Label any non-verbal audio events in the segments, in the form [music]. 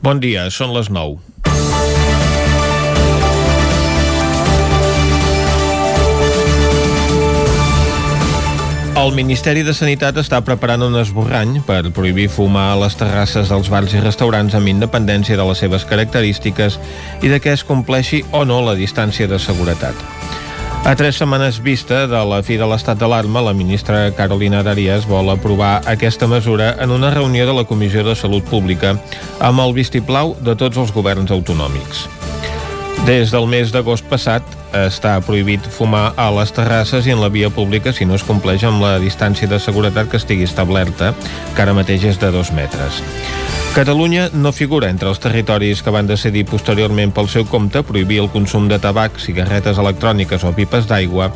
Bon dia, són les 9. El Ministeri de Sanitat està preparant un esborrany per prohibir fumar a les terrasses dels bars i restaurants amb independència de les seves característiques i de que es compleixi o no la distància de seguretat. A tres setmanes vista de la fi de l'estat d'alarma, la ministra Carolina Darias vol aprovar aquesta mesura en una reunió de la Comissió de Salut Pública amb el vistiplau de tots els governs autonòmics. Des del mes d'agost passat està prohibit fumar a les terrasses i en la via pública si no es compleix amb la distància de seguretat que estigui establerta, que ara mateix és de dos metres. Catalunya no figura entre els territoris que van decidir posteriorment pel seu compte prohibir el consum de tabac, cigarretes electròniques o pipes d'aigua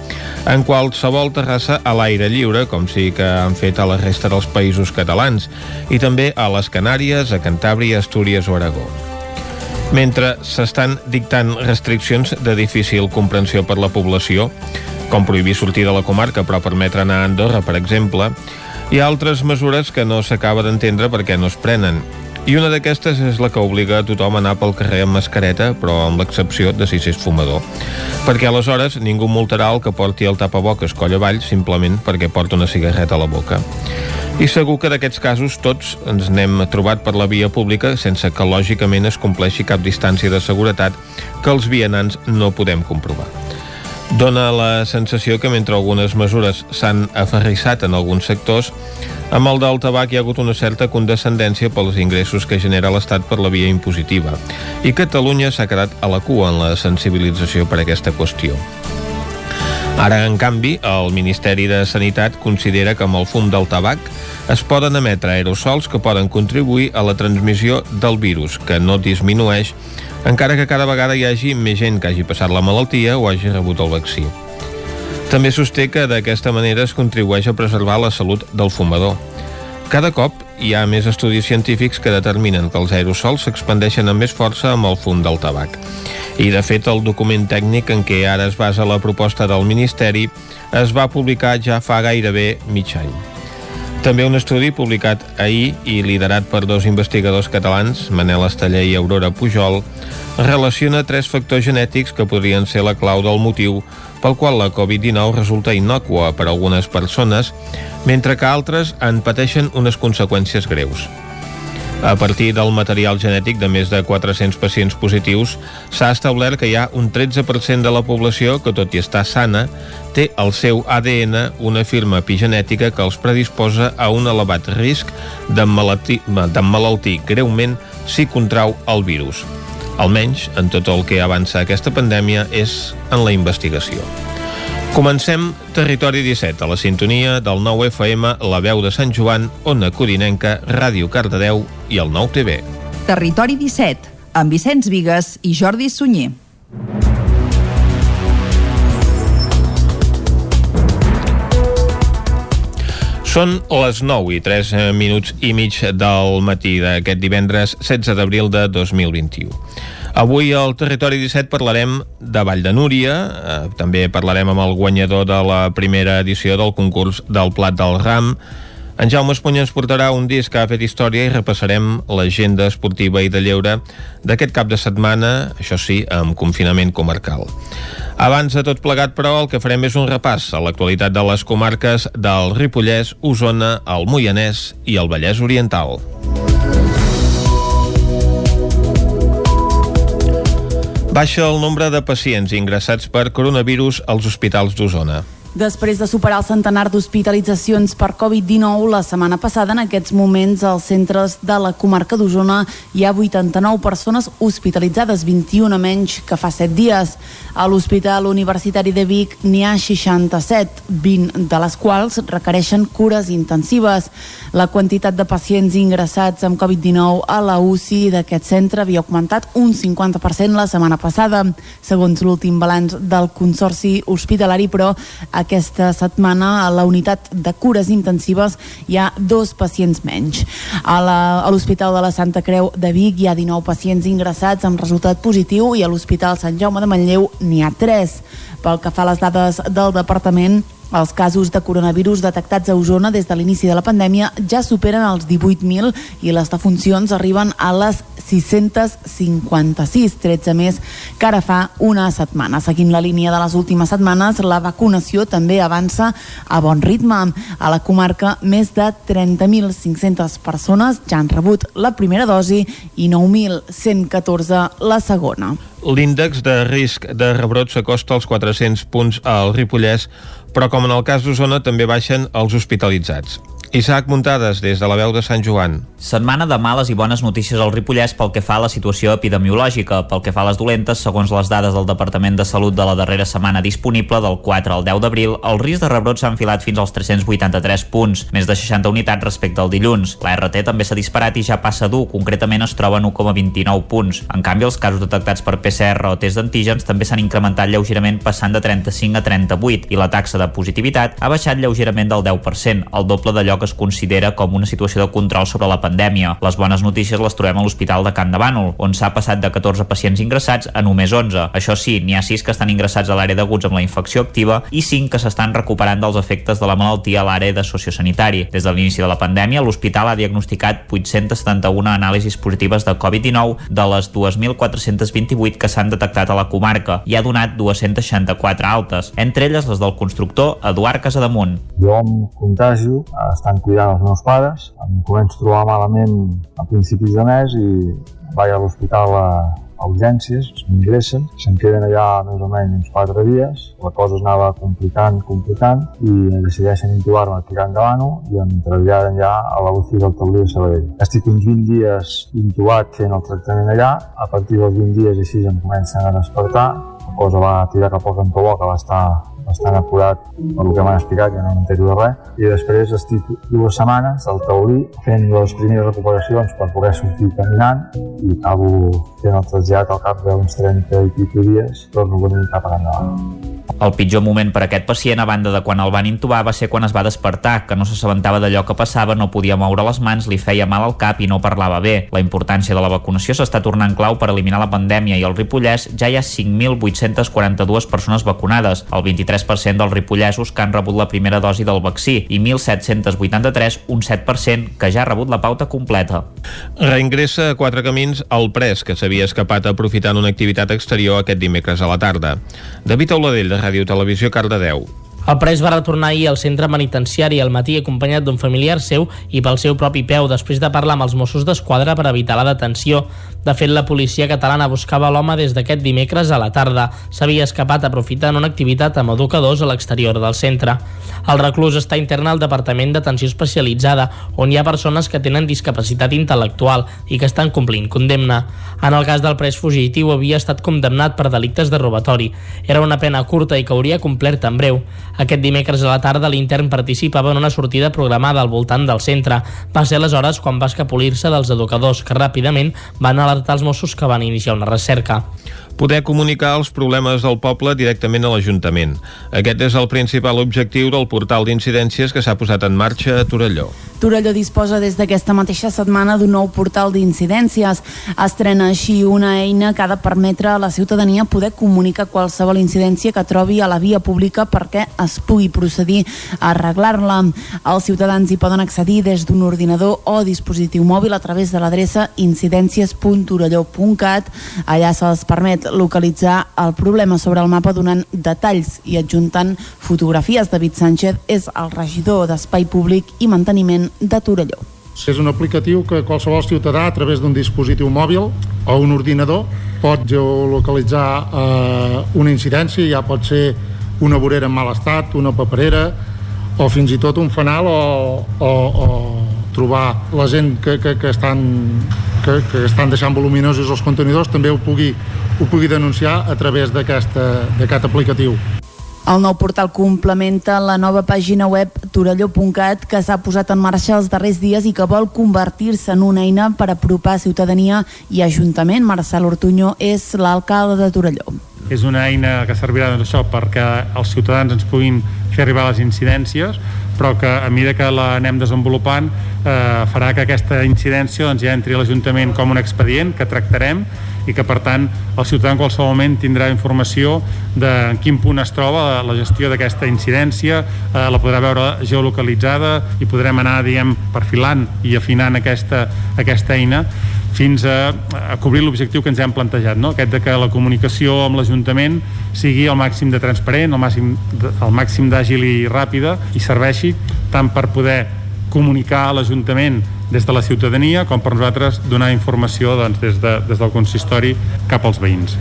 en qualsevol terrassa a l'aire lliure, com sí que han fet a la resta dels països catalans, i també a les Canàries, a Cantàbria, Astúries o Aragó mentre s'estan dictant restriccions de difícil comprensió per la població, com prohibir sortir de la comarca però permetre anar a Andorra, per exemple, hi ha altres mesures que no s'acaba d'entendre perquè no es prenen. I una d'aquestes és la que obliga a tothom a anar pel carrer amb mascareta, però amb l'excepció de si s'és fumador. Perquè aleshores ningú multarà el que porti el tapaboques coll avall simplement perquè porta una cigarreta a la boca. I segur que d'aquests casos tots ens n'hem trobat per la via pública sense que lògicament es compleixi cap distància de seguretat que els vianants no podem comprovar. Dóna la sensació que mentre algunes mesures s'han aferrissat en alguns sectors, amb el del tabac hi ha hagut una certa condescendència pels ingressos que genera l'Estat per la via impositiva i Catalunya s'ha quedat a la cua en la sensibilització per aquesta qüestió. Ara, en canvi, el Ministeri de Sanitat considera que amb el fum del tabac es poden emetre aerosols que poden contribuir a la transmissió del virus, que no disminueix encara que cada vegada hi hagi més gent que hagi passat la malaltia o hagi rebut el vaccí. També sosté que d'aquesta manera es contribueix a preservar la salut del fumador. Cada cop hi ha més estudis científics que determinen que els aerosols s'expandeixen amb més força amb el fum del tabac. I, de fet, el document tècnic en què ara es basa la proposta del Ministeri es va publicar ja fa gairebé mig any. També un estudi publicat ahir i liderat per dos investigadors catalans, Manel Esteller i Aurora Pujol, relaciona tres factors genètics que podrien ser la clau del motiu pel qual la Covid-19 resulta innòcua per a algunes persones, mentre que altres en pateixen unes conseqüències greus. A partir del material genètic de més de 400 pacients positius, s'ha establert que hi ha un 13% de la població que, tot i estar sana, té al seu ADN una firma epigenètica que els predisposa a un elevat risc d'emmalaltir greument si contrau el virus. Almenys, en tot el que avança aquesta pandèmia, és en la investigació. Comencem Territori 17, a la sintonia del 9 FM, la veu de Sant Joan, Ona Codinenca, Ràdio Cardedeu i el 9 TV. Territori 17, amb Vicenç Vigues i Jordi Sunyer. Són les 9 i 3 minuts i mig del matí d'aquest divendres 16 d'abril de 2021. Avui al Territori 17 parlarem de Vall de Núria, eh, també parlarem amb el guanyador de la primera edició del concurs del Plat del Ram, en Jaume Espunya ens portarà un disc que ha fet història i repassarem l'agenda esportiva i de lleure d'aquest cap de setmana, això sí, amb confinament comarcal. Abans de tot plegat, però, el que farem és un repàs a l'actualitat de les comarques del Ripollès, Osona, el Moianès i el Vallès Oriental. Baixa el nombre de pacients ingressats per coronavirus als hospitals d'Osona. Després de superar el centenar d'hospitalitzacions per Covid-19, la setmana passada, en aquests moments, als centres de la comarca d'Osona hi ha 89 persones hospitalitzades, 21 menys que fa 7 dies. A l'Hospital Universitari de Vic n'hi ha 67, 20 de les quals requereixen cures intensives. La quantitat de pacients ingressats amb Covid-19 a la UCI d'aquest centre havia augmentat un 50% la setmana passada. Segons l'últim balanç del Consorci Hospitalari, però, aquesta setmana a la unitat de cures intensives hi ha dos pacients menys. A l'Hospital de la Santa Creu de Vic hi ha 19 pacients ingressats amb resultat positiu i a l'Hospital Sant Jaume de Manlleu n'hi ha 3. Pel que fa a les dades del departament, Els casos de coronavirus detectats a Osona des de l'inici de la pandèmia ja superen els 18.000 i les defuncions arriben a les 656, 13 més que ara fa una setmana. Seguint la línia de les últimes setmanes, la vacunació també avança a bon ritme. A la comarca, més de 30.500 persones ja han rebut la primera dosi i 9.114 la segona. L'índex de risc de rebrot s'acosta als 400 punts al Ripollès, però com en el cas d'Osona també baixen els hospitalitzats. Isaac Muntades, des de la veu de Sant Joan. Setmana de males i bones notícies al Ripollès pel que fa a la situació epidemiològica. Pel que fa a les dolentes, segons les dades del Departament de Salut de la darrera setmana disponible, del 4 al 10 d'abril, el risc de rebrot s'ha enfilat fins als 383 punts, més de 60 unitats respecte al dilluns. La RT també s'ha disparat i ja passa dur, concretament es troba en 1,29 punts. En canvi, els casos detectats per PCR o test d'antígens també s'han incrementat lleugerament passant de 35 a 38 i la taxa de positivitat ha baixat lleugerament del 10%, el doble d'allò que es considera com una situació de control sobre la pandèmia. Les bones notícies les trobem a l'Hospital de Can de Bànol, on s'ha passat de 14 pacients ingressats a només 11. Això sí, n'hi ha 6 que estan ingressats a l'àrea d'aguts amb la infecció activa i 5 que s'estan recuperant dels efectes de la malaltia a l'àrea de sociosanitari. Des de l'inici de la pandèmia, l'hospital ha diagnosticat 871 anàlisis positives de Covid-19 de les 2.428 que s'han detectat a la comarca i ha donat 264 altes, entre elles les del constructor Eduard Casademunt. Jo em contagio estant estan cuidant els meus pares. Em començo a trobar malament a principis de mes i vaig a l'hospital a, a urgències, m'ingressen, se'n queden allà més o menys uns 4 dies, la cosa anava complicant, complicant, i decideixen intubar-me aquí a Davano i em traslladen ja a la UCI del Taulí de Sabadell. Estic uns 20 dies intubat fent el tractament allà, a partir dels 20 dies així em comencen a despertar, la cosa va tirar cap al cantó bo, que va estar bastant acurat per el que m'han explicat, que no m'entero de res. I després estic dues setmanes al taulí fent les primeres recuperacions per poder sortir caminant i acabo fent el trasllat al cap d'uns 30 i pico dies, torno a venir cap a endavant. El pitjor moment per a aquest pacient, a banda de quan el van intubar, va ser quan es va despertar, que no s'assabentava d'allò que passava, no podia moure les mans, li feia mal al cap i no parlava bé. La importància de la vacunació s'està tornant clau per eliminar la pandèmia i al Ripollès ja hi ha 5.842 persones vacunades, el 23% dels ripollesos que han rebut la primera dosi del vaccí i 1.783, un 7%, que ja ha rebut la pauta completa. Reingressa a quatre camins el pres que s'havia escapat aprofitant una activitat exterior aquest dimecres a la tarda. David Auladell, de Ràdio Televisió Cardedeu. El pres va retornar ahir al centre penitenciari al matí acompanyat d'un familiar seu i pel seu propi peu després de parlar amb els Mossos d'Esquadra per evitar la detenció. De fet, la policia catalana buscava l'home des d'aquest dimecres a la tarda. S'havia escapat aprofitant una activitat amb educadors a l'exterior del centre. El reclús està intern al Departament d'Atenció Especialitzada, on hi ha persones que tenen discapacitat intel·lectual i que estan complint condemna. En el cas del pres fugitiu havia estat condemnat per delictes de robatori. Era una pena curta i que hauria complert en breu. Aquest dimecres a la tarda l'intern participava en una sortida programada al voltant del centre. Va ser aleshores quan va escapolir-se dels educadors que ràpidament van alertar els Mossos que van iniciar una recerca poder comunicar els problemes del poble directament a l'Ajuntament. Aquest és el principal objectiu del portal d'incidències que s'ha posat en marxa a Torelló. Torelló disposa des d'aquesta mateixa setmana d'un nou portal d'incidències. Estrena així una eina que ha de permetre a la ciutadania poder comunicar qualsevol incidència que trobi a la via pública perquè es pugui procedir a arreglar-la. Els ciutadans hi poden accedir des d'un ordinador o dispositiu mòbil a través de l'adreça incidències.torelló.cat. Allà se'ls permet localitzar el problema sobre el mapa donant detalls i adjuntant fotografies. David Sánchez és el regidor d'Espai Públic i Manteniment de Torelló. És un aplicatiu que qualsevol ciutadà a través d'un dispositiu mòbil o un ordinador pot geolocalitzar eh, una incidència, ja pot ser una vorera en mal estat, una paperera o fins i tot un fanal o, o, o trobar la gent que, que, que, estan, que, que estan deixant voluminosos els contenidors també ho pugui, ho pugui denunciar a través d'aquest aplicatiu. El nou portal complementa la nova pàgina web torelló.cat que s'ha posat en marxa els darrers dies i que vol convertir-se en una eina per apropar ciutadania i Ajuntament. Marcel Ortuño és l'alcalde de Torelló és una eina que servirà doncs, això perquè els ciutadans ens puguin fer arribar les incidències però que a mesura que l'anem desenvolupant eh, farà que aquesta incidència doncs, ja entri a l'Ajuntament com un expedient que tractarem i que per tant el ciutadà en qualsevol moment tindrà informació de en quin punt es troba la, la gestió d'aquesta incidència, eh, la podrà veure geolocalitzada i podrem anar diguem, perfilant i afinant aquesta, aquesta eina fins a, a cobrir l'objectiu que ens hem plantejat, no? aquest de que la comunicació amb l'Ajuntament sigui el màxim de transparent, el màxim, el màxim d'àgil i ràpida i serveixi tant per poder comunicar a l'Ajuntament des de la ciutadania com per nosaltres donar informació doncs, des, de, des del consistori cap als veïns.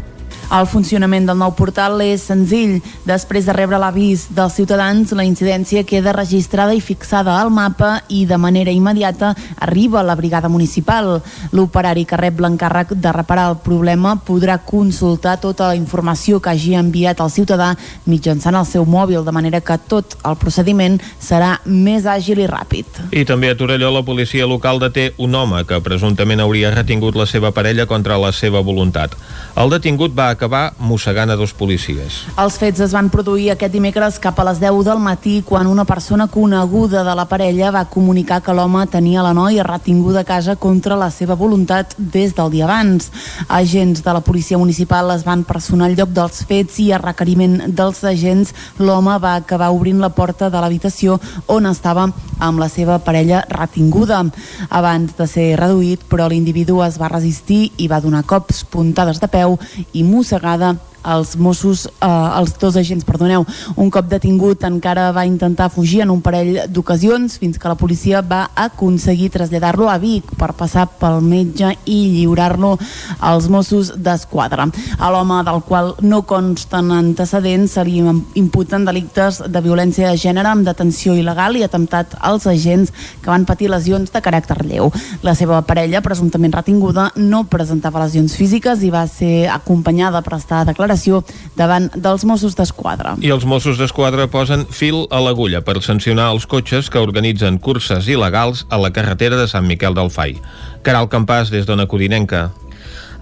El funcionament del nou portal és senzill. Després de rebre l'avís dels ciutadans, la incidència queda registrada i fixada al mapa i de manera immediata arriba a la brigada municipal. L'operari que rep l'encàrrec de reparar el problema podrà consultar tota la informació que hagi enviat el ciutadà mitjançant el seu mòbil, de manera que tot el procediment serà més àgil i ràpid. I també a Torelló la policia local deté un home que presumptament hauria retingut la seva parella contra la seva voluntat. El detingut va acabar mossegant a dos policies. Els fets es van produir aquest dimecres cap a les 10 del matí quan una persona coneguda de la parella va comunicar que l'home tenia la noia retinguda a casa contra la seva voluntat des del dia abans. Agents de la policia municipal es van personar al lloc dels fets i a requeriment dels agents l'home va acabar obrint la porta de l'habitació on estava amb la seva parella retinguda. Abans de ser reduït, però l'individu es va resistir i va donar cops, puntades de peu i mossegada els Mossos, eh, els dos agents, perdoneu, un cop detingut encara va intentar fugir en un parell d'ocasions fins que la policia va aconseguir traslladar-lo a Vic per passar pel metge i lliurar-lo als Mossos d'Esquadra. A l'home del qual no consten antecedents se li imputen delictes de violència de gènere amb detenció il·legal i atemptat als agents que van patir lesions de caràcter lleu. La seva parella, presumptament retinguda, no presentava lesions físiques i va ser acompanyada per estar declaració davant dels Mossos d'Esquadra. I els Mossos d'Esquadra posen fil a l'agulla per sancionar els cotxes que organitzen curses il·legals a la carretera de Sant Miquel del Fai. Caral Campàs, des d'Ona Codinenca.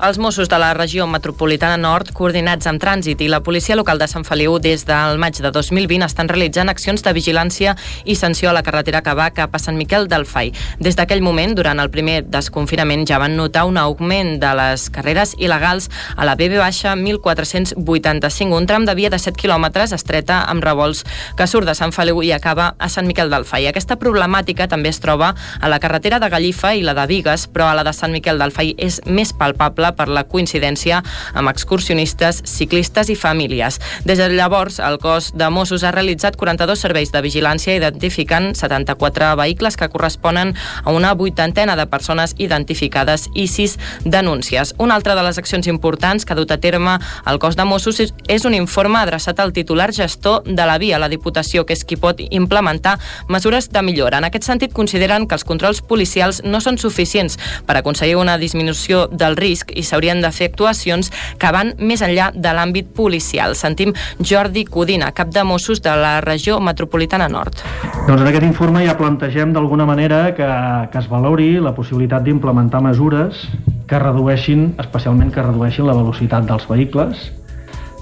Els Mossos de la regió metropolitana nord, coordinats amb trànsit i la policia local de Sant Feliu des del maig de 2020 estan realitzant accions de vigilància i sanció a la carretera que va cap a Sant Miquel del Fai. Des d'aquell moment, durant el primer desconfinament, ja van notar un augment de les carreres il·legals a la BB baixa 1485, un tram de via de 7 quilòmetres estreta amb revolts que surt de Sant Feliu i acaba a Sant Miquel del Fai. Aquesta problemàtica també es troba a la carretera de Gallifa i la de Vigues, però a la de Sant Miquel del Fai és més palpable per la coincidència amb excursionistes, ciclistes i famílies. Des de llavors, el cos de Mossos ha realitzat 42 serveis de vigilància identificant 74 vehicles que corresponen a una vuitantena de persones identificades i 6 denúncies. Una altra de les accions importants que ha dut a terme el cos de Mossos és un informe adreçat al titular gestor de la via, la Diputació, que és qui pot implementar mesures de millora. En aquest sentit, consideren que els controls policials no són suficients per aconseguir una disminució del risc s'haurien de fer actuacions que van més enllà de l'àmbit policial. Sentim Jordi Codina, cap de Mossos de la regió metropolitana nord. Doncs en aquest informe ja plantegem d'alguna manera que, que es valori la possibilitat d'implementar mesures que redueixin, especialment que redueixin la velocitat dels vehicles,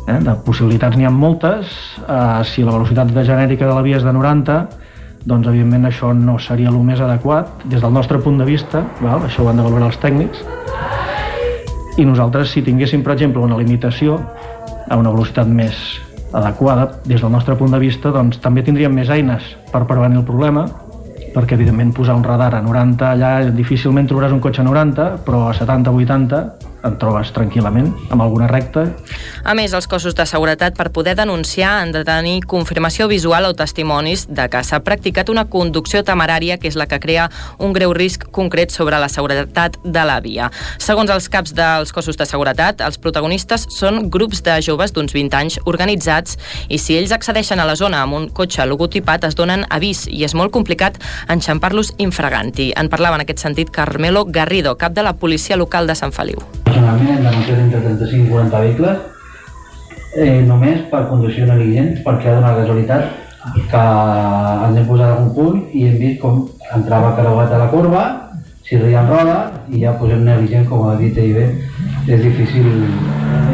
eh? de possibilitats n'hi ha moltes, eh, si la velocitat de genèrica de la via és de 90, doncs evidentment això no seria el més adequat des del nostre punt de vista, val? això ho han de valorar els tècnics, i nosaltres si tinguéssim, per exemple, una limitació a una velocitat més adequada des del nostre punt de vista, doncs també tindríem més eines per prevenir el problema, perquè evidentment posar un radar a 90 allà difícilment trobaràs un cotxe a 90, però a 70-80 en trobes tranquil·lament, amb alguna recta. A més, els cossos de seguretat per poder denunciar han de tenir confirmació visual o testimonis de que s'ha practicat una conducció temerària que és la que crea un greu risc concret sobre la seguretat de la via. Segons els caps dels cossos de seguretat, els protagonistes són grups de joves d'uns 20 anys organitzats i si ells accedeixen a la zona amb un cotxe logotipat es donen avís i és molt complicat enxampar-los infraganti. En parlava en aquest sentit Carmelo Garrido, cap de la policia local de Sant Feliu personalment hem denunciat entre 35 i 40 vehicles eh, només per conducció negligent perquè ha donat casualitat que ens hem posat a un punt i hem vist com entrava carregat a la corba si en roda i ja posem negligent com ha dit ell bé és difícil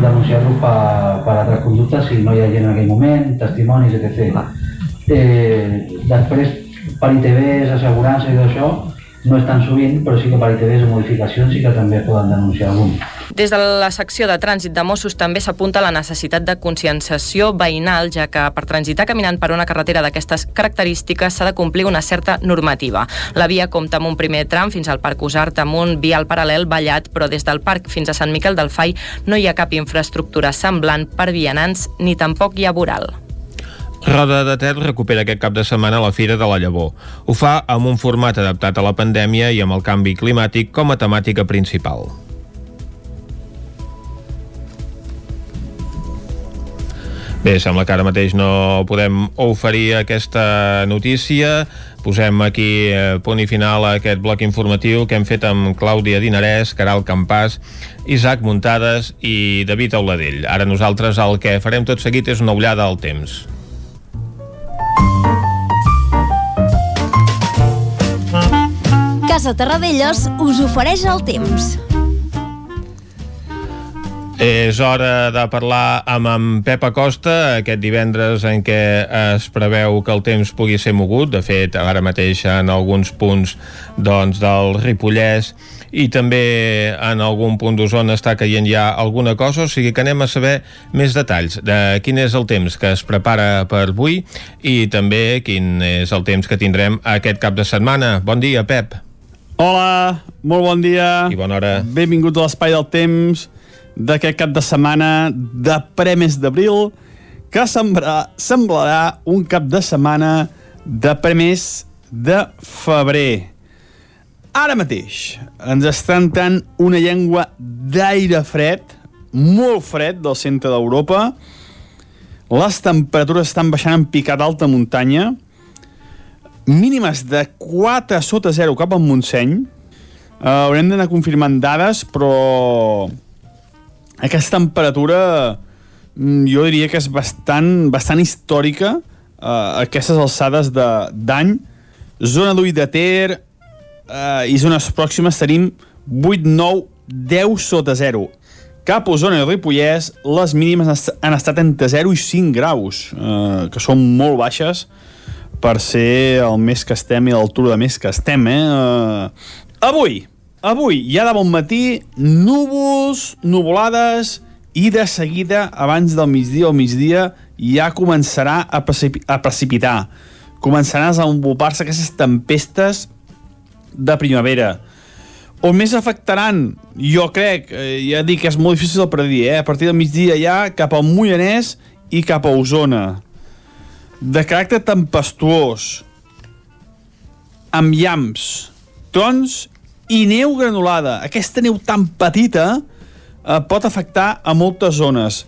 denunciar-lo per, per altres conductes si no hi ha gent en aquell moment, testimonis, etc. Eh, després, per ITVs, assegurances i això, no és tan sovint, però sí que per ITVs o modificacions sí que també poden denunciar algun. Des de la secció de trànsit de Mossos també s'apunta la necessitat de conscienciació veïnal, ja que per transitar caminant per una carretera d'aquestes característiques s'ha de complir una certa normativa. La via compta amb un primer tram fins al Parc Usart amb un vial paral·lel ballat, però des del parc fins a Sant Miquel del Fai no hi ha cap infraestructura semblant per vianants ni tampoc hi ha voral. Roda de Ter recupera aquest cap de setmana la Fira de la Llavor. Ho fa amb un format adaptat a la pandèmia i amb el canvi climàtic com a temàtica principal. Bé, sembla que ara mateix no podem oferir aquesta notícia. Posem aquí eh, punt i final a aquest bloc informatiu que hem fet amb Clàudia Dinarès, Caral Campàs, Isaac Muntades i David Auladell. Ara nosaltres el que farem tot seguit és una ullada al temps. Casa Terradellos us ofereix el temps. És hora de parlar amb en Pep Acosta aquest divendres en què es preveu que el temps pugui ser mogut. De fet, ara mateix en alguns punts doncs, del Ripollès i també en algun punt d'Osona està caient ja alguna cosa, o sigui que anem a saber més detalls de quin és el temps que es prepara per avui i també quin és el temps que tindrem aquest cap de setmana. Bon dia, Pep. Hola, molt bon dia. I bona hora. Benvinguts a l'Espai del Temps d'aquest cap de setmana de premis d'abril que semblarà, semblarà un cap de setmana de premis de febrer. Ara mateix ens està entrant una llengua d'aire fred, molt fred del centre d'Europa. Les temperatures estan baixant en picat alta muntanya, mínimes de 4 sota 0 cap al Montseny. Uh, haurem d'anar confirmant dades, però aquesta temperatura mm, jo diria que és bastant, bastant històrica uh, aquestes alçades d'any. Zona d'Ull de Ter uh, i zones pròximes tenim 8, 9, 10 sota 0. Cap a Osona i Ripollès, les mínimes han estat entre 0 i 5 graus, uh, que són molt baixes per ser el mes que estem i l'altura de mes que estem, eh? Uh, avui, avui, ja de bon matí, núvols, nuvolades, i de seguida, abans del migdia o migdia, ja començarà a, precip a precipitar. Començaran a desenvolupar-se aquestes tempestes de primavera. On més afectaran, jo crec, eh, ja dic que és molt difícil de predir, eh? a partir del migdia ja cap al Moianès i cap a Osona. De caràcter tempestuós, amb llamps, trons i neu granulada. Aquesta neu tan petita eh, pot afectar a moltes zones.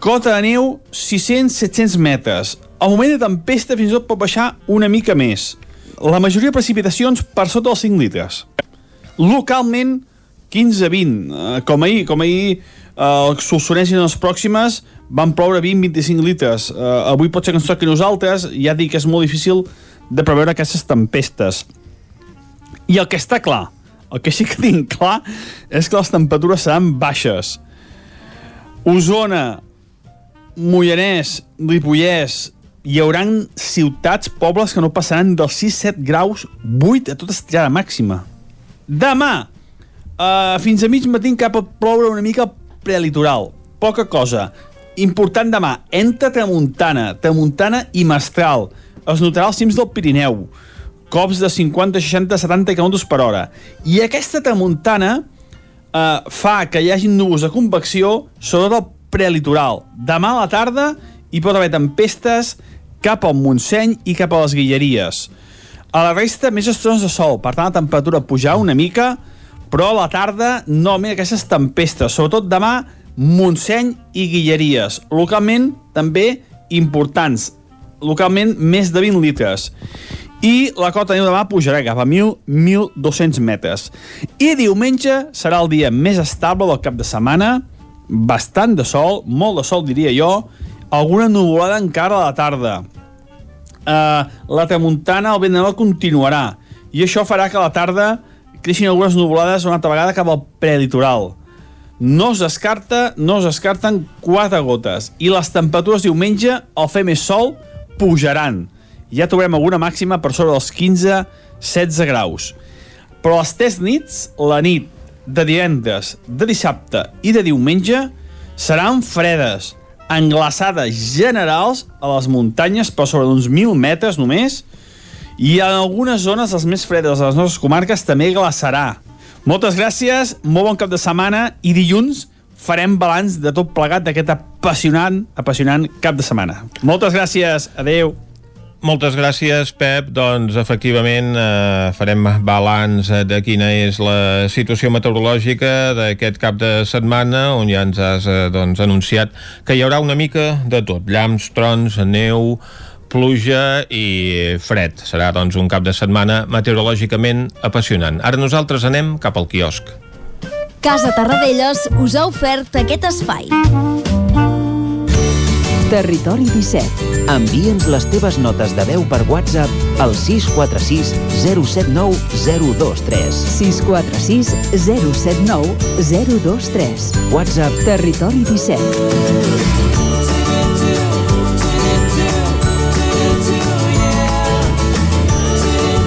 Cota de neu 600-700 metres. El moment de tempesta fins i tot pot baixar una mica més. La majoria de precipitacions per sota dels 5 litres. Localment, 15-20. Eh, com ahir, com ahir eh, el Solsonès i les pròximes van ploure 20-25 litres. Eh, avui pot ser que ens toqui nosaltres, ja dic que és molt difícil de preveure aquestes tempestes. I el que està clar, el que sí que tinc clar, és que les temperatures seran baixes. Osona, Mollanès, Ripollès, hi hauran ciutats, pobles que no passaran dels 6-7 graus, 8 a tota estirada màxima. Demà, uh, fins a mig matí cap a ploure una mica prelitoral. Poca cosa. Important demà, entre tramuntana, tramuntana i mestral. Es notarà als cims del Pirineu cops de 50, 60, 70 km per hora. I aquesta tramuntana eh, fa que hi hagi núvols de convecció sobre el prelitoral. Demà a la tarda hi pot haver tempestes cap al Montseny i cap a les Guilleries. A la resta, més estones de sol, per tant la temperatura pujar una mica, però a la tarda no, mira, aquestes tempestes, sobretot demà, Montseny i Guilleries. Localment, també importants. Localment, més de 20 litres i la cota de neu demà pujarà cap a 1.000-1.200 metres. I diumenge serà el dia més estable del cap de setmana, bastant de sol, molt de sol diria jo, alguna nuvolada encara a la tarda. Uh, la tramuntana, el vent de continuarà, i això farà que a la tarda creixin algunes nuvolades una altra vegada cap al prelitoral. No es descarta, no es descarten quatre gotes. I les temperatures diumenge, al fer més sol, pujaran. Ja trobarem alguna màxima per sobre dels 15-16 graus. Però les tres nits, la nit de divendres, de dissabte i de diumenge, seran fredes, englaçades generals a les muntanyes per sobre d'uns 1.000 metres només, i en algunes zones, les més fredes de les nostres comarques, també glaçarà. Moltes gràcies, molt bon cap de setmana i dilluns farem balanç de tot plegat d'aquest apassionant, apassionant cap de setmana. Moltes gràcies, adeu. Moltes gràcies, Pep. Doncs, efectivament, eh, farem balanç de quina és la situació meteorològica d'aquest cap de setmana, on ja ens has eh, doncs, anunciat que hi haurà una mica de tot. Llams, trons, neu, pluja i fred. Serà, doncs, un cap de setmana meteorològicament apassionant. Ara nosaltres anem cap al quiosc. Casa Tarradellas us ha ofert aquest espai. Territori 17. Envia'ns les teves notes de veu per WhatsApp al 646 079 023. 646 079 023. WhatsApp Territori 17.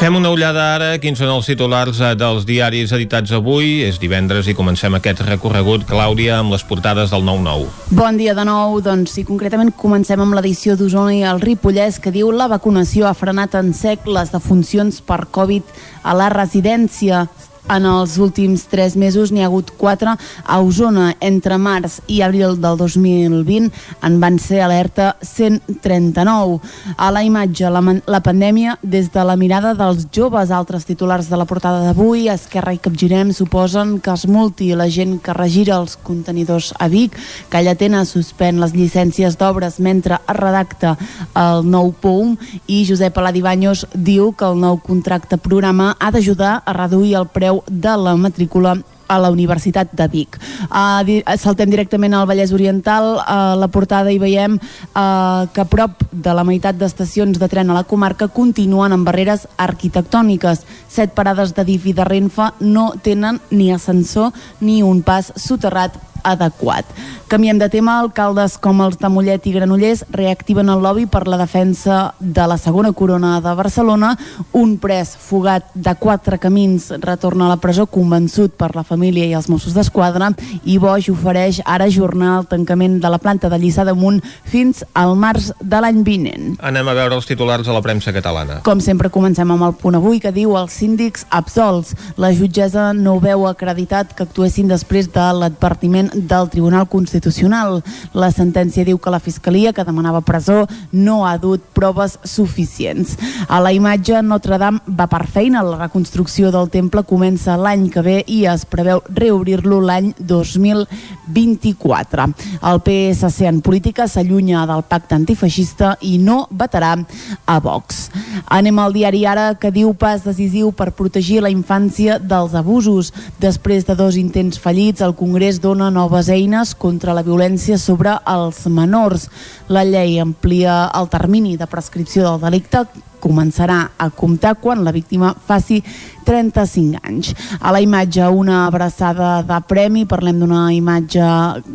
Fem una ullada ara a quins són els titulars eh, dels diaris editats avui. És divendres i comencem aquest recorregut, Clàudia, amb les portades del 9-9. Bon dia de nou, doncs sí, concretament comencem amb l'edició d'Osona i el Ripollès que diu la vacunació ha frenat en sec les defuncions per Covid a la residència. En els últims tres mesos n'hi ha hagut quatre a Osona. Entre març i abril del 2020 en van ser alerta 139. A la imatge, la, la pandèmia des de la mirada dels joves. Altres titulars de la portada d'avui, Esquerra i Capgirem suposen que es multi la gent que regira els contenidors a Vic. Callatena suspèn les llicències d'obres mentre es redacta el nou POUM i Josep Aladibanyos diu que el nou contracte programa ha d'ajudar a reduir el preu de la matrícula a la Universitat de Vic. Uh, saltem directament al Vallès Oriental. A la portada hi veiem uh, que prop de la meitat d'estacions de tren a la comarca continuen amb barreres arquitectòniques. Set parades de DIF i de Renfe no tenen ni ascensor ni un pas soterrat adequat. Canviem de tema, alcaldes com els de Mollet i Granollers reactiven el lobby per la defensa de la segona corona de Barcelona. Un pres fugat de quatre camins retorna a la presó convençut per la família i els Mossos d'Esquadra i Boix ofereix ara ajornar el tancament de la planta de Lliçà d'Amunt fins al març de l'any vinent. Anem a veure els titulars a la premsa catalana. Com sempre comencem amb el punt avui que diu els síndics absolts. La jutgessa no veu acreditat que actuessin després de l'advertiment del Tribunal Constitucional. La sentència diu que la Fiscalia, que demanava presó, no ha dut proves suficients. A la imatge, Notre Dame va per feina. La reconstrucció del temple comença l'any que ve i es preveu reobrir-lo l'any 2024. El PSC en política s'allunya del pacte antifeixista i no vetarà a Vox. Anem al diari Ara que diu pas decisiu per protegir la infància dels abusos. Després de dos intents fallits, el Congrés dona noves eines contra la violència sobre els menors. La llei amplia el termini de prescripció del delicte començarà a comptar quan la víctima faci 35 anys. A la imatge, una abraçada de premi, parlem d'una imatge,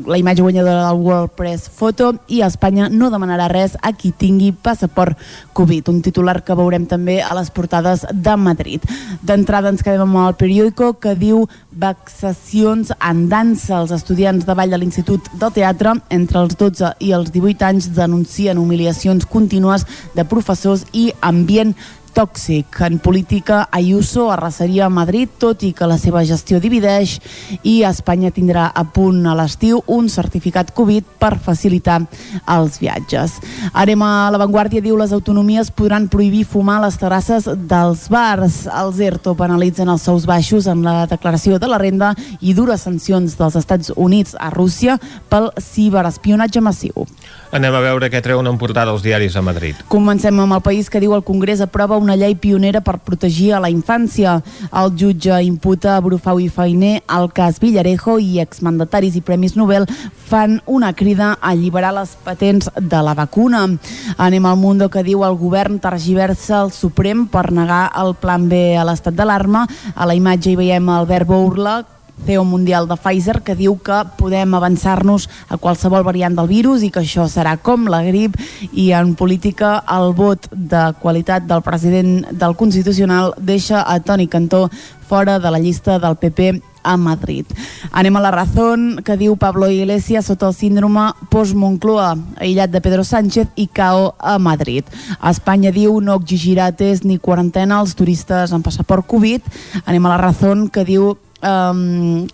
la imatge guanyadora del World Press Photo i Espanya no demanarà res a qui tingui passaport Covid, un titular que veurem també a les portades de Madrid. D'entrada ens quedem amb el periòdico que diu vexacions en dansa. Els estudiants de ball de l'Institut del Teatre entre els 12 i els 18 anys denuncien humiliacions contínues de professors i ambient tòxic. En política, Ayuso arrasaria a Madrid, tot i que la seva gestió divideix, i Espanya tindrà a punt a l'estiu un certificat Covid per facilitar els viatges. Anem a l'avantguàrdia, diu les autonomies podran prohibir fumar a les terrasses dels bars. Els ERTO penalitzen els sous baixos en la declaració de la renda i dures sancions dels Estats Units a Rússia pel ciberespionatge massiu. Anem a veure què treuen en portada els diaris a Madrid. Comencem amb el país que diu el Congrés aprova una llei pionera per protegir a la infància. El jutge imputa a Brufau i Feiner el cas Villarejo i exmandataris i Premis Nobel fan una crida a alliberar les patents de la vacuna. Anem al Mundo que diu el govern tergiversa el Suprem per negar el plan B a l'estat d'alarma. A la imatge hi veiem Albert Bourla, CEO mundial de Pfizer, que diu que podem avançar-nos a qualsevol variant del virus i que això serà com la grip i en política el vot de qualitat del president del Constitucional deixa a Toni Cantó fora de la llista del PP a Madrid. Anem a la Razón, que diu Pablo Iglesias sota el síndrome post-Moncloa, aïllat de Pedro Sánchez i CAO a Madrid. A Espanya diu no exigirà test ni quarantena als turistes amb passaport Covid. Anem a la Razón, que diu um,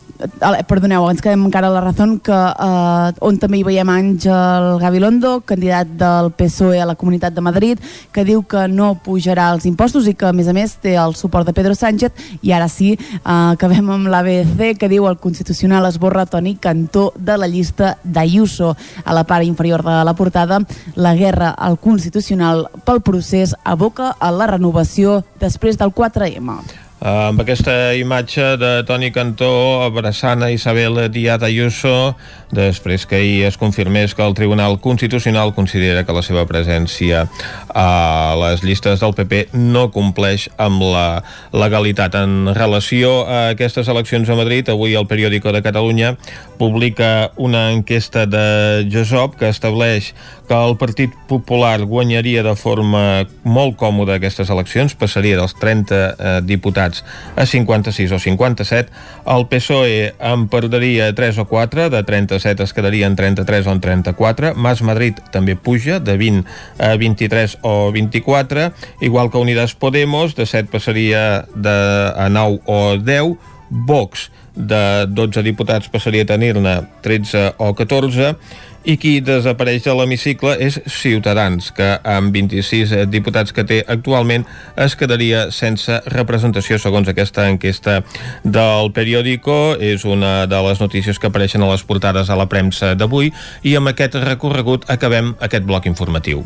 perdoneu, ens quedem encara a la raó que uh, on també hi veiem Àngel Gabilondo, candidat del PSOE a la Comunitat de Madrid, que diu que no pujarà els impostos i que a més a més té el suport de Pedro Sánchez i ara sí, uh, acabem amb l'ABC que diu el Constitucional esborra Toni Cantó de la llista d'Ayuso a la part inferior de la portada la guerra al Constitucional pel procés aboca a la renovació després del 4M. Uh, amb aquesta imatge de Toni Cantó abraçant a Isabel Díaz Ayuso després que ahir es confirmés que el Tribunal Constitucional considera que la seva presència a les llistes del PP no compleix amb la legalitat. En relació a aquestes eleccions a Madrid, avui el periòdico de Catalunya publica una enquesta de Josop que estableix que el Partit Popular guanyaria de forma molt còmoda aquestes eleccions, passaria dels 30 eh, diputats a 56 o 57, el PSOE en perdria 3 o 4, de 37 es quedaria en 33 o en 34, Mas Madrid també puja de 20 a 23 o 24, igual que Unidas Podemos, de 7 passaria de, a 9 o 10, Vox de 12 diputats passaria a tenir-ne 13 o 14 i qui desapareix de l'hemicicle és Ciutadans, que amb 26 diputats que té actualment es quedaria sense representació segons aquesta enquesta del periòdico. És una de les notícies que apareixen a les portades a la premsa d'avui i amb aquest recorregut acabem aquest bloc informatiu.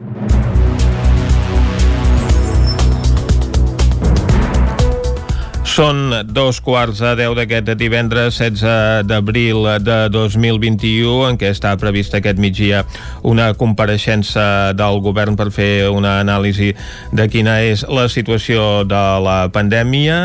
you Són dos quarts a deu d'aquest divendres 16 d'abril de 2021 en què està prevista aquest migdia una compareixença del govern per fer una anàlisi de quina és la situació de la pandèmia.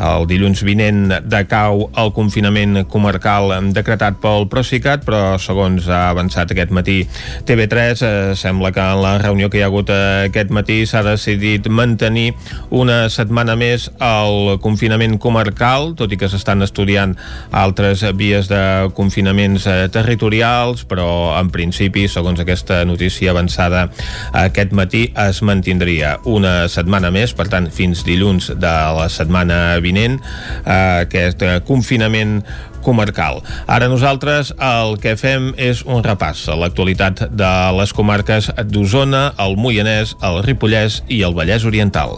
El dilluns vinent decau el confinament comarcal decretat pel Procicat, però segons ha avançat aquest matí TV3, eh, sembla que en la reunió que hi ha hagut aquest matí s'ha decidit mantenir una setmana més el confinament confinament comarcal, tot i que s'estan estudiant altres vies de confinaments eh, territorials, però en principi, segons aquesta notícia avançada aquest matí, es mantindria una setmana més, per tant, fins dilluns de la setmana vinent, eh, aquest confinament comarcal. Ara nosaltres el que fem és un repàs a l'actualitat de les comarques d'Osona, el Moianès, el Ripollès i el Vallès Oriental.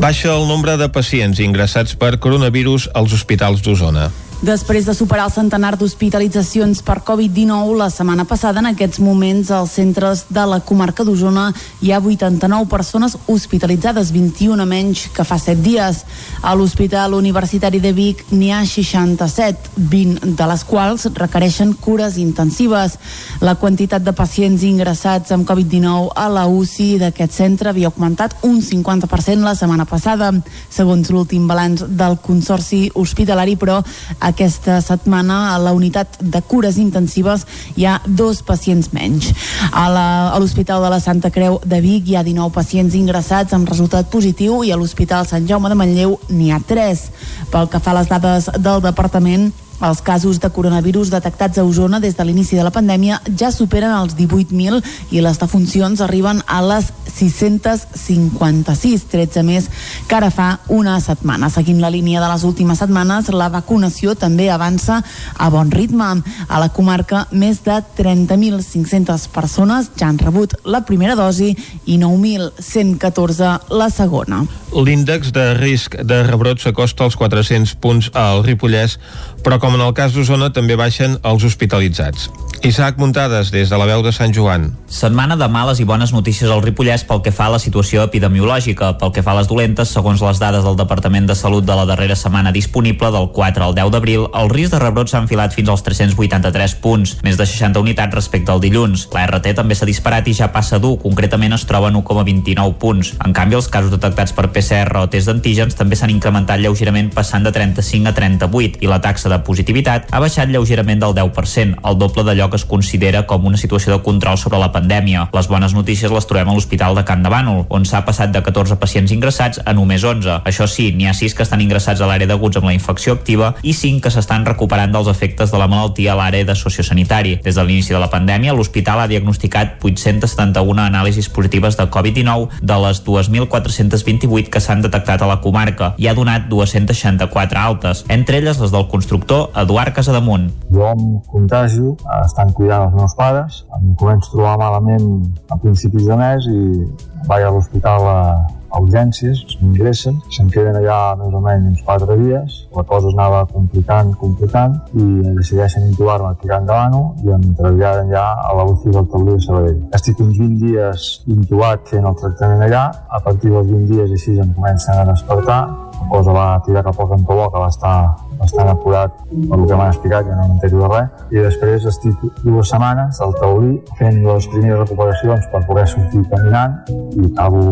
Baixa el nombre de pacients ingressats per coronavirus als hospitals d'Osona. Després de superar el centenar d'hospitalitzacions per Covid-19 la setmana passada, en aquests moments als centres de la comarca d'Osona hi ha 89 persones hospitalitzades, 21 menys que fa 7 dies. A l'Hospital Universitari de Vic n'hi ha 67, 20 de les quals requereixen cures intensives. La quantitat de pacients ingressats amb Covid-19 a la UCI d'aquest centre havia augmentat un 50% la setmana passada, segons l'últim balanç del Consorci Hospitalari, però aquesta setmana a la unitat de cures intensives hi ha dos pacients menys. A l'Hospital de la Santa Creu de Vic hi ha 19 pacients ingressats amb resultat positiu i a l'Hospital Sant Jaume de Manlleu n'hi ha 3. Pel que fa a les dades del departament, els casos de coronavirus detectats a Osona des de l'inici de la pandèmia ja superen els 18.000 i les defuncions arriben a les 656, 13 més que ara fa una setmana. Seguint la línia de les últimes setmanes, la vacunació també avança a bon ritme. A la comarca, més de 30.500 persones ja han rebut la primera dosi i 9.114 la segona. L'índex de risc de rebrot s'acosta als 400 punts al Ripollès, però com en el cas d'Osona també baixen els hospitalitzats. Isaac Muntades, des de la veu de Sant Joan. Setmana de males i bones notícies al Ripollès pel que fa a la situació epidemiològica. Pel que fa a les dolentes, segons les dades del Departament de Salut de la darrera setmana disponible, del 4 al 10 d'abril, el risc de rebrot s'ha enfilat fins als 383 punts, més de 60 unitats respecte al dilluns. La RT també s'ha disparat i ja passa dur, concretament es troba en 1,29 punts. En canvi, els casos detectats per PCR o test d'antígens també s'han incrementat lleugerament passant de 35 a 38 i la taxa de positivitat ha baixat lleugerament del 10%, el doble d'allò que es considera com una situació de control sobre la pandèmia. Les bones notícies les trobem a l'Hospital de Can de Bànol, on s'ha passat de 14 pacients ingressats a només 11. Això sí, n'hi ha 6 que estan ingressats a l'àrea d'aguts amb la infecció activa i 5 que s'estan recuperant dels efectes de la malaltia a l'àrea de sociosanitari. Des de l'inici de la pandèmia, l'hospital ha diagnosticat 871 anàlisis positives de Covid-19 de les 2.428 que s'han detectat a la comarca i ha donat 264 altes, entre elles les del constructor Eduard Casademunt. Jo em contagio, estan cuidant els meus pares, em començo a trobar malament a principis de mes i vaig a l'hospital a, a urgències, m'ingressen, se'n queden allà més o menys uns 4 dies, la cosa es anava complicant, complicant, i decideixen intubar-me aquí a Can i em traslladen ja a la UCI del Taulí de Sabadell. Estic uns 20 dies intubat fent el tractament allà, a partir dels 20 dies així em comencen a despertar cosa va tirar cap al cantó bo, que va estar bastant apurat per el que m'han explicat, ja no m'entero de res. I després estic dues setmanes al taulí fent les primeres recuperacions per poder sortir caminant i acabo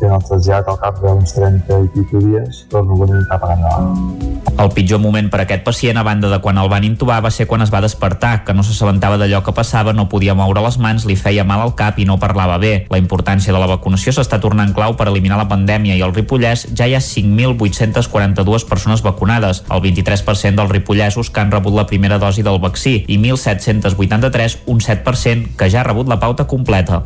fent el trasllat al cap d'uns 30 i pico dies, torno a venir cap a endavant. El pitjor moment per a aquest pacient, a banda de quan el van intubar, va ser quan es va despertar, que no s'assabentava d'allò que passava, no podia moure les mans, li feia mal al cap i no parlava bé. La importància de la vacunació s'està tornant clau per eliminar la pandèmia i al Ripollès ja hi ha 5.842 persones vacunades, el 23% dels ripollesos que han rebut la primera dosi del vaccí i 1.783, un 7% que ja ha rebut la pauta completa.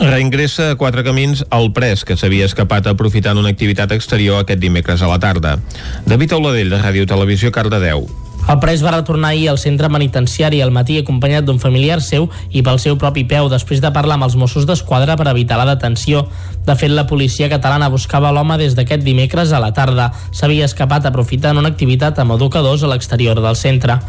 Reingressa a quatre camins el pres que s'havia escapat aprofitant una activitat exterior aquest dimecres a la tarda. David Auladell, de Ràdio Televisió, Cardedeu. El pres va retornar ahir al centre penitenciari al matí acompanyat d'un familiar seu i pel seu propi peu després de parlar amb els Mossos d'Esquadra per evitar la detenció. De fet, la policia catalana buscava l'home des d'aquest dimecres a la tarda. S'havia escapat aprofitant una activitat amb educadors a l'exterior del centre.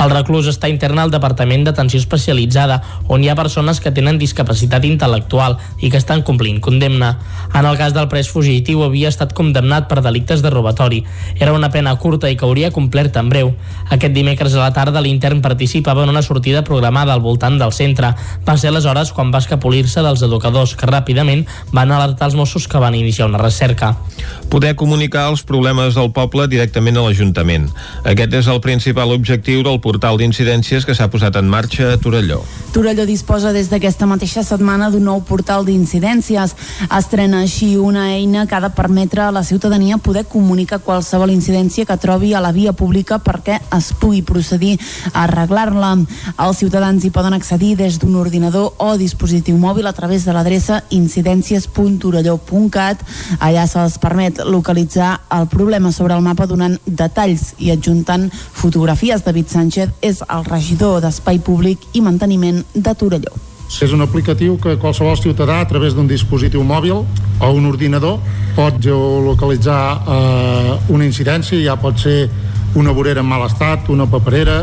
El reclús està intern al Departament d'Atenció Especialitzada, on hi ha persones que tenen discapacitat intel·lectual i que estan complint condemna. En el cas del pres fugitiu havia estat condemnat per delictes de robatori. Era una pena curta i que hauria complert en breu. Aquest dimecres a la tarda l'intern participava en una sortida programada al voltant del centre. Va ser aleshores quan va escapolir-se dels educadors que ràpidament van alertar els Mossos que van iniciar una recerca. Poder comunicar els problemes del poble directament a l'Ajuntament. Aquest és el principal objectiu del portal d'incidències que s'ha posat en marxa a Torelló. Torelló disposa des d'aquesta mateixa setmana d'un nou portal d'incidències. Estrena així una eina que ha de permetre a la ciutadania poder comunicar qualsevol incidència que trobi a la via pública perquè es pugui procedir a arreglar-la. Els ciutadans hi poden accedir des d'un ordinador o dispositiu mòbil a través de l'adreça incidències.torelló.cat. Allà se'ls permet localitzar el problema sobre el mapa donant detalls i adjuntant fotografies. David Sánchez és el regidor d'Espai Públic i Manteniment de Torelló. És un aplicatiu que qualsevol ciutadà a través d'un dispositiu mòbil o un ordinador pot geolocalitzar eh, una incidència, ja pot ser una vorera en mal estat, una paperera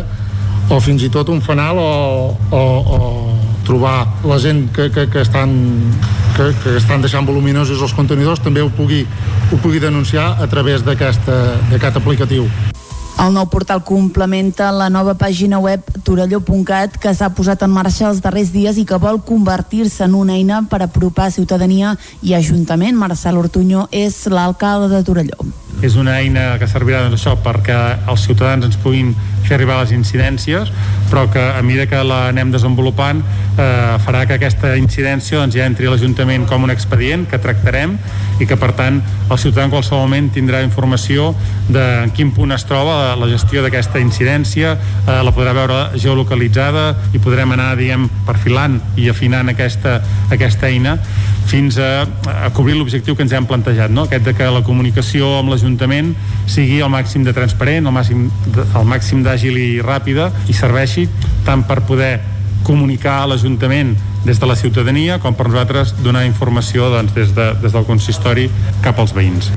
o fins i tot un fanal o, o, o trobar la gent que, que, que, estan, que, que estan deixant voluminosos els contenidors també ho pugui, ho pugui denunciar a través d'aquest aplicatiu. El nou portal complementa la nova pàgina web torelló.cat que s'ha posat en marxa els darrers dies i que vol convertir-se en una eina per apropar ciutadania i Ajuntament. Marcel Ortuño és l'alcalde de Torelló. És una eina que servirà doncs, això perquè els ciutadans ens puguin fer arribar les incidències, però que a mesura que l'anem desenvolupant eh, farà que aquesta incidència doncs, ja entri a l'Ajuntament com un expedient que tractarem i que per tant el ciutadà en qualsevol moment tindrà informació de en quin punt es troba la, gestió d'aquesta incidència, eh, la podrà veure geolocalitzada i podrem anar diguem, perfilant i afinant aquesta, aquesta eina fins a, a cobrir l'objectiu que ens hem plantejat, no? aquest de que la comunicació amb l'Ajuntament sigui el màxim de transparent, el màxim, el màxim d'àgil i ràpida i serveixi tant per poder comunicar a l'Ajuntament des de la ciutadania com per nosaltres donar informació doncs, des, de, des del consistori cap als veïns.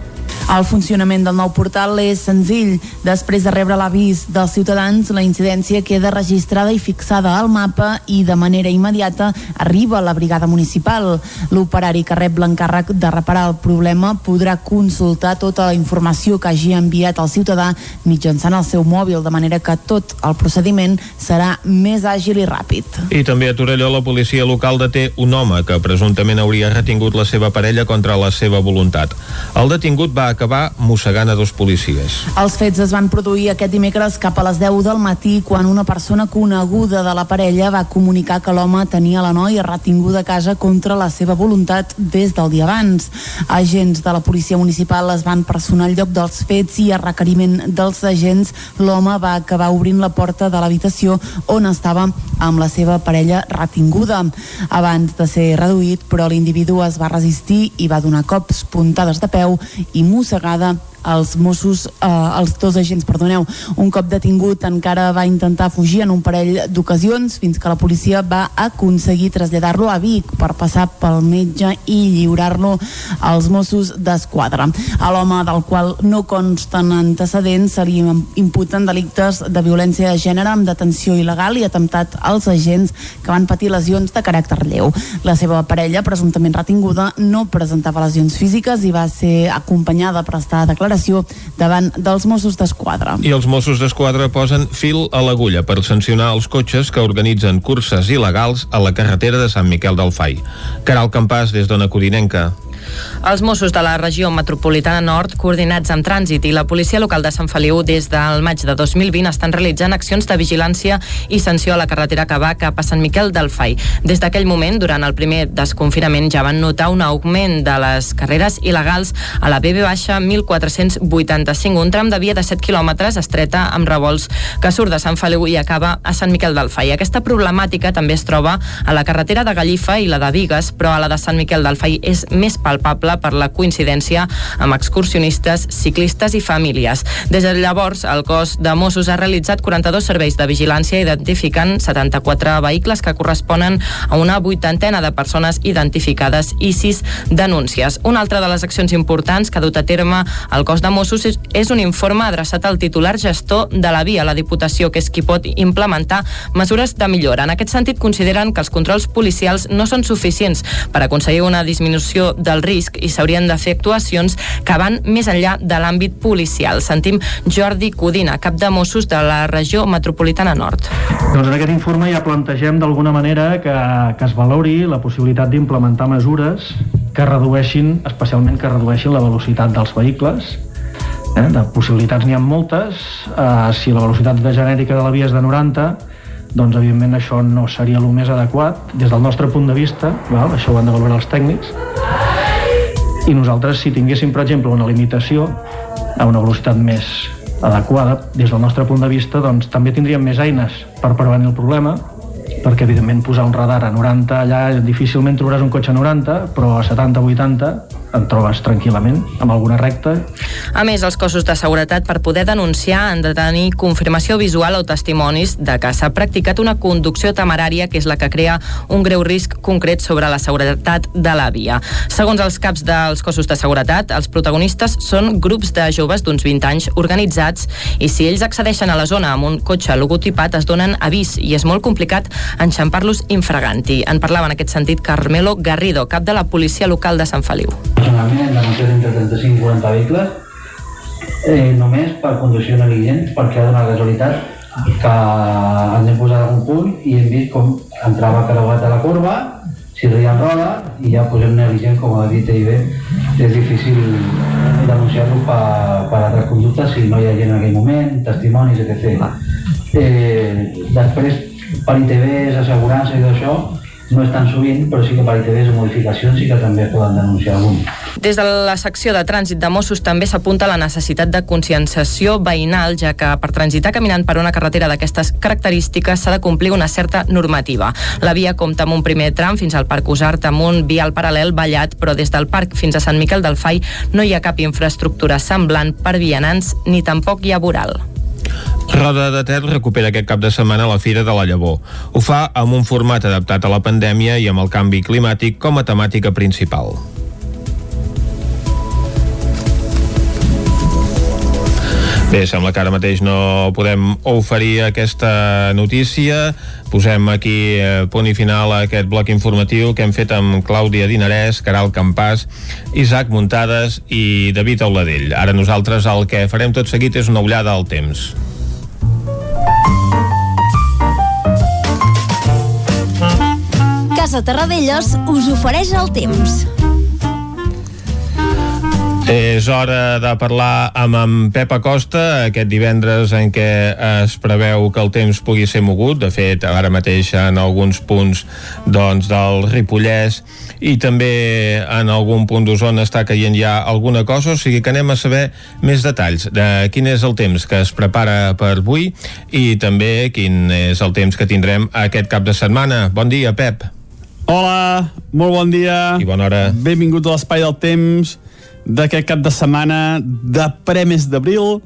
El funcionament del nou portal és senzill. Després de rebre l'avís dels ciutadans, la incidència queda registrada i fixada al mapa i de manera immediata arriba a la brigada municipal. L'operari que rep l'encàrrec de reparar el problema podrà consultar tota la informació que hagi enviat el ciutadà mitjançant el seu mòbil, de manera que tot el procediment serà més àgil i ràpid. I també a Torelló la policia local deté un home que presumptament hauria retingut la seva parella contra la seva voluntat. El detingut acabar mossegant a dos policies. Els fets es van produir aquest dimecres cap a les 10 del matí quan una persona coneguda de la parella va comunicar que l'home tenia la noia retinguda a casa contra la seva voluntat des del dia abans. Agents de la policia municipal es van personar al lloc dels fets i a requeriment dels agents l'home va acabar obrint la porta de l'habitació on estava amb la seva parella retinguda. Abans de ser reduït, però l'individu es va resistir i va donar cops, puntades de peu i mossegada els Mossos, eh, els dos agents, perdoneu, un cop detingut encara va intentar fugir en un parell d'ocasions fins que la policia va aconseguir traslladar-lo a Vic per passar pel metge i lliurar-lo als Mossos d'Esquadra. A l'home del qual no consten antecedents se li imputen delictes de violència de gènere amb detenció il·legal i atemptat als agents que van patir lesions de caràcter lleu. La seva parella, presumptament retinguda, no presentava lesions físiques i va ser acompanyada per estar a declaració davant dels Mossos d'Esquadra. I els Mossos d'Esquadra posen fil a l'agulla per sancionar els cotxes que organitzen curses il·legals a la carretera de Sant Miquel del Fai. Caral Campàs, des d'Ona Codinenca. Els Mossos de la regió metropolitana nord, coordinats amb Trànsit i la Policia Local de Sant Feliu des del maig de 2020 estan realitzant accions de vigilància i sanció a la carretera que va cap a Sant Miquel del Fai. Des d'aquell moment, durant el primer desconfinament, ja van notar un augment de les carreres il·legals a la BB baixa 1485, un tram de via de 7 quilòmetres estreta amb revolts que surt de Sant Feliu i acaba a Sant Miquel del Fai. Aquesta problemàtica també es troba a la carretera de Gallifa i la de Vigues, però a la de Sant Miquel del Fai és més palpable per la coincidència amb excursionistes, ciclistes i famílies. Des de llavors, el cos de Mossos ha realitzat 42 serveis de vigilància identificant 74 vehicles que corresponen a una vuitantena de persones identificades i 6 denúncies. Una altra de les accions importants que ha dut a terme el cos de Mossos és un informe adreçat al titular gestor de la via, la Diputació, que és qui pot implementar mesures de millora. En aquest sentit, consideren que els controls policials no són suficients per aconseguir una disminució del risc i s'haurien de fer actuacions que van més enllà de l'àmbit policial. Sentim Jordi Codina, cap de Mossos de la regió metropolitana nord. Doncs en aquest informe ja plantegem d'alguna manera que, que es valori la possibilitat d'implementar mesures que redueixin, especialment que redueixin la velocitat dels vehicles, Eh? De possibilitats n'hi ha moltes. Eh, si la velocitat de genèrica de la via és de 90, doncs evidentment això no seria el més adequat des del nostre punt de vista, val? això ho han de valorar els tècnics, i nosaltres si tinguéssim, per exemple, una limitació a una velocitat més adequada des del nostre punt de vista, doncs també tindríem més eines per prevenir el problema, perquè evidentment posar un radar a 90 allà difícilment trobaràs un cotxe a 90 però a 70-80 en trobes tranquil·lament amb alguna recta A més, els cossos de seguretat per poder denunciar han de tenir confirmació visual o testimonis de que s'ha practicat una conducció temerària que és la que crea un greu risc concret sobre la seguretat de la via. Segons els caps dels cossos de seguretat, els protagonistes són grups de joves d'uns 20 anys organitzats i si ells accedeixen a la zona amb un cotxe logotipat es donen avís i és molt complicat enxampar-los infraganti. En parlava en aquest sentit Carmelo Garrido, cap de la policia local de Sant Feliu. Personalment hem denunciat entre 35 i 40 vehicles eh, només per conducció negligent perquè ha donat la casualitat que ens hem posat a un punt i hem vist com entrava creuat a la corba si reien roda i ja posem negligent com ha dit ell bé és difícil denunciar-lo per, per altres conductes si no hi ha gent en aquell moment, testimonis, etc. Eh, després per ITVs, assegurança i tot això no és tan sovint, però sí que per ITVs o modificacions sí que també poden denunciar algun. Des de la secció de trànsit de Mossos també s'apunta la necessitat de conscienciació veïnal, ja que per transitar caminant per una carretera d'aquestes característiques s'ha de complir una certa normativa. La via compta amb un primer tram fins al Parc Usart amb un vial paral·lel ballat, però des del parc fins a Sant Miquel del Fai no hi ha cap infraestructura semblant per vianants ni tampoc hi ha voral. Roda de Ter recupera aquest cap de setmana la Fira de la Llavor. Ho fa amb un format adaptat a la pandèmia i amb el canvi climàtic com a temàtica principal. Bé, sembla que ara mateix no podem oferir aquesta notícia. Posem aquí eh, punt i final a aquest bloc informatiu que hem fet amb Clàudia Dinarès, Caral Campàs, Isaac Muntades i David Auladell. Ara nosaltres el que farem tot seguit és una ullada al temps. Casa Terradellos us ofereix el temps. És hora de parlar amb en Pep Acosta aquest divendres en què es preveu que el temps pugui ser mogut. De fet, ara mateix en alguns punts doncs, del Ripollès i també en algun punt d'Osona està caient ja alguna cosa, o sigui que anem a saber més detalls de quin és el temps que es prepara per avui i també quin és el temps que tindrem aquest cap de setmana. Bon dia, Pep. Hola, molt bon dia. I bona hora. Benvingut a l'Espai del Temps d'aquest cap de setmana de premis d'abril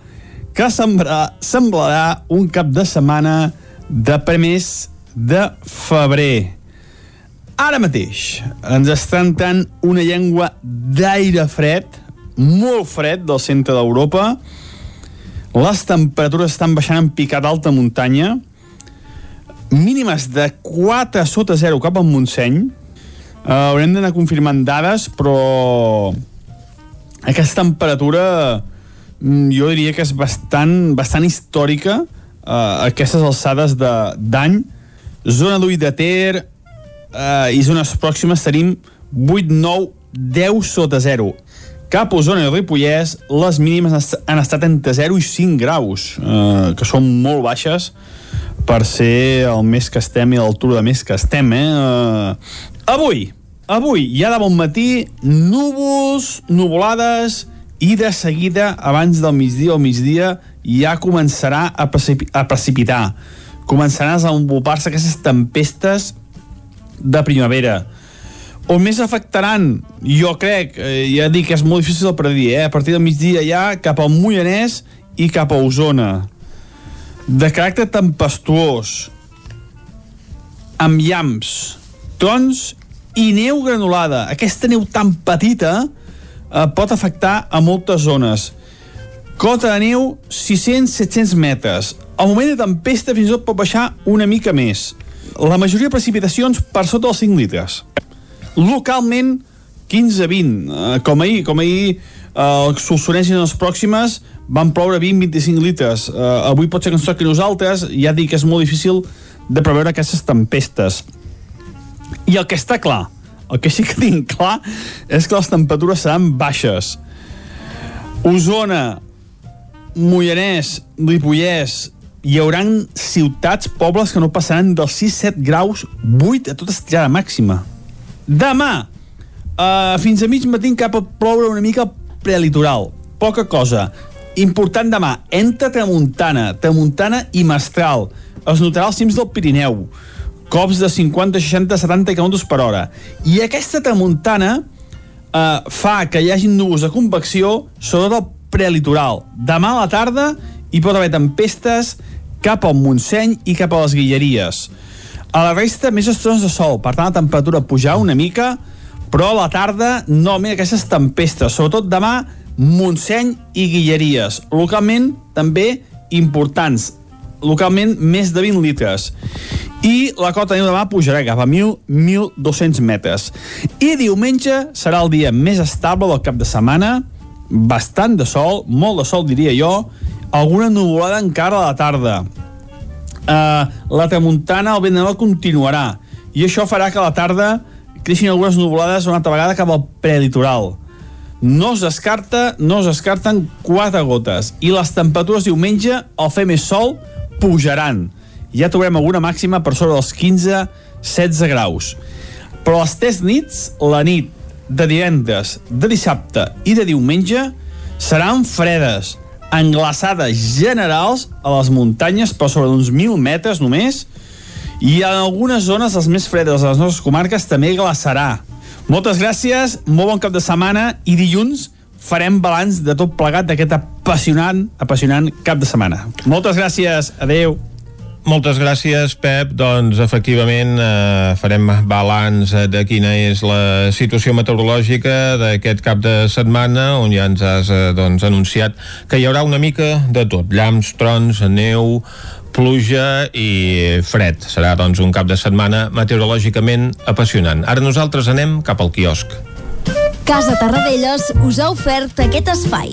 que semblarà, semblarà un cap de setmana de premis de febrer. Ara mateix ens està entrant una llengua d'aire fred, molt fred del centre d'Europa. Les temperatures estan baixant en picat alta muntanya, mínimes de 4 sota 0 cap al Montseny. Uh, haurem d'anar confirmant dades, però aquesta temperatura mm, jo diria que és bastant, bastant històrica eh, a aquestes alçades de- d'any. Zona d'Ull de Ter eh, i zones pròximes tenim 8, 9, 10 sota 0. Cap a Osona i Ripollès, les mínimes han est- han estat entre 0 i 5 graus, eh, que són molt baixes per ser el mes que estem i l'altura de mes que estem, eh? eh avui, avui, ja de bon matí, núvols, nuvolades, i de seguida, abans del migdia o migdia, ja començarà a, precipi a precipitar. Començaran a desenvolupar-se aquestes tempestes de primavera. On més afectaran, jo crec, eh, ja dic que és molt difícil de predir, eh? a partir del migdia ja cap al Moianès i cap a Osona. De caràcter tempestuós, amb llamps, trons i neu granulada. Aquesta neu tan petita eh, pot afectar a moltes zones. Cota de neu 600-700 metres. El moment de tempesta fins i tot pot baixar una mica més. La majoria de precipitacions per sota dels 5 litres. Localment 15-20. Eh, com ahir, com ahir eh, els solsonès i les pròximes van ploure 20-25 litres. Eh, avui pot ser que ens toqui nosaltres, ja dic que és molt difícil de preveure aquestes tempestes. I el que està clar, el que sí que [laughs] tinc clar, és que les temperatures seran baixes. Osona, Moianès, Ripollès, hi haurà ciutats, pobles que no passaran dels 6-7 graus, 8 a tota estirada màxima. Demà, uh, fins a mig matí cap a ploure una mica prelitoral. Poca cosa. Important demà, entre tramuntana, tramuntana i mestral. Es notarà als cims del Pirineu. Cops de 50, 60, 70 km per hora. I aquesta tramuntana eh, fa que hi hagi núvols de convecció sobre el prelitoral. Demà a la tarda hi pot haver tempestes cap al Montseny i cap a les Guilleries. A la resta, més estones de sol, per tant la temperatura pujar una mica, però a la tarda, novament aquestes tempestes, sobretot demà, Montseny i Guilleries. Localment, també importants. Localment, més de 20 litres. I la cota de demà pujarà cap a 1.000-1.200 metres. I diumenge serà el dia més estable del cap de setmana, bastant de sol, molt de sol diria jo, alguna nuvolada encara a la tarda. Uh, la tramuntana, el vent de nord continuarà i això farà que a la tarda creixin algunes nuvolades una altra vegada cap al prelitoral. No es descarta, no es descarten quatre gotes i les temperatures diumenge, al fer més sol, pujaran. Ja trobarem alguna màxima per sobre dels 15-16 graus. Però les tres nits, la nit de divendres, de dissabte i de diumenge, seran fredes, englaçades generals a les muntanyes per sobre d'uns 1.000 metres només i en algunes zones, les més fredes de les nostres comarques, també glaçarà. Moltes gràcies, molt bon cap de setmana i dilluns farem balanç de tot plegat d'aquest apassionant, apassionant cap de setmana. Moltes gràcies, adeu. Moltes gràcies, Pep. Doncs, efectivament, eh, farem balanç de quina és la situació meteorològica d'aquest cap de setmana, on ja ens has eh, doncs, anunciat que hi haurà una mica de tot. Llamps, trons, neu, pluja i fred. Serà, doncs, un cap de setmana meteorològicament apassionant. Ara nosaltres anem cap al quiosc. Casa Tarradellas us ha ofert aquest espai.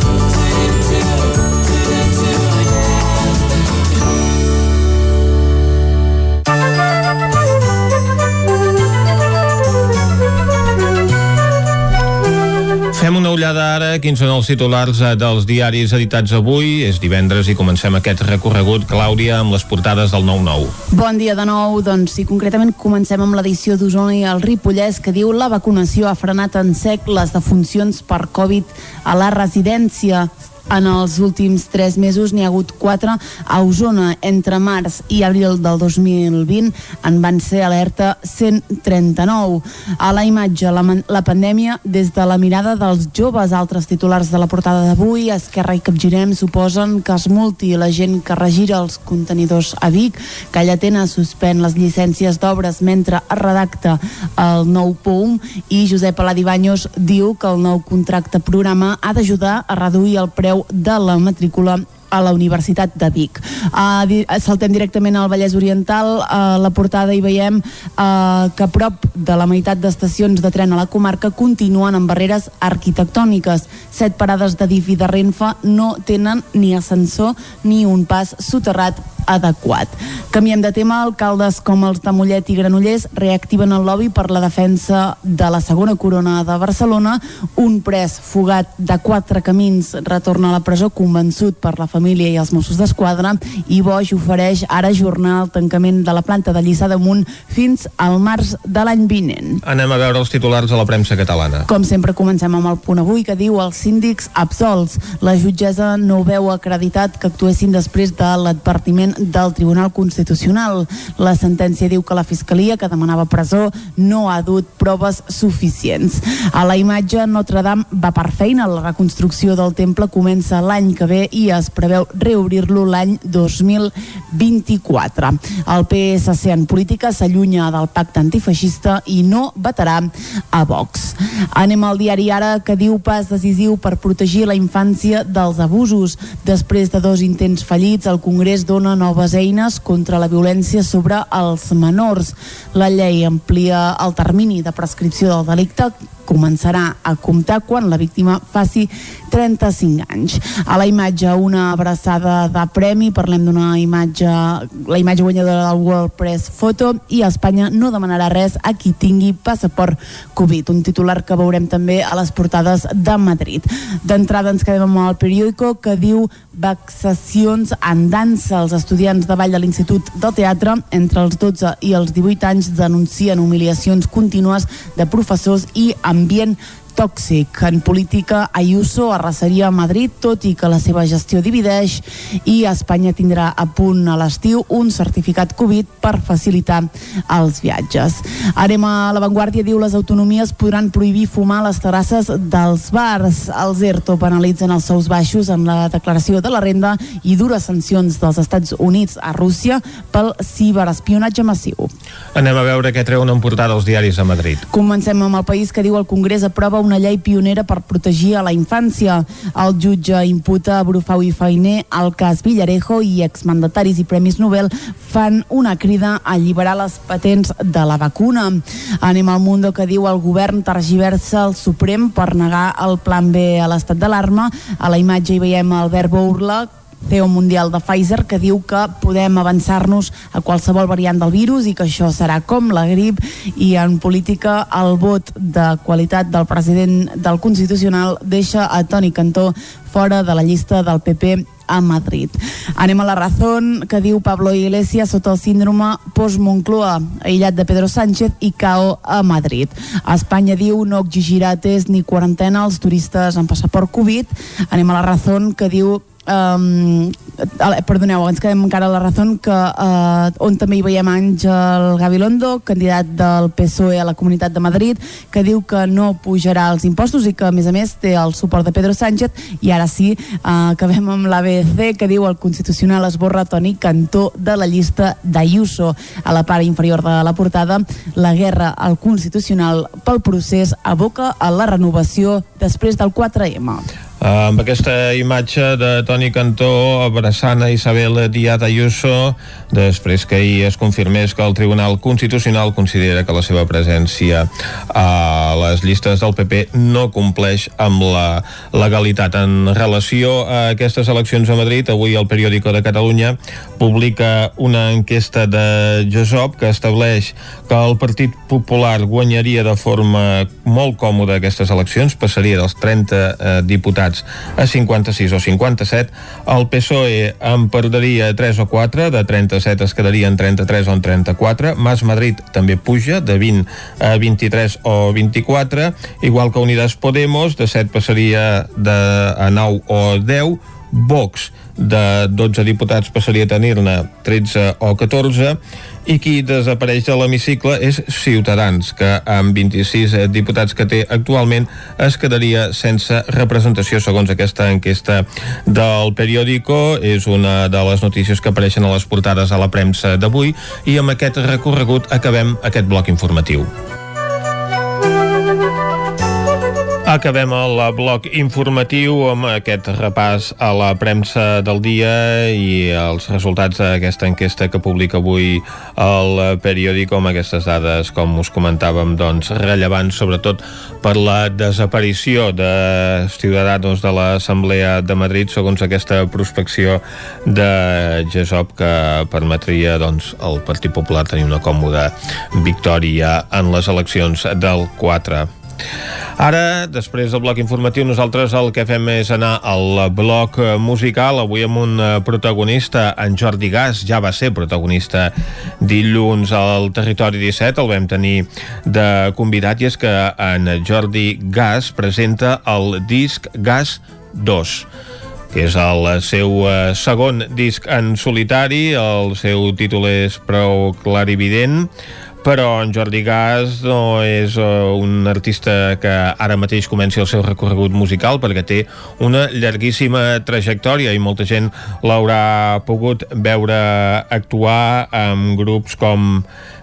Fem una ullada ara, quins són els titulars eh, dels diaris editats avui. És divendres i comencem aquest recorregut, Clàudia, amb les portades del 9-9. Bon dia de nou, doncs sí, concretament comencem amb l'edició d'Osona i el Ripollès que diu la vacunació ha frenat en sec les defuncions per Covid a la residència. En els últims tres mesos n'hi ha hagut quatre a Osona. Entre març i abril del 2020 en van ser alerta 139. A la imatge, la, la pandèmia des de la mirada dels joves. Altres titulars de la portada d'avui, Esquerra i Capgirem suposen que es multi la gent que regira els contenidors a Vic, que Llatena suspèn les llicències d'obres mentre es redacta el nou POUM i Josep Aladibanyos diu que el nou contracte programa ha d'ajudar a reduir el preu de la matrícula a la Universitat de Vic. Uh, saltem directament al Vallès Oriental. A uh, la portada hi veiem uh, que prop de la meitat d'estacions de tren a la comarca continuen amb barreres arquitectòniques. Set parades de DIF i de Renfe no tenen ni ascensor ni un pas soterrat adequat. Canviem de tema, alcaldes com els de Mollet i Granollers reactiven el lobby per la defensa de la segona corona de Barcelona. Un pres fugat de quatre camins retorna a la presó convençut per la família i els Mossos d'Esquadra i Boix ofereix ara jornar el tancament de la planta de Lliçà d'Amunt fins al març de l'any vinent. Anem a veure els titulars de la premsa catalana. Com sempre comencem amb el punt avui que diu els síndics absolts. La jutgessa no veu acreditat que actuessin després de l'advertiment del Tribunal Constitucional. La sentència diu que la Fiscalia, que demanava presó, no ha dut proves suficients. A la imatge, Notre Dame va per feina. La reconstrucció del temple comença l'any que ve i es preveu reobrir-lo l'any 2024. El PSC en política s'allunya del pacte antifeixista i no vetarà a Vox. Anem al diari Ara que diu pas decisiu per protegir la infància dels abusos. Després de dos intents fallits, el Congrés dona noves eines contra la violència sobre els menors. La llei amplia el termini de prescripció del delicte començarà a comptar quan la víctima faci 35 anys. A la imatge, una abraçada de premi, parlem d'una imatge, la imatge guanyadora del World Press Photo i Espanya no demanarà res a qui tingui passaport Covid, un titular que veurem també a les portades de Madrid. D'entrada ens quedem amb el periòdico que diu vexacions en dansa. Els estudiants de ball de l'Institut del Teatre entre els 12 i els 18 anys denuncien humiliacions contínues de professors i ambient tòxic. En política, Ayuso arrasaria a Madrid, tot i que la seva gestió divideix, i Espanya tindrà a punt a l'estiu un certificat Covid per facilitar els viatges. Anem a l'avantguàrdia, diu les autonomies podran prohibir fumar a les terrasses dels bars. Els ERTO penalitzen els sous baixos en la declaració de la renda i dures sancions dels Estats Units a Rússia pel ciberespionatge massiu. Anem a veure què treuen en portada els diaris a Madrid. Comencem amb el país que diu el Congrés aprova una llei pionera per protegir a la infància. El jutge imputa a Brufau i Feiner el cas Villarejo i exmandataris i Premis Nobel fan una crida a alliberar les patents de la vacuna. Anem al Mundo que diu el govern tergiversa el Suprem per negar el plan B a l'estat d'alarma. A la imatge hi veiem Albert Bourla CEO mundial de Pfizer que diu que podem avançar-nos a qualsevol variant del virus i que això serà com la grip i en política el vot de qualitat del president del Constitucional deixa a Toni Cantó fora de la llista del PP a Madrid. Anem a la Razón, que diu Pablo Iglesias sota el síndrome post-Moncloa, aïllat de Pedro Sánchez i CAO a Madrid. A Espanya diu no exigirà test ni quarantena als turistes amb passaport Covid. Anem a la Razón, que diu um, perdoneu, ens quedem encara a la raó que uh, on també hi veiem Àngel Gabilondo, candidat del PSOE a la Comunitat de Madrid, que diu que no pujarà els impostos i que a més a més té el suport de Pedro Sánchez. I ara sí, uh, acabem amb l'ABC que diu el Constitucional esborra Toni Cantó de la llista d'Ayuso a la part inferior de la portada la guerra al Constitucional pel procés aboca a la renovació després del 4M amb aquesta imatge de Toni Cantó abraçant a Isabel Díaz Ayuso després que ahir es confirmés que el Tribunal Constitucional considera que la seva presència a les llistes del PP no compleix amb la legalitat. En relació a aquestes eleccions a Madrid, avui el periòdico de Catalunya publica una enquesta de Josop que estableix que el Partit Popular guanyaria de forma molt còmoda aquestes eleccions, passaria dels 30 eh, diputats diputats a 56 o 57. El PSOE en perdria 3 o 4, de 37 es quedarien 33 o en 34. Mas Madrid també puja, de 20 a 23 o 24, igual que Unidas Podemos, de 7 passaria de, a 9 o 10. Vox, de 12 diputats passaria a tenir-ne 13 o 14 i qui desapareix de l'hemicicle és Ciutadans, que amb 26 diputats que té actualment es quedaria sense representació segons aquesta enquesta del periòdico. És una de les notícies que apareixen a les portades a la premsa d'avui i amb aquest recorregut acabem aquest bloc informatiu. Acabem el bloc informatiu amb aquest repàs a la premsa del dia i els resultats d'aquesta enquesta que publica avui el periòdic amb aquestes dades, com us comentàvem, doncs, rellevants sobretot per la desaparició de ciutadans de l'Assemblea de Madrid segons aquesta prospecció de GESOP que permetria doncs, al Partit Popular tenir una còmoda victòria en les eleccions del 4 Ara, després del bloc informatiu, nosaltres el que fem és anar al bloc musical, avui amb un protagonista, en Jordi Gas, ja va ser protagonista dilluns al Territori 17, el vam tenir de convidat, i és que en Jordi Gas presenta el disc Gas 2 que és el seu eh, segon disc en solitari, el seu títol és prou clarivident, però en Jordi Gas no és uh, un artista que ara mateix comenci el seu recorregut musical perquè té una llarguíssima trajectòria i molta gent l'haurà pogut veure actuar amb grups com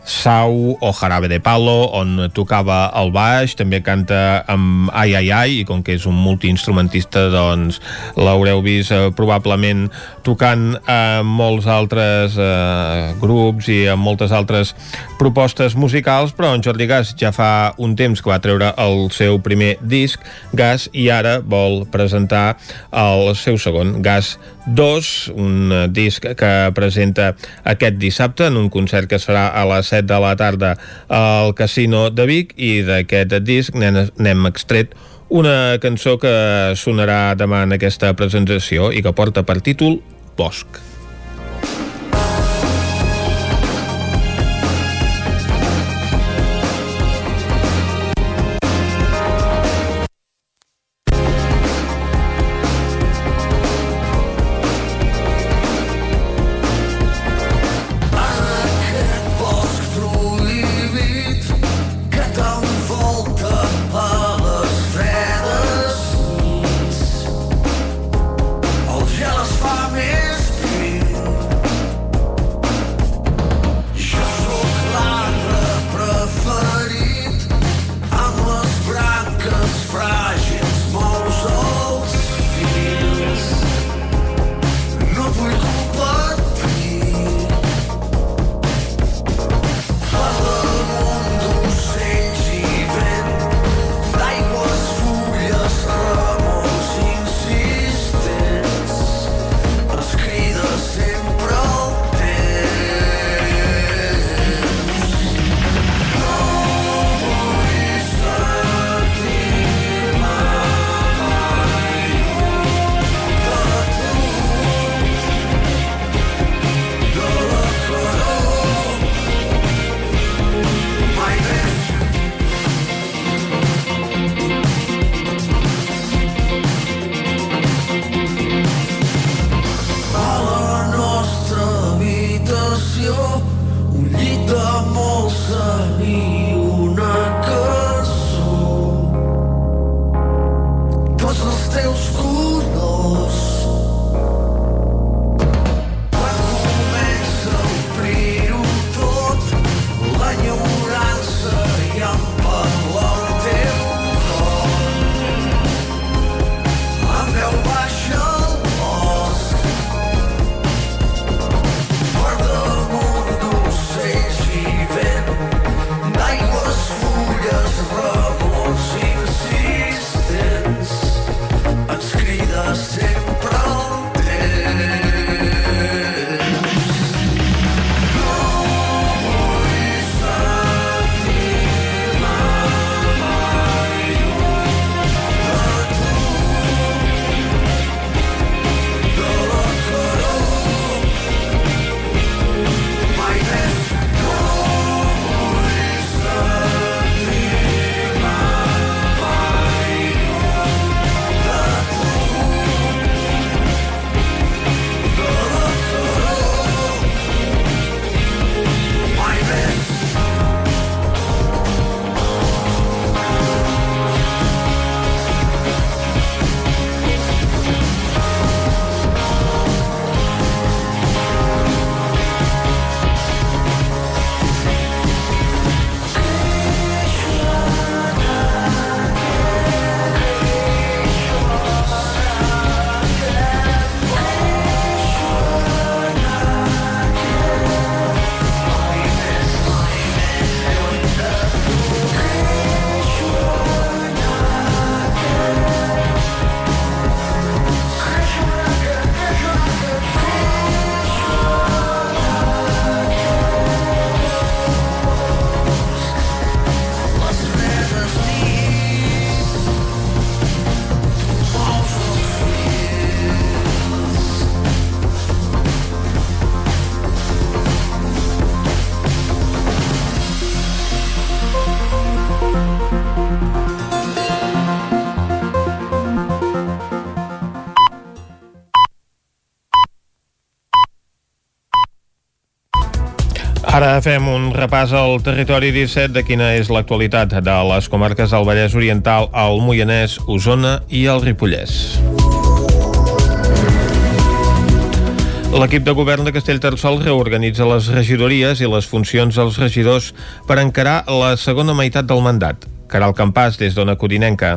Sau o Jarabe de Palo, on tocava el baix, també canta amb Ai Ai Ai, i com que és un multiinstrumentista, doncs l'haureu vist eh, probablement tocant amb molts altres eh, grups i amb moltes altres propostes musicals, però en Jordi Gas ja fa un temps que va treure el seu primer disc, Gas, i ara vol presentar el seu segon, Gas 2, un disc que presenta aquest dissabte en un concert que es farà a les 7 de la tarda al Casino de Vic i d'aquest disc n'hem extret una cançó que sonarà demà en aquesta presentació i que porta per títol Bosc. Ara fem un repàs al territori 17 de quina és l'actualitat de les comarques del Vallès Oriental, el Moianès, Osona i el Ripollès. L'equip de govern de Castellterçol reorganitza les regidories i les funcions dels regidors per encarar la segona meitat del mandat. Caral Campàs, des d'Ona Codinenca.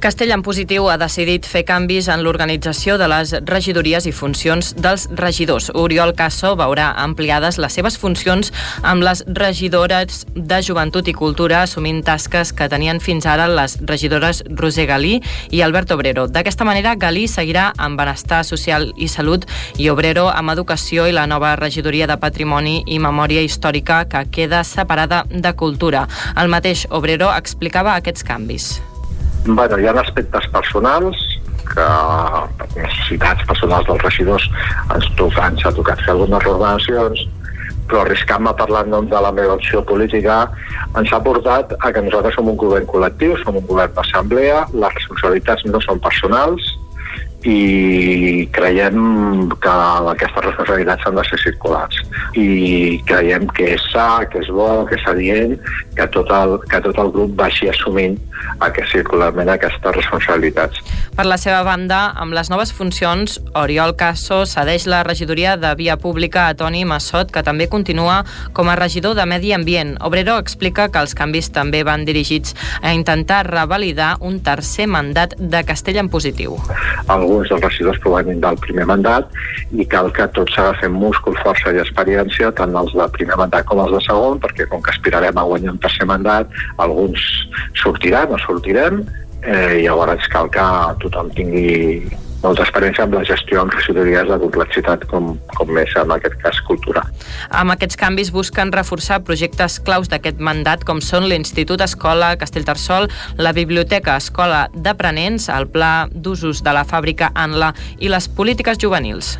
Castell en positiu ha decidit fer canvis en l'organització de les regidories i funcions dels regidors. Oriol Casso veurà ampliades les seves funcions amb les regidores de Joventut i Cultura assumint tasques que tenien fins ara les regidores Roser Galí i Albert Obrero. D'aquesta manera, Galí seguirà amb Benestar Social i Salut i Obrero amb Educació i la nova regidoria de Patrimoni i Memòria Històrica que queda separada de Cultura. El mateix Obrero explicava aquests canvis. Bueno, hi ha aspectes personals que per necessitats personals dels regidors ens, toca, ens ha tocat fer algunes reordenacions però arriscant-me a parlar en nom de la meva opció política ens ha portat a que nosaltres som un govern col·lectiu, som un govern d'assemblea, les responsabilitats no són personals i creiem que aquestes responsabilitats han de ser circulars i creiem que és sa, que és bo, que és adient que tot el, que tot el grup vagi assumint aquest, circularment aquestes responsabilitats. Per la seva banda, amb les noves funcions, Oriol Casso cedeix la regidoria de Via Pública a Toni Massot, que també continua com a regidor de Medi Ambient. Obrero explica que els canvis també van dirigits a intentar revalidar un tercer mandat de Castell en positiu. Alguns dels regidors provenint del primer mandat i cal que tots s'agafen múscul, força i experiència, tant els del primer mandat com els de segon, perquè com que aspirarem a guanyar un tercer mandat, alguns sortiran no sortirem eh, i llavors cal que tothom tingui molta experiència amb la gestió amb regidories de complexitat com, com més en aquest cas cultura. Amb aquests canvis busquen reforçar projectes claus d'aquest mandat com són l'Institut Escola Castellterçol, la Biblioteca Escola d'Aprenents, el Pla d'Usos de la Fàbrica ANLA i les polítiques juvenils.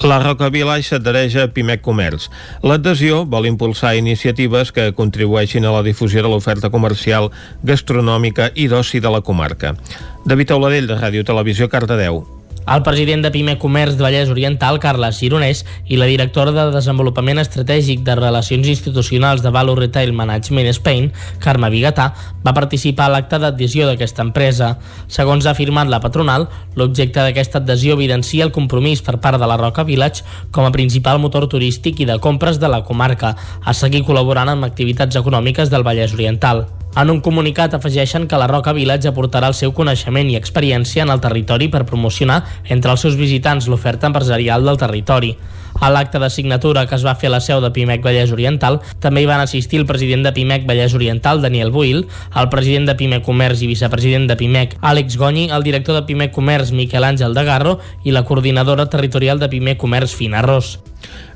La Roca Village s'adhereix a Pimec Comerç. L'adhesió vol impulsar iniciatives que contribueixin a la difusió de l'oferta comercial, gastronòmica i d'oci de la comarca. David Auladell, de Ràdio Televisió, Cardedeu. El president de Pime Comerç de Vallès Oriental, Carles Gironès, i la directora de Desenvolupament Estratègic de Relacions Institucionals de Value Retail Management Spain, Carme Bigatà, va participar a l'acte d'adhesió d'aquesta empresa. Segons ha afirmat la patronal, l'objecte d'aquesta adhesió evidencia el compromís per part de la Roca Village com a principal motor turístic i de compres de la comarca, a seguir col·laborant amb activitats econòmiques del Vallès Oriental. En un comunicat afegeixen que la Roca Village aportarà el seu coneixement i experiència en el territori per promocionar entre els seus visitants l'oferta empresarial del territori. A l'acte de signatura que es va fer a la seu de Pimec Vallès Oriental també hi van assistir el president de Pimec Vallès Oriental, Daniel Buil, el president de Pimec Comerç i vicepresident de Pimec, Àlex Goni, el director de Pimec Comerç, Miquel Àngel de Garro, i la coordinadora territorial de Pimec Comerç, Fina Ros.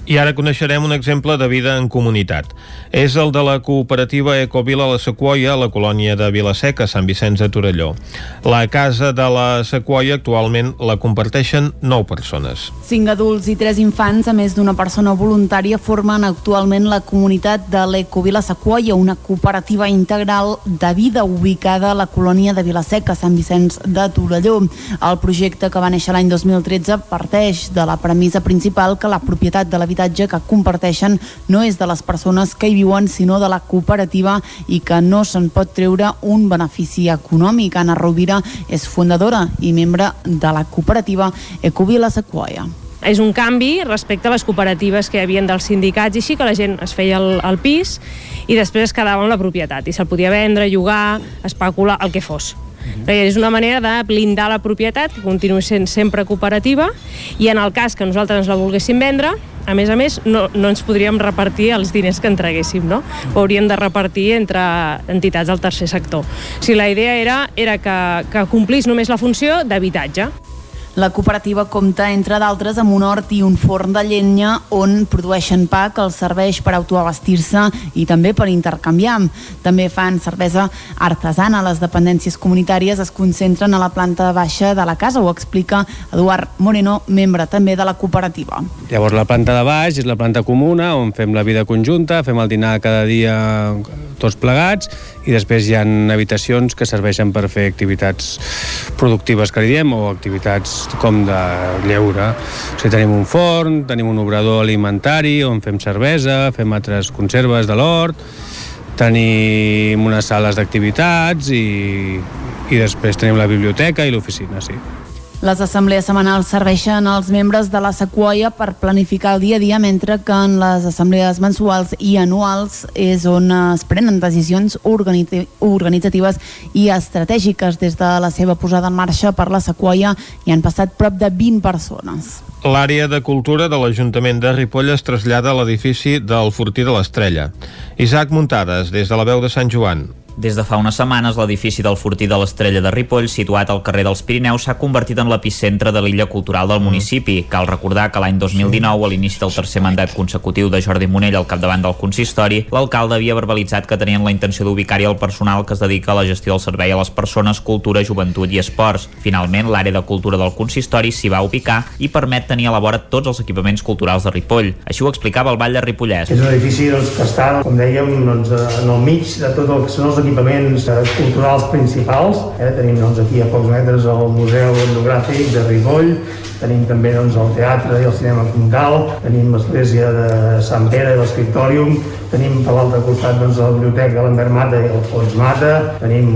I ara coneixerem un exemple de vida en comunitat. És el de la cooperativa Ecovila La Sequoia a la colònia de Vilaseca, Sant Vicenç de Torelló. La casa de la Sequoia actualment la comparteixen 9 persones. Cinc adults i tres infants, a més d'una persona voluntària, formen actualment la comunitat de l'Ecovila Sequoia, una cooperativa integral de vida ubicada a la colònia de Vilaseca, Sant Vicenç de Torelló. El projecte que va néixer l'any 2013 parteix de la premissa principal que la propietat de la l'habitatge que comparteixen no és de les persones que hi viuen, sinó de la cooperativa i que no se'n pot treure un benefici econòmic. Anna Rovira és fundadora i membre de la cooperativa Ecovila Sequoia és un canvi respecte a les cooperatives que hi dels sindicats i així, que la gent es feia el, el pis i després es quedava amb la propietat i se'l podia vendre, llogar, especular, el que fos. Mm -hmm. És una manera de blindar la propietat, que continuï sent sempre cooperativa, i en el cas que nosaltres ens la volguéssim vendre, a més a més, no, no ens podríem repartir els diners que entreguéssim, no? Ho hauríem de repartir entre entitats del tercer sector. O sigui, la idea era, era que, que complís només la funció d'habitatge. La cooperativa compta, entre d'altres, amb un hort i un forn de llenya on produeixen pa que els serveix per autoabastir-se i també per intercanviar. També fan cervesa artesana. Les dependències comunitàries es concentren a la planta baixa de la casa, ho explica Eduard Moreno, membre també de la cooperativa. Llavors la planta de baix és la planta comuna on fem la vida conjunta, fem el dinar cada dia tots plegats i després hi ha habitacions que serveixen per fer activitats productives que li diem o activitats com de lleure. O sigui, tenim un forn, tenim un obrador alimentari on fem cervesa, fem altres conserves de l'hort, tenim unes sales d'activitats i, i després tenim la biblioteca i l'oficina, sí. Les assemblees setmanals serveixen als membres de la Sequoia per planificar el dia a dia, mentre que en les assemblees mensuals i anuals és on es prenen decisions organitzatives i estratègiques. Des de la seva posada en marxa per la Sequoia hi han passat prop de 20 persones. L'àrea de cultura de l'Ajuntament de Ripoll es trasllada a l'edifici del Fortí de l'Estrella. Isaac Muntades, des de la veu de Sant Joan. Des de fa unes setmanes, l'edifici del Fortí de l'Estrella de Ripoll, situat al carrer dels Pirineus, s'ha convertit en l'epicentre de l'illa cultural del municipi. Cal recordar que l'any 2019, a l'inici del tercer mandat consecutiu de Jordi Monell al capdavant del consistori, l'alcalde havia verbalitzat que tenien la intenció d'ubicar-hi el personal que es dedica a la gestió del servei a les persones, cultura, joventut i esports. Finalment, l'àrea de cultura del consistori s'hi va ubicar i permet tenir a la vora tots els equipaments culturals de Ripoll. Així ho explicava el Vall de Ripollès. És un edifici doncs, que està, com dèiem, doncs, en el mig de tot el que són els equipaments eh, culturals principals. Eh? Tenim doncs, aquí a pocs metres el Museu Etnogràfic de Ripoll, tenim també doncs, el teatre i el cinema Concal, tenim l'església de Sant Pere i l'Escriptòrium, tenim per l'altre costat doncs, la biblioteca de l'Envert Mata i el Fons Mata, tenim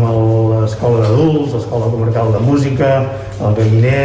l'escola d'adults, l'escola comarcal de música, el galliner,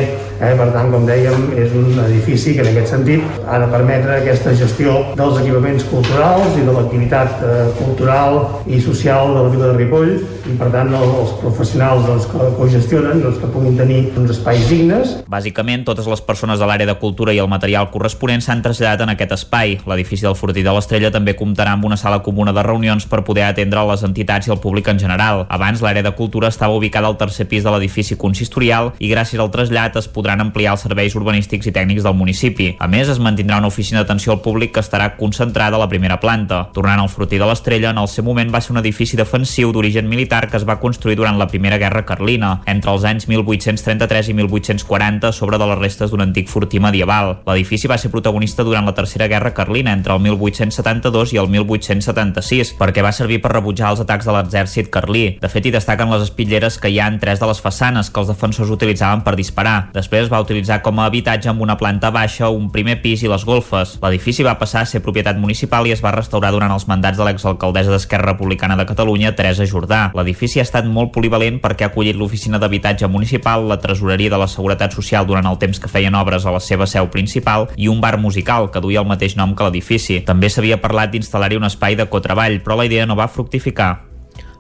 eh? per tant, com dèiem, és un edifici que en aquest sentit ha de permetre aquesta gestió dels equipaments culturals i de l'activitat eh, cultural i social de la vila de Ripoll i per tant els professionals doncs, que, ho gestionen doncs, que puguin tenir uns espais dignes. Bàsicament, totes les persones de l'àrea de cultura i el material corresponent s'han traslladat en aquest espai. L'edifici del Fortí de l'Estrella també comptarà amb una sala comuna de reunions per poder atendre les entitats i el públic en general. Abans, l'àrea de cultura estava ubicada al tercer pis de l'edifici consistorial i gràcies al trasllat es podran ampliar els serveis urbanístics i tècnics del municipi. A més, es mantindrà una oficina d'atenció al públic que estarà concentrada a la primera planta. Tornant al Fortí de l'Estrella, en el seu moment va ser un edifici defensiu d'origen militar que es va construir durant la Primera Guerra Carlina, entre els anys 1833 i 1840 sobre de les restes d'un antic fortí medieval. L'edifici va ser protagonista durant la Tercera Guerra Carlina entre el 1872 i el 1876, perquè va servir per rebutjar els atacs de l'exèrcit carlí. De fet, hi destaquen les espitlleres que hi ha en tres de les façanes que els defensors utilitzaven per disparar. Després va utilitzar com a habitatge amb una planta baixa, un primer pis i les golfes. L'edifici va passar a ser propietat municipal i es va restaurar durant els mandats de l'exalcaldessa d'Esquerra Republicana de Catalunya, Teresa Jordà. L'edifici ha estat molt polivalent perquè ha acollit l'oficina d'habitatge municipal, la tresoreria de la Seguretat Social durant el temps que feien obres a la seva seu principal i un bar musical que duia el mateix nom que l'edifici. També s'havia parlat d'instal·lar-hi un espai de cotreball, però la idea no va fructificar.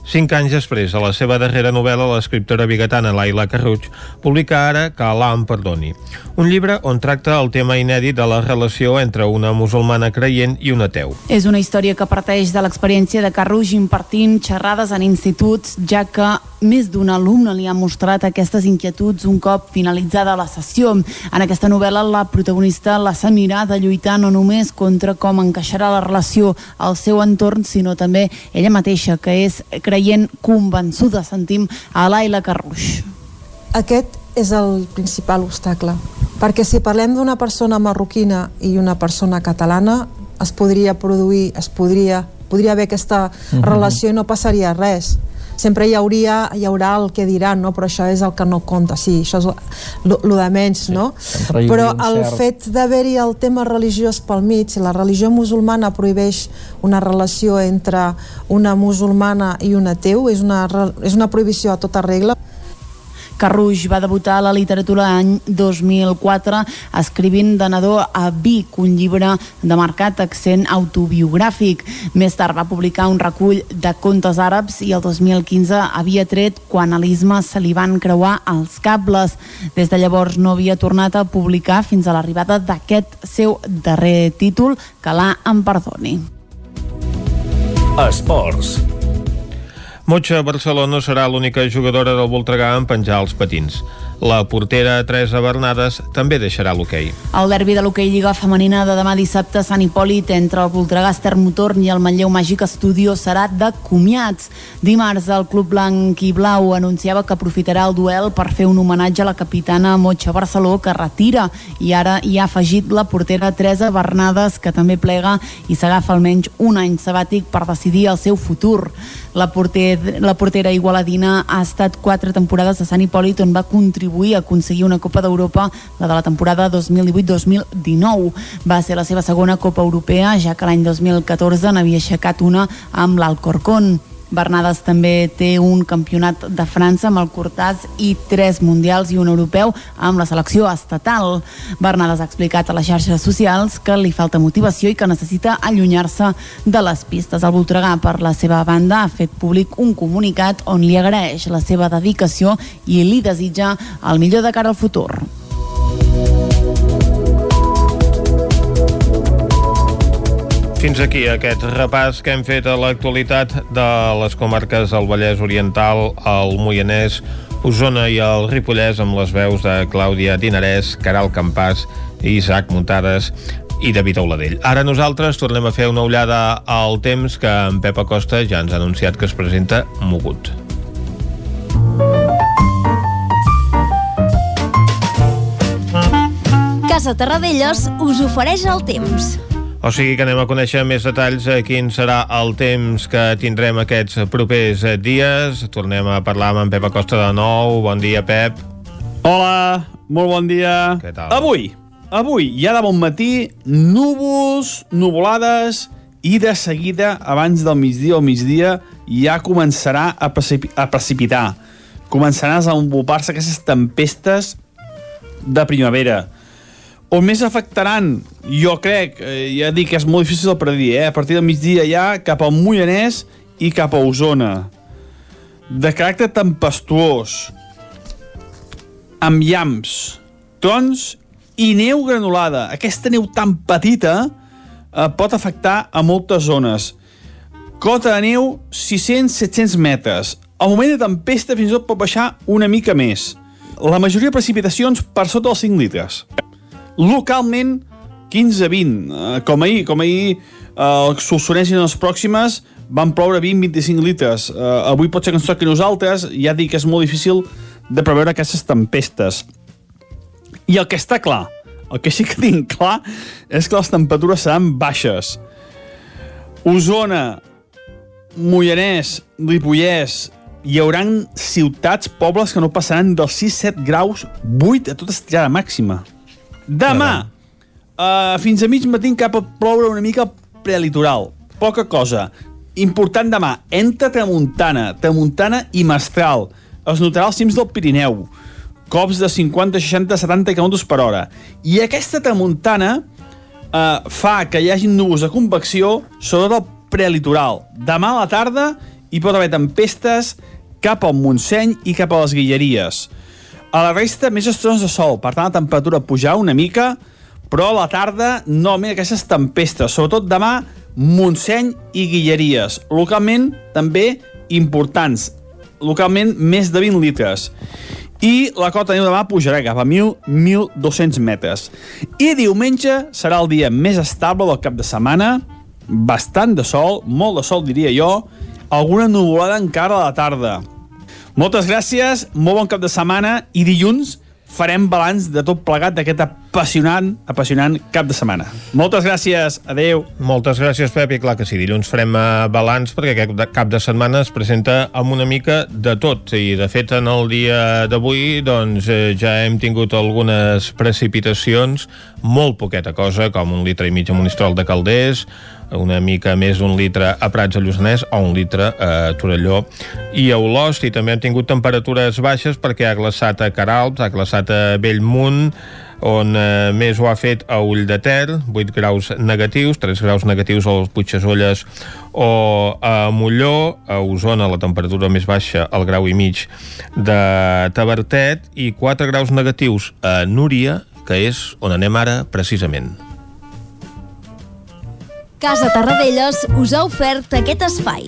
Cinc anys després, a la seva darrera novel·la, l'escriptora bigatana Laila Carruig publica ara Que Allah em perdoni, un llibre on tracta el tema inèdit de la relació entre una musulmana creient i un ateu. És una història que parteix de l'experiència de Carruig impartint xerrades en instituts, ja que més d'un alumne li ha mostrat aquestes inquietuds un cop finalitzada la sessió. En aquesta novel·la, la protagonista la Samira de lluitar no només contra com encaixarà la relació al seu entorn, sinó també ella mateixa, que és creient convençuda, sentim a Laila Carruix. Aquest és el principal obstacle, perquè si parlem d'una persona marroquina i una persona catalana, es podria produir, es podria, podria haver aquesta uh mhm. -huh. relació i no passaria res sempre hi hauria hi haurà el que diran, no? però això és el que no compta, sí, això és el de menys, sí, no? Però el cert. fet d'haver-hi el tema religiós pel mig, si la religió musulmana prohibeix una relació entre una musulmana i un ateu, és una, és una prohibició a tota regla. Carruix va debutar a la literatura l'any 2004 escrivint de nadó a Vic, un llibre de marcat accent autobiogràfic. Més tard va publicar un recull de contes àrabs i el 2015 havia tret quan a l'Isma se li van creuar els cables. Des de llavors no havia tornat a publicar fins a l'arribada d'aquest seu darrer títol, que l'ha em perdoni. Esports. Motxa Barcelona serà l'única jugadora del Voltregà en penjar els patins. La portera Teresa Bernades també deixarà l'hoquei. El derbi de l'hoquei Lliga Femenina de demà dissabte a Sant Hipòlit entre el Voltregà Motorn i el Manlleu Màgic Estudio serà de comiats. Dimarts el Club Blanc i Blau anunciava que aprofitarà el duel per fer un homenatge a la capitana Motxa Barceló que retira i ara hi ha afegit la portera Teresa Bernades que també plega i s'agafa almenys un any sabàtic per decidir el seu futur. La, porter, la portera igualadina ha estat quatre temporades a Sant Hipòlit on va contribuir contribuir a aconseguir una Copa d'Europa, la de la temporada 2018-2019. Va ser la seva segona Copa Europea, ja que l'any 2014 n'havia aixecat una amb l'Alcorcón. Bernades també té un campionat de França amb el Cortàs i tres mundials i un europeu amb la selecció estatal. Bernades ha explicat a les xarxes socials que li falta motivació i que necessita allunyar-se de les pistes. El Voltregà, per la seva banda, ha fet públic un comunicat on li agraeix la seva dedicació i li desitja el millor de cara al futur. Fins aquí aquest repàs que hem fet a l'actualitat de les comarques del Vallès Oriental, el Moianès, Osona i el Ripollès amb les veus de Clàudia Dinarès, Caral Campàs i Isaac Muntades i David Auladell. Ara nosaltres tornem a fer una ullada al temps que en Pep Acosta ja ens ha anunciat que es presenta mogut. Casa Terradellos us ofereix el temps. O sigui que anem a conèixer més detalls a quin serà el temps que tindrem aquests propers dies. Tornem a parlar amb en Pep Acosta de nou. Bon dia, Pep. Hola, molt bon dia. Què tal? Avui, avui, ja de bon matí, núvols, nuvolades, i de seguida, abans del migdia o migdia, ja començarà a, precip a precipitar. Començaran a desenvolupar-se aquestes tempestes de primavera. On més afectaran, jo crec, eh, ja dic que és molt difícil de predir, eh? a partir del migdia ja cap al Moianès i cap a Osona. De caràcter tempestuós, amb llamps, trons i neu granulada. Aquesta neu tan petita eh, pot afectar a moltes zones. Cota de neu 600-700 metres. Al moment de tempesta fins i tot pot baixar una mica més. La majoria de precipitacions per sota dels 5 litres. Localment, 15-20. Eh, com ahir, com ahir eh, el Solsonès i les pròximes van ploure 20-25 litres. Eh, avui pot ser que ens toqui nosaltres, ja dic que és molt difícil de preveure aquestes tempestes. I el que està clar, el que sí que tinc clar, és que les temperatures seran baixes. Osona, Mollanès, Ripollès, hi haurà ciutats, pobles que no passaran dels 6-7 graus, 8 a tota estirada màxima. Demà, uh, fins a mig matí cap a ploure una mica prelitoral. Poca cosa. Important demà, entre tramuntana, tramuntana i mestral. Es notarà als cims del Pirineu. Cops de 50, 60, 70 km per hora. I aquesta tramuntana uh, fa que hi hagi núvols de convecció sobre el prelitoral. Demà a la tarda hi pot haver tempestes cap al Montseny i cap a les Guilleries. A la resta, més estones de sol, per tant la temperatura pujar una mica, però a la tarda no, mira aquestes tempestes, sobretot demà Montseny i Guilleries, localment també importants, localment més de 20 litres. I la cota de neu demà pujarà cap a 1.000-1.200 metres. I diumenge serà el dia més estable del cap de setmana, bastant de sol, molt de sol diria jo, alguna nuvolada encara a la tarda. Moltes gràcies, molt bon cap de setmana i dilluns farem balanç de tot plegat d'aquest apassionant, apassionant cap de setmana. Moltes gràcies, adeu. Moltes gràcies, Pep, i clar que sí, dilluns farem uh, balanç perquè aquest cap de setmana es presenta amb una mica de tot i de fet en el dia d'avui doncs eh, ja hem tingut algunes precipitacions, molt poqueta cosa, com un litre i mig a Monistrol de Calders, una mica més d'un litre a Prats de Lluçanès o un litre a Torelló i a Olost i també hem tingut temperatures baixes perquè ha glaçat a Caralps, ha glaçat a Bellmunt on eh, més ho ha fet a Ull de Ter, 8 graus negatius, 3 graus negatius als Puigdesolles o a Molló, a Osona la temperatura més baixa, al grau i mig de Tabertet i 4 graus negatius a Núria, que és on anem ara precisament. Casa Tarradellas us ha ofert aquest espai.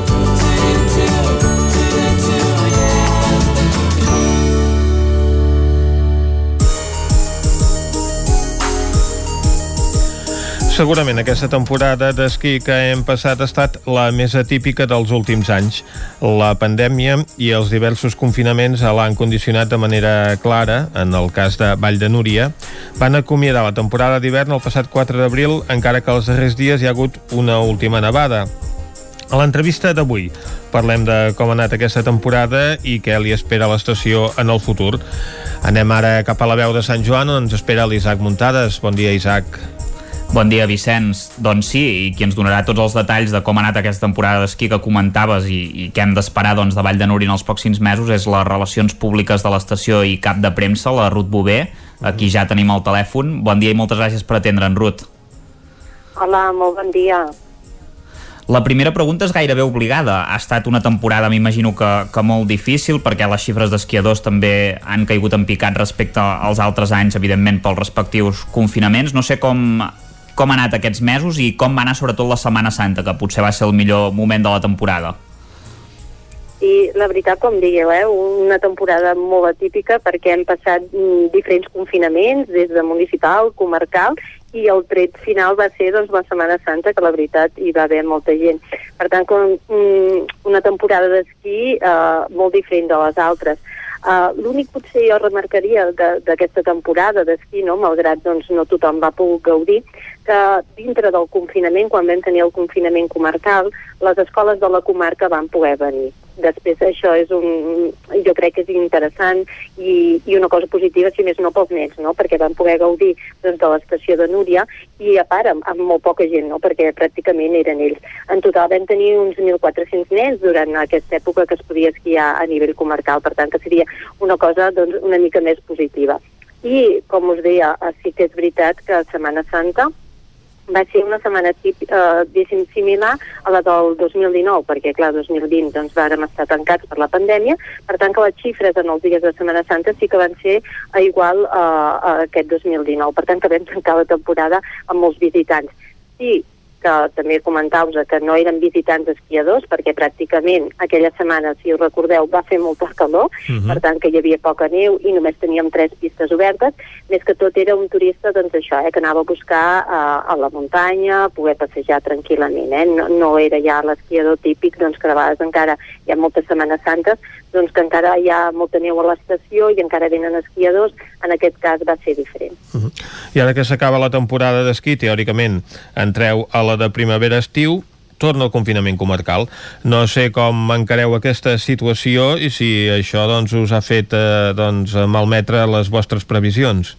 Segurament aquesta temporada d'esquí que hem passat ha estat la més atípica dels últims anys. La pandèmia i els diversos confinaments l'han condicionat de manera clara, en el cas de Vall de Núria. Van acomiadar la temporada d'hivern el passat 4 d'abril, encara que els darrers dies hi ha hagut una última nevada. A l'entrevista d'avui parlem de com ha anat aquesta temporada i què li espera a l'estació en el futur. Anem ara cap a la veu de Sant Joan on ens espera l'Isaac Muntades. Bon dia, Isaac. Bon dia, Vicenç. Doncs sí, i qui ens donarà tots els detalls de com ha anat aquesta temporada d'esquí que comentaves i, i què hem d'esperar doncs, de Vall de Núria en els pròxims mesos és les relacions públiques de l'estació i cap de premsa, la Ruth Bové. Aquí ja tenim el telèfon. Bon dia i moltes gràcies per atendre'n, Ruth. Hola, molt bon dia. La primera pregunta és gairebé obligada. Ha estat una temporada, m'imagino que, que molt difícil, perquè les xifres d'esquiadors també han caigut en picat respecte als altres anys, evidentment, pels respectius confinaments. No sé com, com ha anat aquests mesos i com va anar sobretot la Setmana Santa, que potser va ser el millor moment de la temporada. I la veritat, com digueu, eh, una temporada molt atípica perquè hem passat mm, diferents confinaments, des de municipal, comarcal, i el tret final va ser doncs, la Setmana Santa, que la veritat hi va haver molta gent. Per tant, com, mm, una temporada d'esquí eh, molt diferent de les altres. Uh, L'únic potser jo remarcaria d'aquesta temporada d'esquí, no? malgrat doncs, no tothom va poder gaudir, que dintre del confinament, quan vam tenir el confinament comarcal, les escoles de la comarca van poder venir. Després això és un, jo crec que és interessant i, i una cosa positiva, si més no pels nens, no? perquè van poder gaudir doncs, de l'estació de Núria i a part amb, amb molt poca gent, no? perquè pràcticament eren ells. En total vam tenir uns 1.400 nens durant aquesta època que es podia esquiar a nivell comarcal, per tant que seria una cosa doncs, una mica més positiva. I, com us deia, sí que és veritat que Setmana Santa va ser una setmana eh, similar a la del 2019, perquè clar, 2020 doncs vàrem estar tancats per la pandèmia, per tant que les xifres en els dies de Setmana Santa sí que van ser a igual eh, a aquest 2019, per tant que vam tancar la temporada amb molts visitants. Sí, que també comentau que no eren visitants esquiadors, perquè pràcticament aquella setmana, si us recordeu, va fer molta calor, uh -huh. per tant que hi havia poca neu i només teníem tres pistes obertes, més que tot era un turista, doncs això, eh, que anava a buscar uh, a la muntanya, poder passejar tranquil·lament, eh? no, no era ja l'esquiador típic, doncs que de vegades encara hi ha moltes setmanes santes, doncs que encara hi ha molta neu a l'estació i encara venen esquiadors, en aquest cas va ser diferent. Uh -huh. I ara que s'acaba la temporada d'esquí, teòricament entreu a la de primavera-estiu, torna el confinament comarcal. No sé com encareu aquesta situació i si això doncs, us ha fet eh, doncs, malmetre les vostres previsions.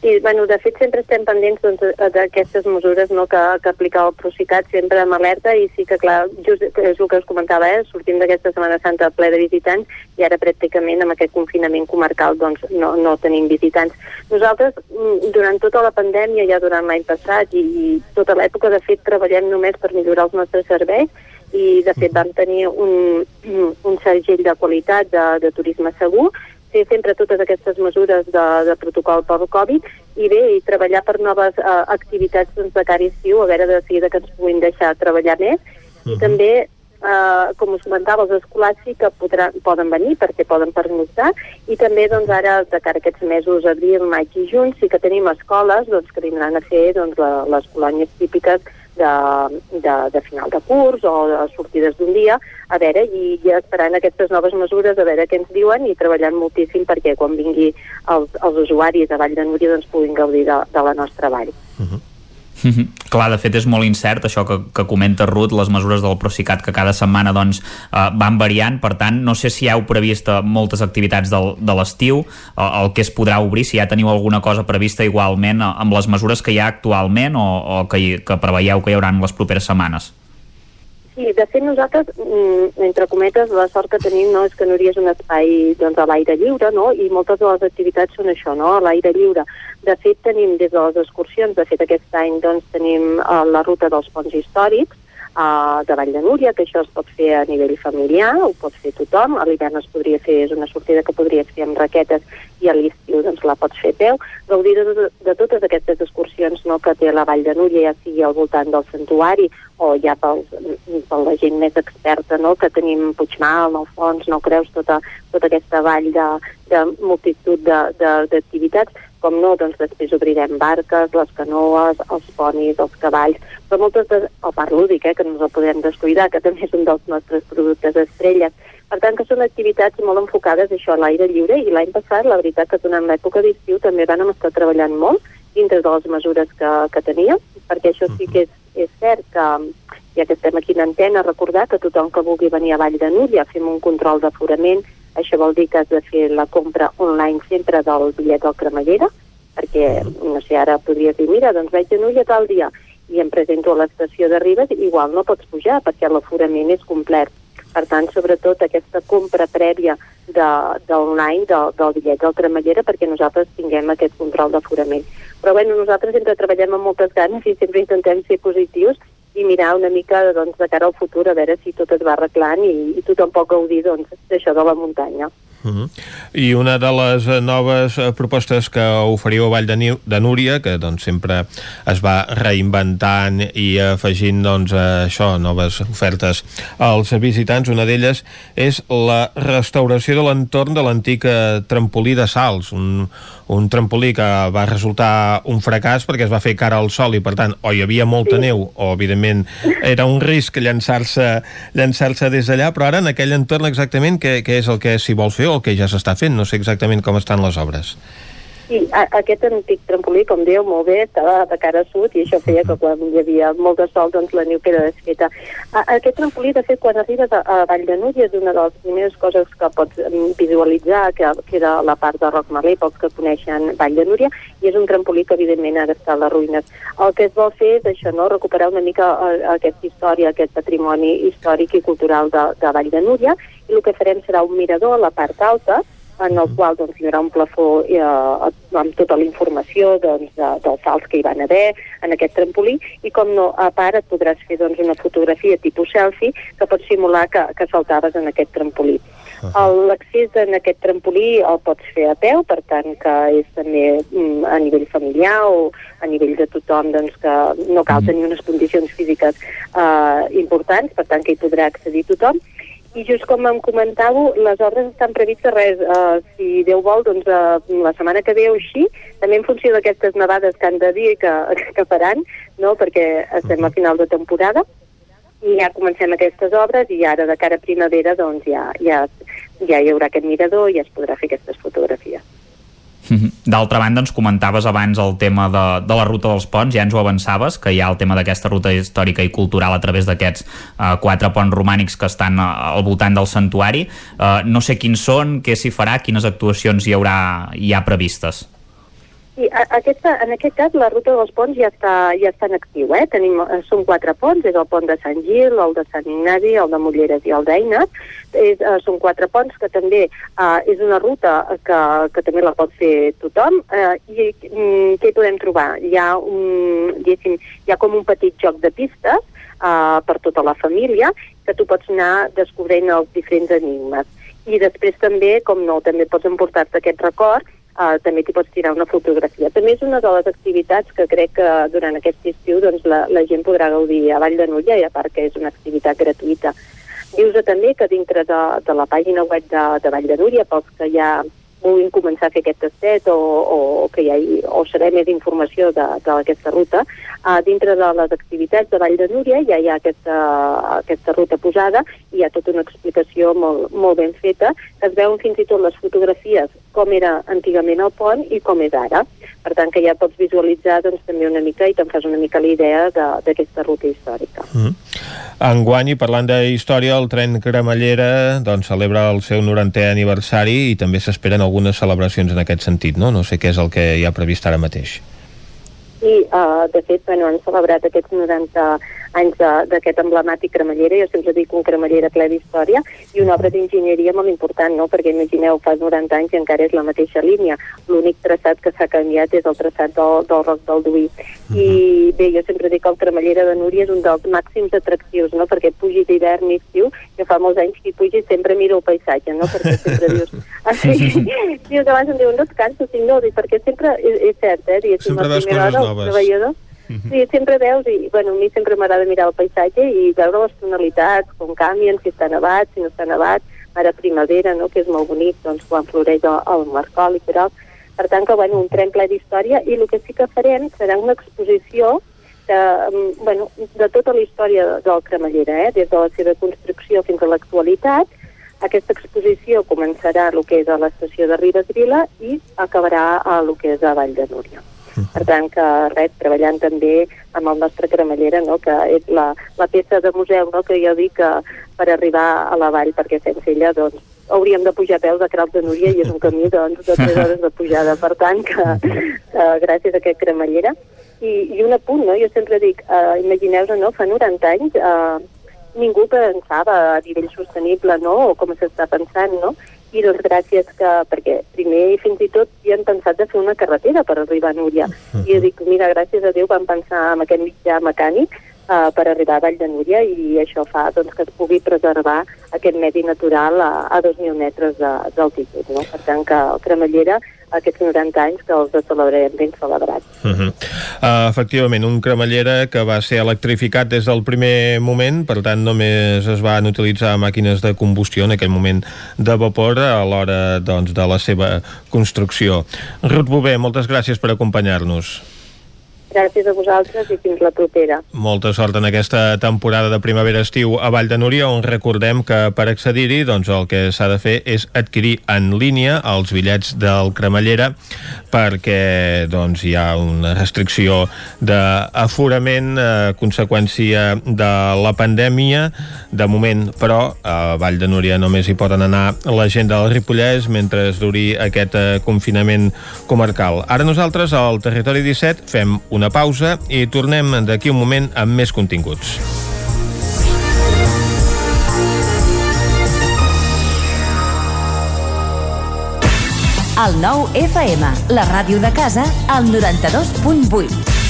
Sí, bueno, de fet sempre estem pendents doncs, d'aquestes doncs, mesures no, que, que aplica el Procicat sempre amb alerta. I sí que clar, just és el que us comentava, eh, sortim d'aquesta Setmana Santa ple de visitants i ara pràcticament amb aquest confinament comarcal doncs, no, no tenim visitants. Nosaltres mm, durant tota la pandèmia, ja durant l'any passat i, i tota l'època, de fet treballem només per millorar els nostres serveis. I de fet vam tenir un, [clears throat] un sergell de qualitat de, de turisme segur fer sempre totes aquestes mesures de, de protocol pel Covid i bé, i treballar per noves uh, activitats doncs, de cara estiu, a veure de seguida que ens puguin deixar treballar més. Uh -huh. I també, uh, com us comentava, els escolars sí que podran, poden venir perquè poden pernoctar i també doncs, ara, de cara a aquests mesos, abril, maig i juny, sí que tenim escoles doncs, que vindran a fer doncs, la, les colònies típiques de, de, de final de curs o de sortides d'un dia, a veure, i ja esperant aquestes noves mesures, a veure què ens diuen i treballant moltíssim perquè quan vingui els, els usuaris a Vall de Núria doncs puguin gaudir de, de la nostra vall. Uh -huh. Mm -hmm. Clar, de fet és molt incert això que, que comenta Ruth, les mesures del Procicat que cada setmana doncs, eh, van variant, per tant no sé si heu previst eh, moltes activitats del, de l'estiu, el, el que es podrà obrir, si ja teniu alguna cosa prevista igualment eh, amb les mesures que hi ha actualment o, o que, que preveieu que hi haurà en les properes setmanes. Sí, de fet nosaltres, mm, entre cometes, la sort que tenim no, és que Núria és un espai doncs, a l'aire lliure, no? i moltes de les activitats són això, no? a l'aire lliure. De fet, tenim des de les excursions, de fet aquest any doncs, tenim uh, la ruta dels ponts històrics, uh, de Vall de Núria, que això es pot fer a nivell familiar, ho pot fer tothom, a l'hivern es podria fer, és una sortida que podries fer amb raquetes i a l'estiu doncs, la pots fer a peu, gaudir de, de totes aquestes excursions no, que té la Vall de Núria, ja sigui al voltant del santuari o ja pel, per la gent més experta, no? que tenim Puigmal, Nou Fons, Nou Creus, tota, tota aquesta vall de, de multitud d'activitats, Com no, doncs després obrirem barques, les canoes, els ponis, els cavalls, però moltes de... el parc lúdic, eh, que no ens el podem descuidar, que també és un dels nostres productes estrelles. Per tant, que són activitats molt enfocades això a l'aire lliure i l'any passat, la veritat que durant l'època d'estiu també vam estar treballant molt dintre de les mesures que, que teníem, perquè això sí que és, és cert que, ja que estem aquí en antena, recordar que tothom que vulgui venir a Vall de Núria fem un control d'aforament, això vol dir que has de fer la compra online sempre del bitllet del cremallera, perquè, no sé, ara podries dir, mira, doncs vaig a Núria tal dia i em presento a l'estació de Ribes, igual no pots pujar perquè l'aforament és complet. Per tant, sobretot aquesta compra prèvia d'online de, de, del bitllet del cremallera perquè nosaltres tinguem aquest control d'aforament. Però bueno, nosaltres sempre treballem amb moltes ganes i sempre intentem ser positius i mirar una mica doncs, de cara al futur a veure si tot es va arreglant i, i tothom pot gaudir doncs, d'això de la muntanya. Uh -huh. I una de les eh, noves eh, propostes que oferiu a Vall de, Niu, de Núria, que doncs, sempre es va reinventant i afegint doncs, això, noves ofertes als visitants, una d'elles és la restauració de l'entorn de l'antic eh, trampolí de Sals, un, un trampolí que va resultar un fracàs perquè es va fer cara al sol i per tant o hi havia molta sí. neu o evidentment era un risc llançar-se llançar des d'allà, però ara en aquell entorn exactament què, què és el que s'hi vol fer o que ja s'està fent? No sé exactament com estan les obres. Sí, a, aquest antic trampolí, com diu, molt bé, estava de cara a sud i això feia que quan hi havia molt de sol, doncs la neu queda desfeta. A, aquest trampolí, de fet, quan arribes a, a Vall de Núria és una de les primeres coses que pots visualitzar, que queda la part de Roc Malé, pels que coneixen Vall de Núria, i és un trampolí que, evidentment, ha d'estar a les ruïnes. El que es vol fer és això, no?, recuperar una mica a, a aquesta història, aquest patrimoni històric i cultural de, de Vall de Núria, i el que farem serà un mirador a la part alta, en el qual doncs, hi haurà un plafó eh, amb tota la informació doncs, de, dels salts que hi van haver en aquest trampolí i com no, a part et podràs fer doncs, una fotografia tipus selfie que pots simular que, que saltaves en aquest trampolí. L'accés en aquest trampolí el pots fer a peu, per tant que és també mm, a nivell familiar o a nivell de tothom doncs, que no cal tenir unes condicions físiques eh, importants, per tant que hi podrà accedir tothom i just com em comentàveu, les obres estan previstes res, uh, si Déu vol, doncs uh, la setmana que ve o així, també en funció d'aquestes nevades que han de dir que, [laughs] que faran, no? perquè estem a final de temporada, i ja comencem aquestes obres i ara de cara a primavera doncs ja, ja, ja hi haurà aquest mirador i ja es podrà fer aquestes fotografies. Mhm. D'altra banda, ens comentaves abans el tema de, de la ruta dels ponts, ja ens ho avançaves, que hi ha el tema d'aquesta ruta històrica i cultural a través d'aquests uh, quatre ponts romànics que estan uh, al voltant del santuari. Uh, no sé quins són, què s'hi farà, quines actuacions hi haurà hi ha previstes. Sí, aquesta, en aquest cas la ruta dels ponts ja està, ja està en actiu. Eh? Tenim, eh, són quatre ponts, és el pont de Sant Gil, el de Sant Ignasi, el de Molleres i el d'Eines. És, uh, són quatre ponts que també uh, és una ruta que, que també la pot fer tothom. Uh, I mm, què hi podem trobar? Hi ha, un, hi ha com un petit joc de pistes uh, per tota la família que tu pots anar descobrint els diferents enigmes. I després també, com no, també pots emportar-te aquest record uh, també t'hi pots tirar una fotografia. També és una de les activitats que crec que durant aquest estiu doncs, la, la gent podrà gaudir a Vall de Núria i a part que és una activitat gratuïta. Dius també que dintre de, de la pàgina web de, de Vall de Núria, pels que ja vulguin començar a fer aquest tastet o, o, que hi ha, o saber més informació d'aquesta ruta, uh, dintre de les activitats de Vall de Núria ja hi ha aquesta, aquesta ruta posada i hi ha tota una explicació molt, molt ben feta, es veuen fins i tot les fotografies com era antigament el pont i com és ara. Per tant, que ja pots visualitzar doncs, també una mica i te'n fas una mica la idea d'aquesta ruta històrica. Mm. Enguany, i parlant de història, el tren Cremallera doncs, celebra el seu 90è aniversari i també s'esperen algunes celebracions en aquest sentit, no? No sé què és el que hi ha previst ara mateix. Sí, uh, de fet, bueno, han celebrat aquests 90 anys d'aquest emblemàtic cremallera, jo sempre dic un cremallera ple d'història, i una obra d'enginyeria molt important, no? perquè imagineu, fa 90 anys i encara és la mateixa línia. L'únic traçat que s'ha canviat és el traçat del, del Roc del Duí. Uh -huh. I bé, jo sempre dic que el cremallera de Núria és un dels màxims atractius, no? perquè pugi d'hivern i estiu, jo fa molts anys que hi pugi sempre miro el paisatge, no? perquè sempre [laughs] dius... Sí, sí, abans em diuen, no et canso, sí, no, perquè sempre, és, és cert, eh? Diguéssim, sempre veus coses hora, noves. treballador, Sí, sempre veus, i bueno, a mi sempre m'agrada mirar el paisatge i veure les tonalitats, com canvien, si està nevat, si no està nevat, ara primavera, no?, que és molt bonic, doncs, quan floreix el, el marcol i tal. Per tant, que, bueno, un tren ple d'història i el que sí que farem serà una exposició de, mm, bueno, de tota la història del Cremallera, eh? des de la seva construcció fins a l'actualitat. Aquesta exposició començarà el que és a l'estació de Ribes Vila i acabarà a el que és a Vall de Núria. Per tant, que res, treballant també amb el nostre cremallera, no? que és la, la peça de museu no? que jo dic que per arribar a la vall, perquè sense ella doncs, hauríem de pujar a peu de Crals de Núria i és un camí doncs, de 3 hores de pujada. Per tant, que, que gràcies a aquest cremallera. I, I un apunt, no? jo sempre dic, uh, imagineu-vos, no? fa 90 anys uh, ningú pensava a nivell sostenible, no?, o com s'està pensant, no?, i doncs gràcies que, perquè primer fins i tot hi han pensat de fer una carretera per arribar a Núria. I jo dic, mira, gràcies a Déu vam pensar en aquest mitjà mecànic uh, per arribar a Vall de Núria i això fa doncs, que es pugui preservar aquest medi natural a, a 2.000 metres d'altitud. No? Per tant, que el Cremallera, aquests 90 anys, que els celebrem ben celebrats. Uh -huh. uh, efectivament, un cremallera que va ser electrificat des del primer moment, per tant només es van utilitzar màquines de combustió en aquell moment de vapor a l'hora doncs, de la seva construcció. Ruth Bové, moltes gràcies per acompanyar-nos. Gràcies a vosaltres i fins la propera. Molta sort en aquesta temporada de primavera-estiu a Vall de Núria, on recordem que per accedir-hi doncs, el que s'ha de fer és adquirir en línia els bitllets del cremallera perquè doncs, hi ha una restricció d'aforament a conseqüència de la pandèmia. De moment, però, a Vall de Núria només hi poden anar la gent del Ripollès mentre es duri aquest eh, confinament comarcal. Ara nosaltres, al Territori 17, fem una pausa i tornem d'aquí un moment amb més continguts. El nou FM, la ràdio de casa, al 92.8.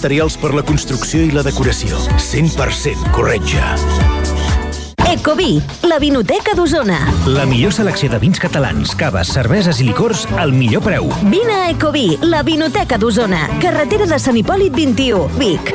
materials per la construcció i la decoració. 100% Corretja. Ecoví, la vinoteca d'Osona. La millor selecció de vins catalans, caves, cerveses i licors al millor preu. Vine a Ecoví, la vinoteca d'Osona. Carretera de Sant Hipòlit 21, Vic.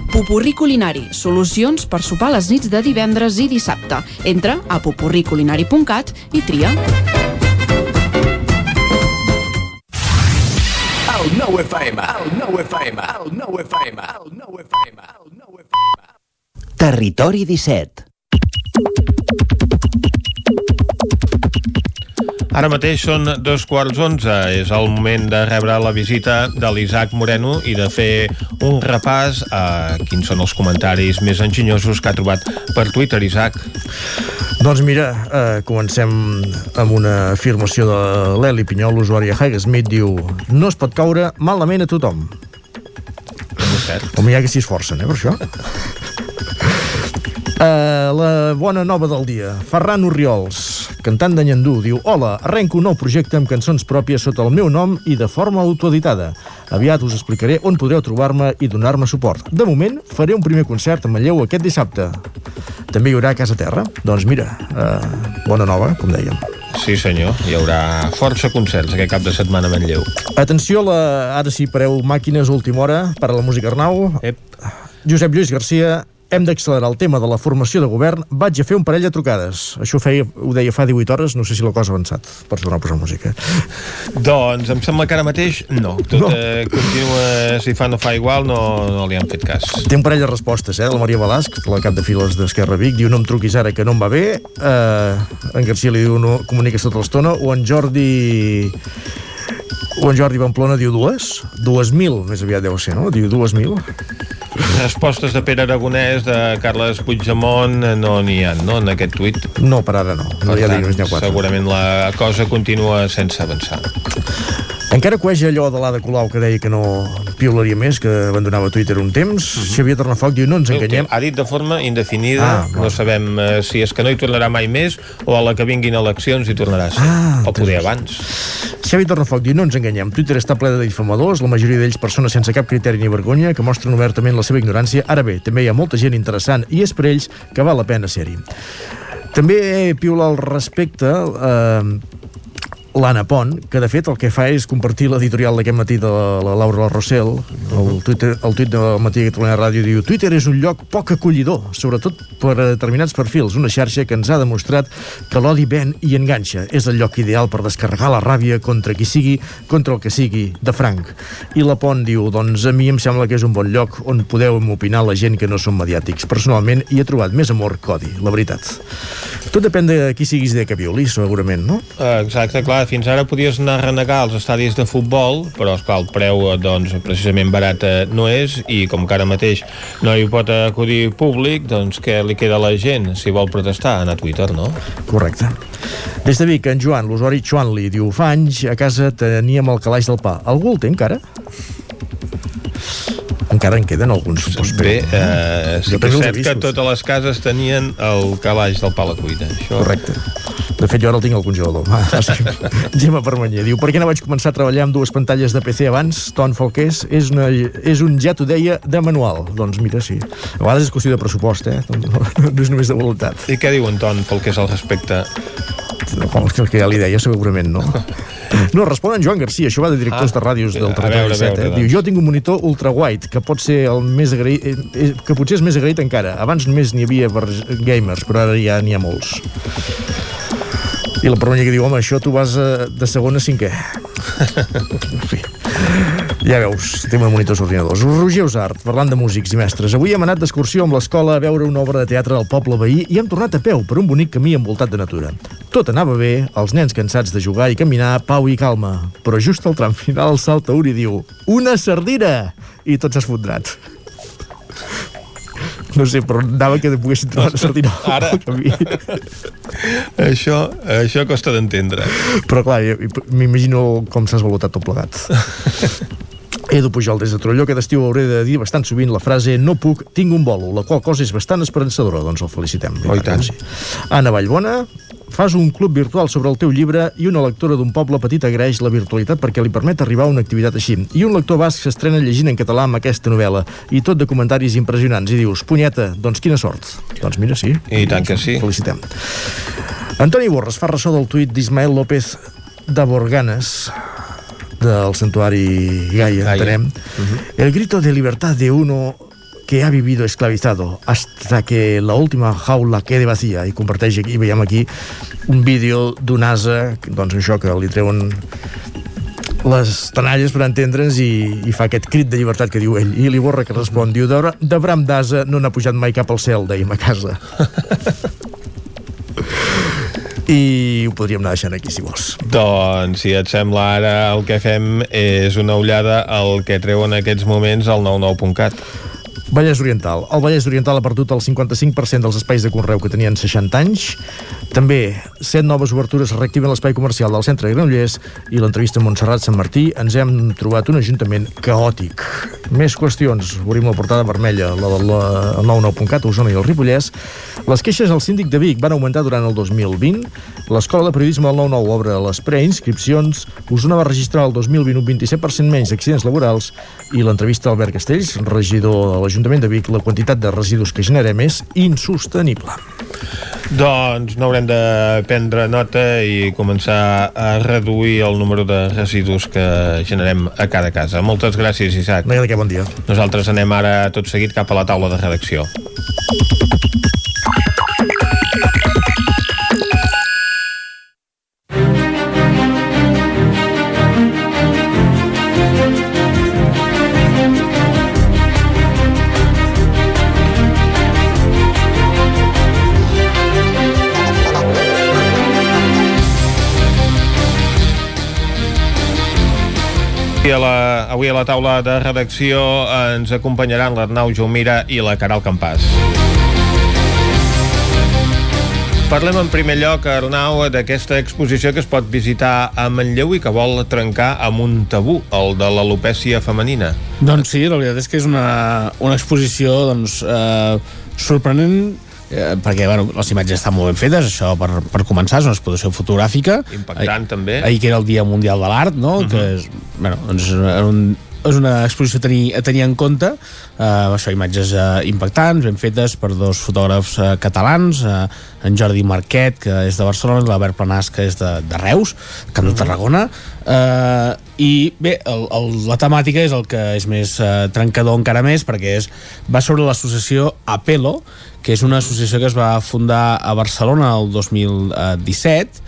Pupurri Culinari, solucions per sopar les nits de divendres i dissabte. Entra a pupurriculinari.cat i tria. El nou FM, el nou FM, el nou FM, el nou FM, el nou FM. Territori 17 Ara mateix són dos quarts onze. És el moment de rebre la visita de l'Isaac Moreno i de fer un repàs a quins són els comentaris més enginyosos que ha trobat per Twitter, Isaac. Doncs mira, eh, comencem amb una afirmació de l'Eli Pinyol, l'usuari Highsmith, diu no es pot caure malament a tothom. Home, hi ha que s'hi esforcen, eh, per això. Uh, [laughs] la bona nova del dia. Ferran Oriols, cantant de Nyandú, diu Hola, arrenco un nou projecte amb cançons pròpies sota el meu nom i de forma autoeditada. Aviat us explicaré on podreu trobar-me i donar-me suport. De moment, faré un primer concert a Manlleu aquest dissabte. També hi haurà a Casa Terra. Doncs mira, uh, bona nova, com dèiem. Sí, senyor. Hi haurà força concerts aquest cap de setmana a Manlleu. Atenció, la... ara sí, pareu màquines a última hora per a la música Arnau. Ep. Josep Lluís Garcia, hem d'accelerar el tema de la formació de govern. Vaig a fer un parell de trucades. Això ho, feia, ho deia fa 18 hores, no sé si la cosa ha avançat. Pots tornar a posar música. Doncs em sembla que ara mateix no. Tot no. Eh, continua, si fa no fa igual, no, no li han fet cas. Té un parell de respostes, eh? La Maria Balasc, la cap de files d'Esquerra Vic, diu no em truquis ara que no em va bé. Eh, en Garcia li diu no comuniques tota l'estona. O en Jordi o en Jordi Pamplona diu dues, dues mil, més aviat deu ser, no? Diu dues mil. Respostes de Pere Aragonès, de Carles Puigdemont, no n'hi ha, no, en aquest tuit? No, per ara no. no per ja tant, dic, quatre. segurament la cosa continua sense avançar. Encara cueja allò de l'Ada Colau que deia que no piularia més, que abandonava Twitter un temps. Mhm. Xavier Tornafoc diu no ens enganyem. Ha dit de forma indefinida, Ah, no sabem eh, si és que no hi tornarà mai més o a la que vinguin eleccions hi tornarà a ser. Ah, o poder abans. Xavi Tornafoc diu no ens enganyem, Twitter està ple de difamadors, la majoria d'ells persones sense cap criteri ni vergonya que mostren obertament la seva ignorància. Ara bé, també hi ha molta gent interessant i és per ells que val la pena ser-hi. També piula al respecte eh, l'Anna Pont, que de fet el que fa és compartir l'editorial d'aquest matí de la, la Laura Rossell, el, Twitter, el tuit del matí de Catalunya Ràdio diu Twitter és un lloc poc acollidor, sobretot per a determinats perfils, una xarxa que ens ha demostrat que l'odi ven i enganxa. És el lloc ideal per descarregar la ràbia contra qui sigui, contra el que sigui, de franc. I la Pont diu, doncs a mi em sembla que és un bon lloc on podeu opinar la gent que no són mediàtics. Personalment hi he trobat més amor que odi, la veritat. Tot depèn de qui siguis de que violi, segurament, no? Eh, Exacte, clar, fins ara podies anar a renegar als estadis de futbol, però esclar, el preu eh, doncs, precisament barat eh, no és i com que ara mateix no hi pot acudir públic, doncs què li queda a la gent si vol protestar? Anar a Twitter, no? Correcte. Des de Vic, en Joan, l'usuari Chuanli, diu fa anys a casa teníem el calaix del pa. Algú el té encara? Encara en queden alguns, supos. Bé, eh, sí que és cert que totes les cases tenien el calaix del pa a la cuina. Això... Correcte. De fet, jo ara el tinc al congelador. Sí. [laughs] Gemma Permanyer diu, per què no vaig començar a treballar amb dues pantalles de PC abans? Ton Falqués és, una, és un ja t'ho deia de manual. Doncs mira, sí. A vegades és qüestió de pressupost, eh? No, no és només de voluntat. I què diu en Ton pel que és al respecte? Que, el que ja li deia segurament no. [laughs] No, respon en Joan Garcia, això va de directors Ah, de ràdios del territori veure, a 17. veure, eh? Diu, jo tinc un monitor ultrawide, que pot ser el més agraït, eh, eh, que potser és més agraït encara. Abans només n'hi havia per gamers, però ara ja n'hi ha molts. I la Permanyer que diu, home, això tu vas eh, de segon a cinquè. [laughs] en fi. Ja veus, tema de monitors ordinadors. Roger Usart, parlant de músics i mestres. Avui hem anat d'excursió amb l'escola a veure una obra de teatre al poble veí i hem tornat a peu per un bonic camí envoltat de natura. Tot anava bé, els nens cansats de jugar i caminar, pau i calma. Però just al tram final salta un i diu una sardina! I tot s'ha esfondrat. No sé, però anava que poguessin trobar una sardina Ara. al camí. Això, això costa d'entendre. Però clar, m'imagino com s'ha esvalotat tot plegat. [laughs] Edu Pujol des de Trolló, que d'estiu hauré de dir bastant sovint la frase no puc, tinc un bolo, la qual cosa és bastant esperançadora, doncs el felicitem. Oh, i tant. Sí. Anna Vallbona, fas un club virtual sobre el teu llibre i una lectora d'un poble petit agraeix la virtualitat perquè li permet arribar a una activitat així. I un lector basc s'estrena llegint en català amb aquesta novel·la i tot de comentaris impressionants. I dius, punyeta, doncs quina sort. Doncs mira, sí. I tant que sí. Felicitem. Antoni Borres fa ressò del tuit d'Ismael López de Borganes del santuari Gaia, Gaia. entenem. El grito de libertad de uno que ha vivido esclavizado hasta que la última jaula quede vacía. I comparteix aquí, veiem aquí un vídeo d'un asa doncs això que li treuen les tenalles per entendre'ns i, i fa aquest crit de llibertat que diu ell. I li borra que respon, diu de, de bram d'asa no n'ha pujat mai cap al cel, dèiem a casa [laughs] i ho podríem anar deixant aquí si vols. Doncs, si et sembla ara el que fem és una ullada al que treu en aquests moments al 99.cat Vallès Oriental. El Vallès Oriental ha perdut el 55% dels espais de conreu que tenien 60 anys. També, set noves obertures reactiven l'espai comercial del centre de Granollers i l'entrevista a Montserrat Sant Martí ens hem trobat un ajuntament caòtic. Més qüestions. Obrim la portada vermella, la del 99.cat, Osona i el Ripollès. Les queixes al síndic de Vic van augmentar durant el 2020. L'escola de periodisme del 99 obre les preinscripcions. Osona va registrar el 2020 un 27% menys d'accidents laborals i l'entrevista a Albert Castells, regidor de l'Ajuntament de Vic, la quantitat de residus que generem és insostenible. Doncs no haurem de prendre nota i començar a reduir el número de residus que generem a cada casa. Moltes gràcies, Isaac. No hi ha de què, bon dia. Nosaltres anem ara tot seguit cap a la taula de redacció. A, la, avui a la taula de redacció ens acompanyaran l'Arnau Jaumira i la Caral Campàs. Parlem en primer lloc, Arnau, d'aquesta exposició que es pot visitar a Manlleu i que vol trencar amb un tabú, el de l'alopècia femenina. Doncs sí, la veritat és que és una, una exposició doncs, eh, sorprenent eh, perquè bueno, les imatges estan molt ben fetes, això per, per començar, és una exposició fotogràfica. Impactant, també. Ahir que era el Dia Mundial de l'Art, no? Uh -huh. que és, bueno, doncs un, és una exposició a tenir, a tenir en compte. Uh, això, imatges uh, impactants ben fetes per dos fotògrafs uh, catalans uh, en Jordi Marquet que és de Barcelona l'Albert Planàs que és de, de Reus, Camp de Tarragona. Uh, i bé el, el, la temàtica és el que és més uh, trencador encara més perquè és, va sobre l'associació Apelo que és una associació que es va fundar a Barcelona el 2017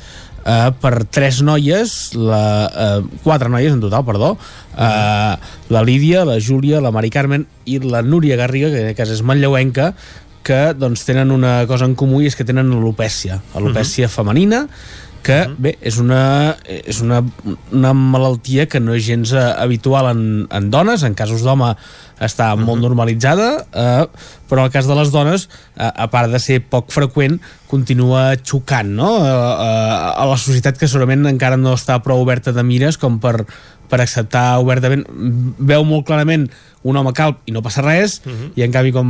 eh, per tres noies, la, eh, quatre noies en total, perdó, eh, la Lídia, la Júlia, la Mari Carmen i la Núria Garriga, que en aquest cas és manlleuenca, que doncs, tenen una cosa en comú i és que tenen alopècia, alopècia uh -huh. femenina, que bé, és una, és una, una malaltia que no és gens eh, habitual en, en dones, en casos d'home està molt normalitzada, eh, però en el cas de les dones, eh, a part de ser poc freqüent, continua xocant no? eh, eh, a la societat que segurament encara no està prou oberta de mires com per, per acceptar obertament veu molt clarament un home calb i no passa res uh -huh. i en canvi com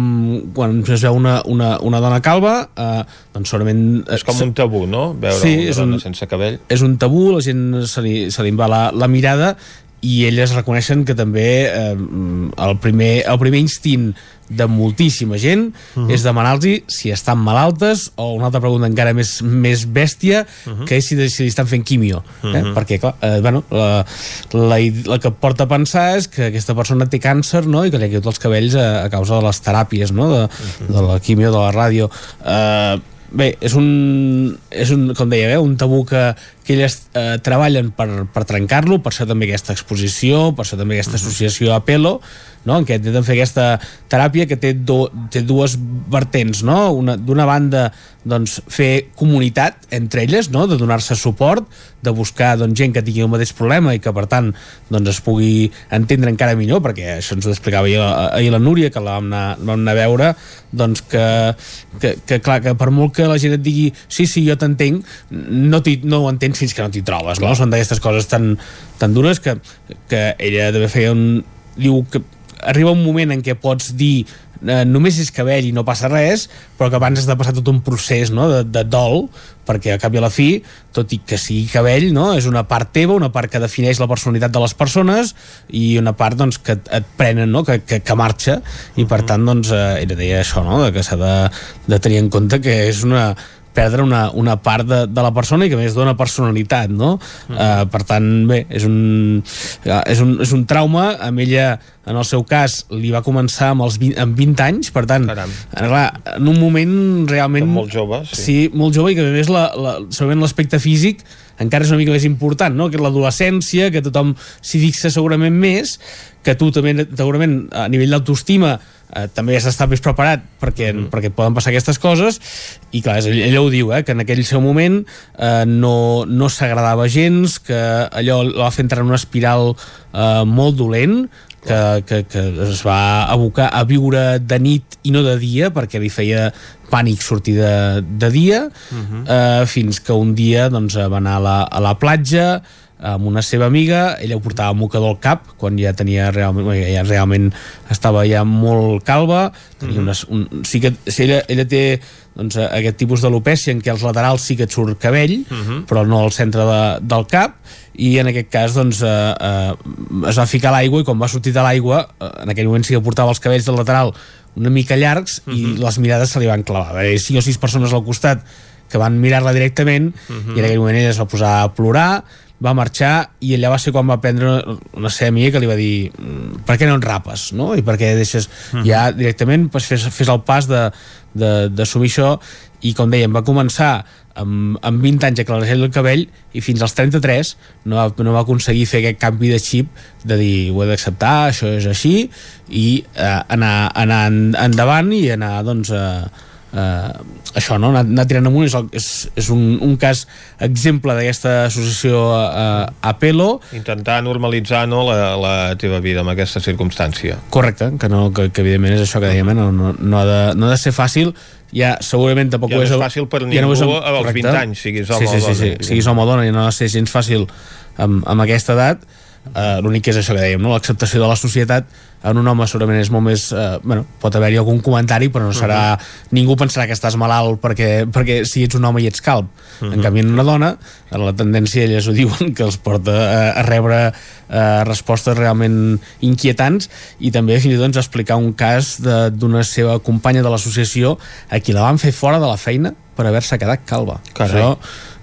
quan es veu una, una, una dona calva eh, doncs segurament és com un tabú, no? veure sí, una és dona un, sense cabell és un tabú, la gent se li, se li va la, la mirada i elles reconeixen que també eh, el, primer, el primer instint de moltíssima gent uh -huh. és demanar-los si estan malaltes o una altra pregunta encara més, més bèstia uh -huh. que és si, si li estan fent quimio eh? uh -huh. perquè clar, eh, bueno, la, la, la que porta a pensar és que aquesta persona té càncer no? i que li ha caigut els cabells a, a causa de les teràpies no? de, uh -huh. de la quimio, de la ràdio eh, bé, és un, és un com deia, eh, un tabú que, que elles eh, treballen per, per trencar-lo, per això també aquesta exposició, per això també aquesta associació Apelo, no? en què intenten fer aquesta teràpia que té, do, té dues vertents, no? d'una banda doncs, fer comunitat entre elles, no? de donar-se suport, de buscar doncs, gent que tingui el mateix problema i que per tant doncs, es pugui entendre encara millor, perquè això ens ho explicava ahir, ahir la Núria, que la vam anar, vam anar a veure, doncs que, que, que, clar, que per molt que la gent et digui sí, sí, jo t'entenc, no, no ho entens fins que no t'hi trobes, no? Són d'aquestes coses tan, tan dures que, que ella també feia un... diu que arriba un moment en què pots dir eh, només és cabell i no passa res, però que abans has de passar tot un procés no? de, de dol, perquè a cap i a la fi, tot i que sigui cabell, no? és una part teva, una part que defineix la personalitat de les persones i una part doncs, que et prenen, no? que, que, que marxa, i per tant doncs, eh, ella deia això, no? que s'ha de, de tenir en compte que és una, perdre una, una part de, de la persona i que més dona personalitat, no? Mm. Uh, per tant, bé, és un, uh, és, un, és un trauma, amb ella en el seu cas li va començar amb, els 20, amb 20 anys, per tant, Caram. clar, en un moment realment... Molt jove, sí. Sí, molt jove i que a més la, la, segurament l'aspecte físic encara és una mica més important, no? que és l'adolescència, que tothom s'hi fixa segurament més, que tu també segurament a nivell d'autoestima eh, també has d'estar més preparat perquè, mm. perquè poden passar aquestes coses i clar, ell, ell ho diu, eh, que en aquell seu moment eh, no, no s'agradava gens, que allò el va fer entrar en una espiral eh, molt dolent, que, que, que es va abocar a viure de nit i no de dia perquè li feia pànic sortir de, de dia uh -huh. eh, fins que un dia doncs, va anar a la, a la platja amb una seva amiga, ella ho portava amb mocador al cap quan ja tenia realment, ja realment estava ja molt calva tenia Mhm. unes, un, sí que si ella, ella té doncs, aquest tipus d'alopècia en què als laterals sí que et surt cabell Mhm. però no al centre de, del cap i en aquest cas doncs, eh, eh, es va ficar a l'aigua i quan va sortir de l'aigua eh, en aquell moment sí que portava els cabells del lateral una mica llargs i les mirades se li van clavar. Va haver cinc o sis persones al costat que van mirar-la directament i en aquell moment ella es va posar a plorar va marxar i allà va ser quan va prendre una amiga que li va dir "Mm, per què no en rapes, no? I per què deixes ja directament pues, fes, fes el pas de, de, d'assumir això i com dèiem, va començar amb, amb 20 anys a clarejar el cabell i fins als 33 no va, no va aconseguir fer aquest canvi de xip de dir ho he d'acceptar, això és així i eh, anar, anar en- endavant i anar doncs a eh, això, no? anar, anar tirant amunt és, és, és un, un cas exemple d'aquesta associació eh, Apelo Intentar normalitzar no, la, la teva vida en aquesta circumstància. correcte, que, no, que, que evidentment és això que dèiem, eh? no, no, no, ha de, no ha de ser fàcil ja segurament tampoc Ja no ho és fàcil per ja ningú és- als correcte. 20 anys, siguis home sí, sí, o sí, dona, sí, evidentment. siguis home o dona i no ha de ser gens fàcil amb, amb aquesta edat uh, l'únic que és això que dèiem, no? l'acceptació de la societat en un home segurament és molt més uh, bueno, pot haver-hi algun comentari però no serà, ningú pensarà que estàs malalt perquè, perquè si ets un home i ets calb en canvi en una dona la tendència elles ho [laughs] diuen que els porta a, a rebre uh, respostes realment inquietants i també fins i tot ens explicar un cas de- d'una seva companya de l'associació a qui la van fer fora de la feina per haver-se quedat calva Carai. això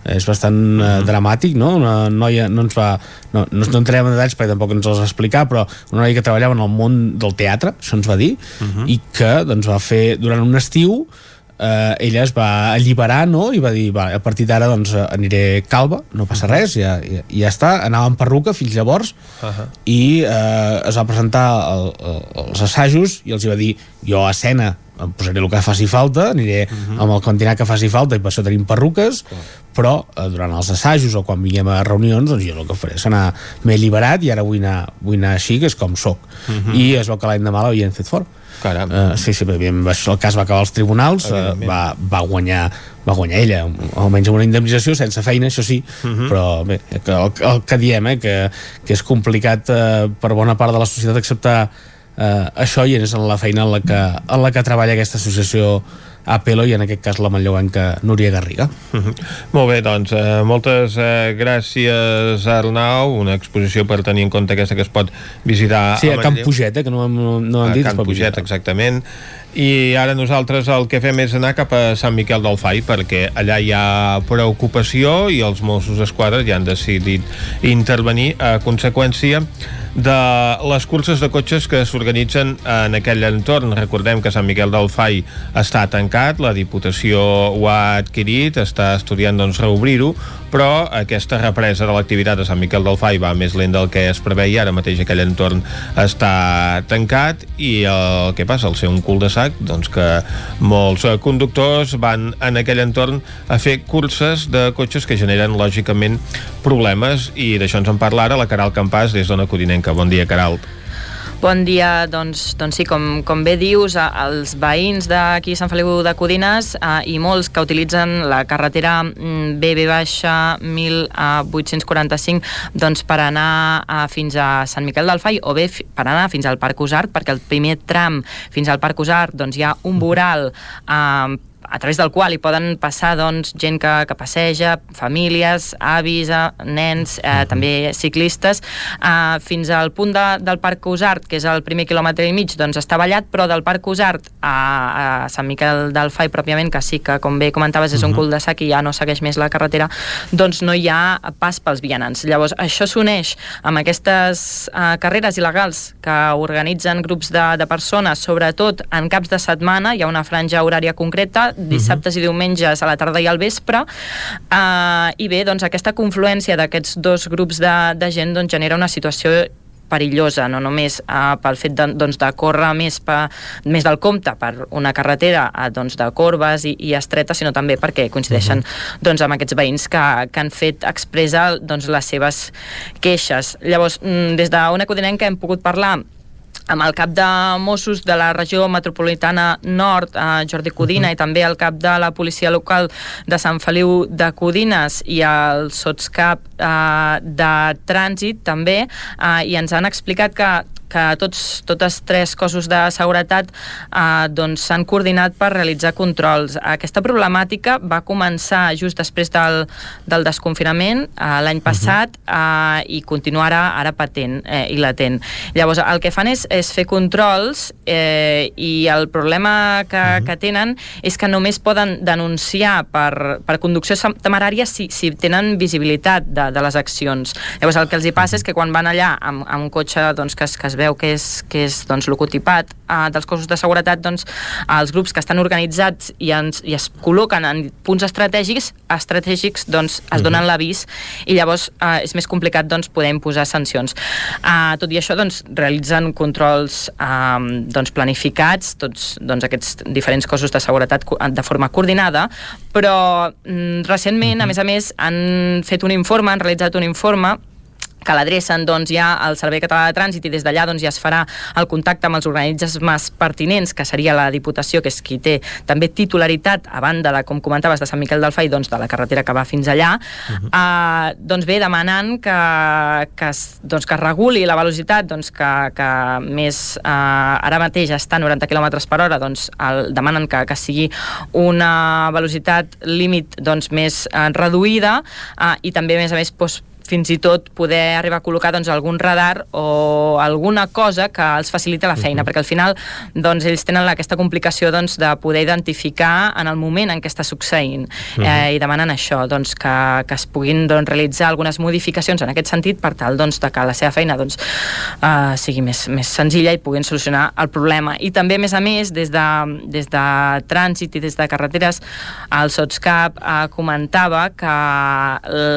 és bastant uh, dramàtic, no? Una noia no ens va... No, no, no entrarem en detalls perquè tampoc ens els va explicar, però una noia que treballava en el món del teatre, això ens va dir, i que doncs, va fer durant un estiu eh, ella es va alliberar no? i va dir, va, a partir d'ara doncs, aniré calva, no passa res ja, ja, ja està, anava amb perruca fins llavors Ahà. i eh, es va presentar al, al, als assajos i els hi va dir jo a escena em posaré el que faci falta, aniré amb el quantinat que faci falta i per això tenim perruques però eh, durant els assajos o quan vinguem a reunions doncs jo el que faré és anar m'he alliberat i ara vull anar, vull anar així que és com soc Mhm. i es veu que l'endemà l'havien fet Caram. Uh, sí, sí, perquè evidentment, això, el cas va acabar als tribunals, uh, va, va, guanyar, va guanyar ella, almenys amb una indemnització, sense feina, això sí, Mhm. però bé, que el, el que diem, eh, que, que és complicat uh, per bona part de la societat acceptar uh, això i és en la feina en la que, en la que treballa aquesta associació Apelo i en aquest cas la manlleuenca Núria Garriga. Mhm. Molt bé, doncs, eh, moltes eh, gràcies, Arnau. Una exposició per tenir en compte aquesta que es pot visitar Sí, a Can Manlleu. Puget, eh, que no, no, no han a dit. es Can Puget, visitar. exactament. I ara nosaltres el que fem és anar cap a Sant Miquel del Fai perquè allà hi ha preocupació i els Mossos d'Esquadra ja han decidit intervenir a conseqüència de les curses de cotxes que s'organitzen en aquell entorn. Recordem que Sant Miquel del Fai està tancat, la Diputació ho ha adquirit, està estudiant doncs, reobrir-ho, però aquesta represa de l'activitat a Sant Miquel del Fai va més lent del que es preveia, ara mateix aquell entorn està tancat i el que passa, al ser un cul de sac, doncs que molts conductors van en aquell entorn a fer curses de cotxes que generen lògicament problemes i d'això ens en parla ara la Caral Campàs des d'Ona Codinenca. Bon dia, Caral. Bon dia, doncs, doncs sí, com, com bé dius, els veïns d'aquí Sant Feliu de Codines eh, i molts que utilitzen la carretera mm, BB-1845 doncs, per anar a, fins a Sant Miquel del Fai o bé per anar fins al Parc Usart, perquè el primer tram fins al Parc Usart doncs, hi ha un voral eh, a través del qual hi poden passar doncs, gent que, que passeja, famílies, avis, eh, nens, eh, també ciclistes, eh, fins al punt de, del Parc Usart, que és el primer quilòmetre i mig, doncs està ballat, però del Parc Usart a, a Sant Miquel del Fai pròpiament, que sí que, com bé comentaves, és un cul de sac i ja no segueix més la carretera, doncs no hi ha pas pels vianants. Llavors, això s'uneix amb aquestes eh, carreres il·legals que organitzen grups de, de persones, sobretot en caps de setmana, hi ha una franja horària concreta, dissabtes i diumenges a la tarda i al vespre, eh, i bé, doncs aquesta confluència d'aquests dos grups de, de gent doncs, genera una situació perillosa, no només uh, pel fet de, doncs, de córrer més, pa, més del compte per una carretera uh, doncs, de corbes i, i estretes, sinó també perquè coincideixen uh -huh. doncs, amb aquests veïns que, que han fet expressar doncs, les seves queixes. Llavors, mm, des d'una codinenca hem pogut parlar amb el cap de Mossos de la regió metropolitana nord, eh, Jordi Codina, uh -huh. i també el cap de la policia local de Sant Feliu de Codines i el sotscap eh, de trànsit també, eh, i ens han explicat que que tots, totes tres cossos de seguretat eh, doncs s'han coordinat per realitzar controls. Aquesta problemàtica va començar just després del, del desconfinament eh, l'any passat eh, i continua ara, ara patent eh, i latent. Llavors, el que fan és, és fer controls eh, i el problema que, uh -huh. que tenen és que només poden denunciar per, per conducció temerària si, si tenen visibilitat de, de les accions. Llavors, el que els hi passa és que quan van allà amb, amb un cotxe doncs, que, es, que es veu que és, que és doncs, locotipat eh, dels cossos de seguretat, doncs, els grups que estan organitzats i, ens, i es col·loquen en punts estratègics, estratègics doncs, es donen l'avís i llavors eh, és més complicat doncs, poder imposar sancions. Eh, tot i això, doncs, realitzen controls eh, doncs, planificats, tots doncs, aquests diferents cossos de seguretat de forma coordinada, però mm, recentment, a més a més, han fet un informe, han realitzat un informe que l'adrecen doncs, ja al Servei Català de Trànsit i des d'allà doncs, ja es farà el contacte amb els organismes pertinents, que seria la Diputació, que és qui té també titularitat, a banda de, com comentaves, de Sant Miquel del Fai, doncs, de la carretera que va fins allà, uh -huh. eh, doncs bé, demanant que, que, doncs, que es reguli la velocitat, doncs, que, que més eh, ara mateix està a 90 km per hora, doncs, el, demanen que, que sigui una velocitat límit doncs, més eh, reduïda eh, i també, a més a més, doncs, fins i tot poder arribar a col·locar doncs, algun radar o alguna cosa que els facilita la feina, uh -huh. perquè al final doncs, ells tenen aquesta complicació doncs, de poder identificar en el moment en què està succeint uh -huh. eh, i demanen això, doncs, que, que es puguin doncs, realitzar algunes modificacions en aquest sentit per tal doncs, de que la seva feina doncs, eh, sigui més, més senzilla i puguin solucionar el problema. I també, a més a més, des de, des de trànsit i des de carreteres, el SOTSCAP eh, comentava que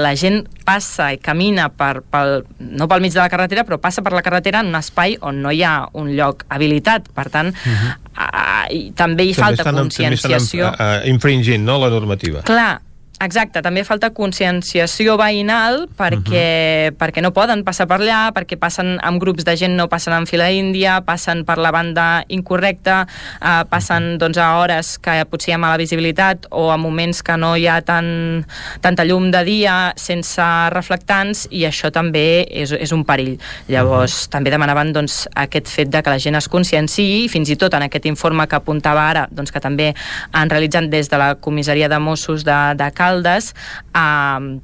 la gent passa i camina per, pel, no pel mig de la carretera, però passa per la carretera en un espai on no hi ha un lloc habilitat. Per tant, uh -huh. uh, i també hi també falta estan, conscienciació. També estan infringint no, la normativa. Clar, Exacte, també falta conscienciació veïnal perquè, uh -huh. perquè no poden passar per allà, perquè passen amb grups de gent, no passen en fila índia, passen per la banda incorrecta, eh, passen doncs, a hores que potser hi ha mala visibilitat o a moments que no hi ha tan, tanta llum de dia sense reflectants i això també és, és un perill. Llavors, uh -huh. també demanaven doncs, aquest fet de que la gent es conscienciï, fins i tot en aquest informe que apuntava ara, doncs, que també han realitzat des de la comissaria de Mossos de, de Cal Caldes eh,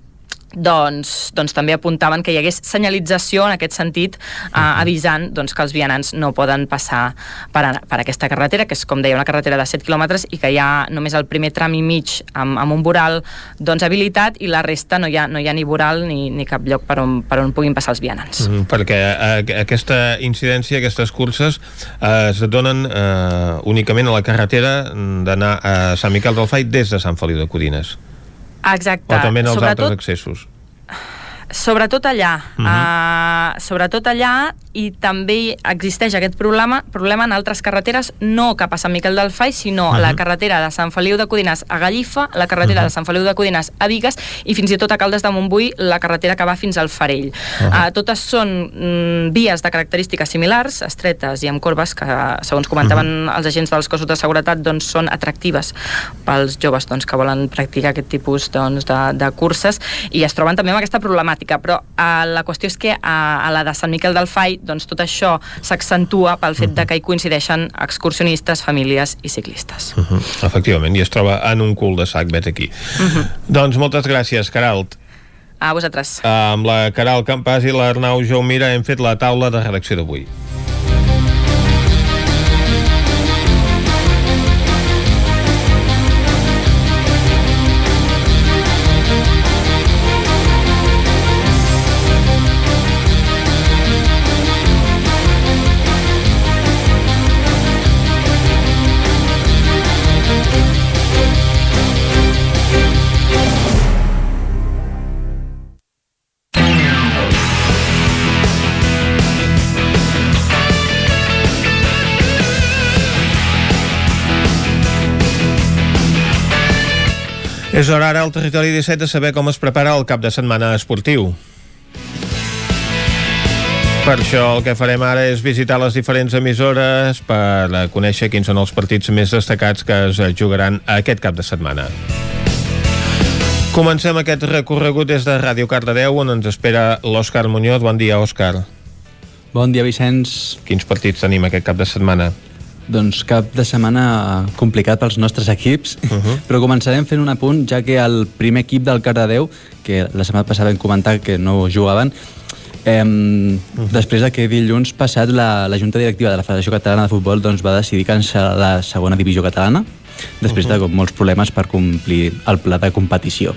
doncs, doncs també apuntaven que hi hagués senyalització en aquest sentit eh, avisant doncs, que els vianants no poden passar per, a, per aquesta carretera, que és com deia una carretera de 7 quilòmetres i que hi ha només el primer tram i mig amb, amb un voral doncs, habilitat i la resta no hi ha, no hi ha ni voral ni, ni cap lloc per on, per on puguin passar els vianants. Mm, perquè eh, aquesta incidència, aquestes curses eh, es donen eh, únicament a la carretera d'anar a Sant Miquel del Fai des de Sant Feliu de Codines. Exacte. O també en els Sobretot... altres accessos. Sobretot allà, uh -huh. uh, sobretot allà i també existeix aquest problema, problema en altres carreteres, no cap a Sant Miquel del Fai, sinó uh -huh. la carretera de Sant Feliu de Codines a Gallifa, la carretera uh -huh. de Sant Feliu de Codines a Vigues i fins i tot a Caldes de Montbui la carretera que va fins al Farell. Uh -huh. uh, totes són mm, vies de característiques similars, estretes i amb corbes que, segons comentaven uh -huh. els agents dels cossos de seguretat, doncs són atractives pels joves doncs, que volen practicar aquest tipus doncs, de, de curses i es troben també amb aquesta problemàtica problemàtica, però uh, la qüestió és que a, a la de Sant Miquel del Fai doncs tot això s'accentua pel fet de que hi coincideixen excursionistes, famílies i ciclistes. Uh -huh. Efectivament, i es troba en un cul de sac, vet aquí. Uh -huh. Doncs moltes gràcies, Caralt. A vosaltres. Amb la Caral Campàs i l'Arnau Jaumira hem fet la taula de redacció d'avui. És hora ara al territori 17 de saber com es prepara el cap de setmana esportiu. Per això el que farem ara és visitar les diferents emissores per conèixer quins són els partits més destacats que es jugaran aquest cap de setmana. Comencem aquest recorregut des de Ràdio Cardedeu, on ens espera l'Òscar Muñoz. Bon dia, Òscar. Bon dia, Vicenç. Quins partits tenim aquest cap de setmana? Doncs cap de setmana complicat pels nostres equips, uh -huh. però començarem fent un apunt, ja que el primer equip del Cardedeu, que la setmana passada vam comentar que no jugaven, eh, uh -huh. després de que dilluns passat la, la Junta Directiva de la Federació Catalana de Futbol doncs, va decidir cancel·lar la segona divisió catalana, després uh -huh. de com, molts problemes per complir el pla de competició.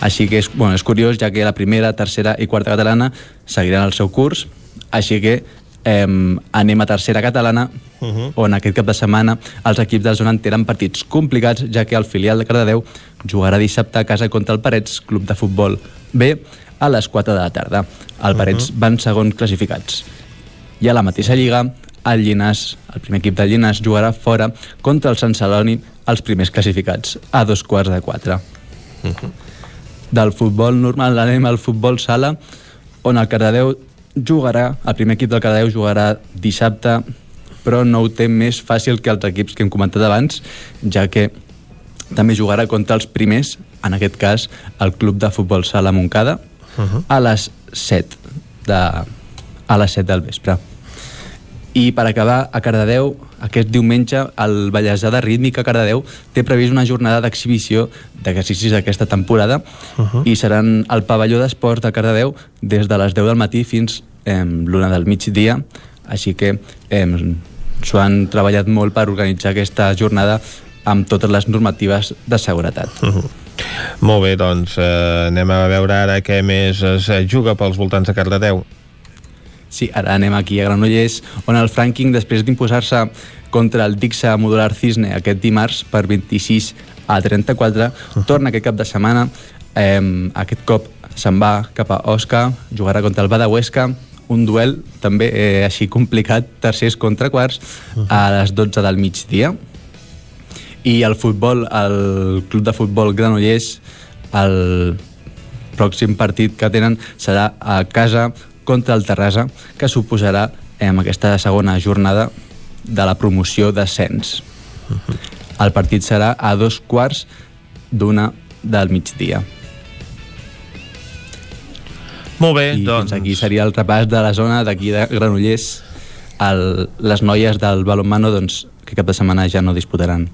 Així que és, bueno, és curiós, ja que la primera, tercera i quarta catalana seguiran el seu curs, així que eh, anem a tercera catalana, uh -huh. on aquest cap de setmana els equips de la zona tenen partits complicats, ja que el filial de Cardedeu jugarà dissabte a casa contra el Parets, club de futbol B, a les 4 de la tarda. El Parets uh -huh. van segons classificats. I a la mateixa lliga, el Llinàs, el primer equip del Llinàs, jugarà fora contra el Sant Celoni, els primers classificats, a dos quarts de quatre. Uh -huh. Del futbol normal anem al futbol sala, on el Cardedeu jugarà, el primer equip del Cardedeu jugarà dissabte, però no ho té més fàcil que els equips que hem comentat abans, ja que també jugarà contra els primers, en aquest cas el club de futbol sala Moncada, uh -huh. a les 7 de, a les 7 del vespre. I per acabar, a Cardedeu, aquest diumenge, el Vallèsà de Rítmica Cardedeu té previst una jornada d'exhibició d'exercicis d'aquesta temporada uh -huh. i seran al pavelló d'esports de Cardedeu des de les 10 del matí fins eh, l'una del migdia, així que eh, s'ho han treballat molt per organitzar aquesta jornada amb totes les normatives de seguretat. Uh -huh. Molt bé, doncs eh, anem a veure ara què més es juga pels voltants de Cardedeu. Sí, ara anem aquí a Granollers, on el Franking, després d'imposar-se contra el Dixa Modular Cisne aquest dimarts per 26 a 34, uh -huh. torna aquest cap de setmana. Eh, aquest cop se'n va cap a Osca, jugarà contra el Bada Huesca, un duel també eh, així complicat, tercers contra quarts, uh -huh. a les 12 del migdia. I el futbol, el club de futbol Granollers, el pròxim partit que tenen serà a casa contra el Terrassa, que suposarà en aquesta segona jornada de la promoció d'ascens. Uh -huh. El partit serà a dos quarts d'una del migdia. Molt bé, I doncs... aquí seria el repàs de la zona d'aquí de Granollers. El, les noies del balonmano, doncs, que cap de setmana ja no disputaran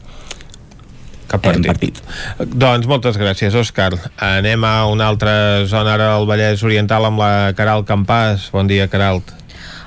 cap partit. partit. Doncs moltes gràcies, Òscar. Anem a una altra zona ara al Vallès Oriental amb la Caral Campàs. Bon dia, Caralt.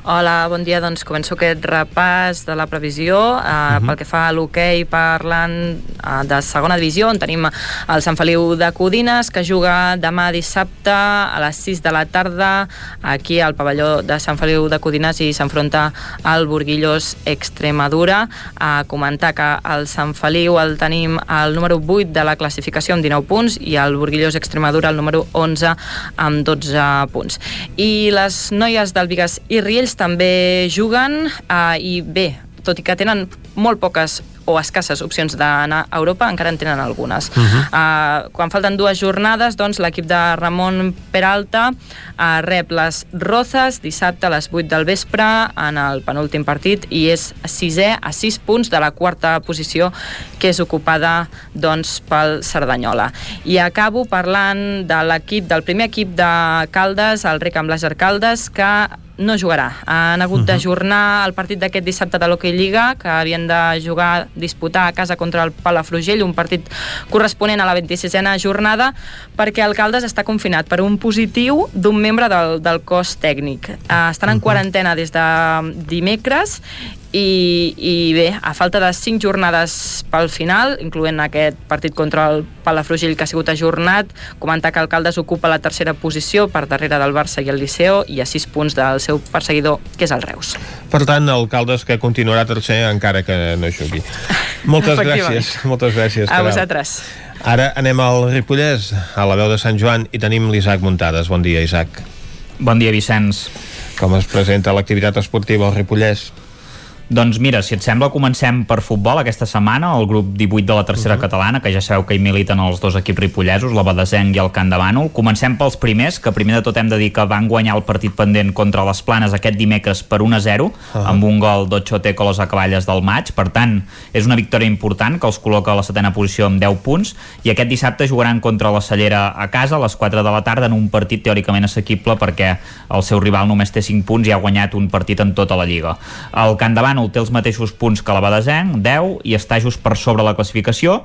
Hola, bon dia. Doncs començo aquest repàs de la previsió eh, uh -huh. pel que fa a l'hoquei parlant eh, de segona divisió, on tenim el Sant Feliu de Codines, que juga demà dissabte a les 6 de la tarda aquí al pavelló de Sant Feliu de Codines i s'enfronta al Burguillos Extremadura. A comentar que el Sant Feliu el tenim al número 8 de la classificació amb 19 punts i el Burguillos Extremadura el número 11 amb 12 punts. I les noies del Vigas i Riells també juguen eh, i bé, tot i que tenen molt poques o escasses opcions d'anar a Europa, encara en tenen algunes. Uh -huh. uh, quan falten dues jornades, doncs l'equip de Ramon Peralta uh, rep les Rozas dissabte a les 8 del vespre en el penúltim partit i és sisè a 6 punts de la quarta posició que és ocupada doncs, pel Cerdanyola. I acabo parlant de l'equip, del primer equip de Caldes, el Rec amb Laser Caldes, que no jugarà. Han hagut uh -huh. d'ajornar el partit d'aquest dissabte de l'Hockey Lliga, que havien de jugar, disputar a casa contra el Palafrugell, un partit corresponent a la 26a jornada, perquè el Caldes està confinat per un positiu d'un membre del, del cos tècnic. Uh, estan en quarantena des de dimecres i, i bé, a falta de 5 jornades pel final, incloent aquest partit contra el Palafrugell que ha sigut ajornat, comentar que Alcaldes ocupa la tercera posició per darrere del Barça i el Liceo i a 6 punts del seu perseguidor, que és el Reus. Per tant, Alcaldes que continuarà tercer encara que no jugui. Moltes [laughs] gràcies. Moltes gràcies. A vosaltres. Ara anem al Ripollès, a la veu de Sant Joan, i tenim l'Isaac Muntades. Bon dia, Isaac. Bon dia, Vicenç. Com es presenta l'activitat esportiva al Ripollès? Doncs mira, si et sembla, comencem per futbol aquesta setmana, el grup 18 de la tercera uh -huh. catalana, que ja sabeu que hi militen els dos equips ripollesos, la Badesenc i el Camp de Bànol. Comencem pels primers, que primer de tot hem de dir que van guanyar el partit pendent contra les Planes aquest dimecres per 1 a 0, uh -huh. amb un gol d'Ochote Colos a cavalles del maig. Per tant, és una victòria important que els col·loca a la setena posició amb 10 punts, i aquest dissabte jugaran contra la Cellera a casa a les 4 de la tarda en un partit teòricament assequible perquè el seu rival només té 5 punts i ha guanyat un partit en tota la Lliga. El Camp de Bànol Bànol té els mateixos punts que la Badesenc, 10, i està just per sobre la classificació,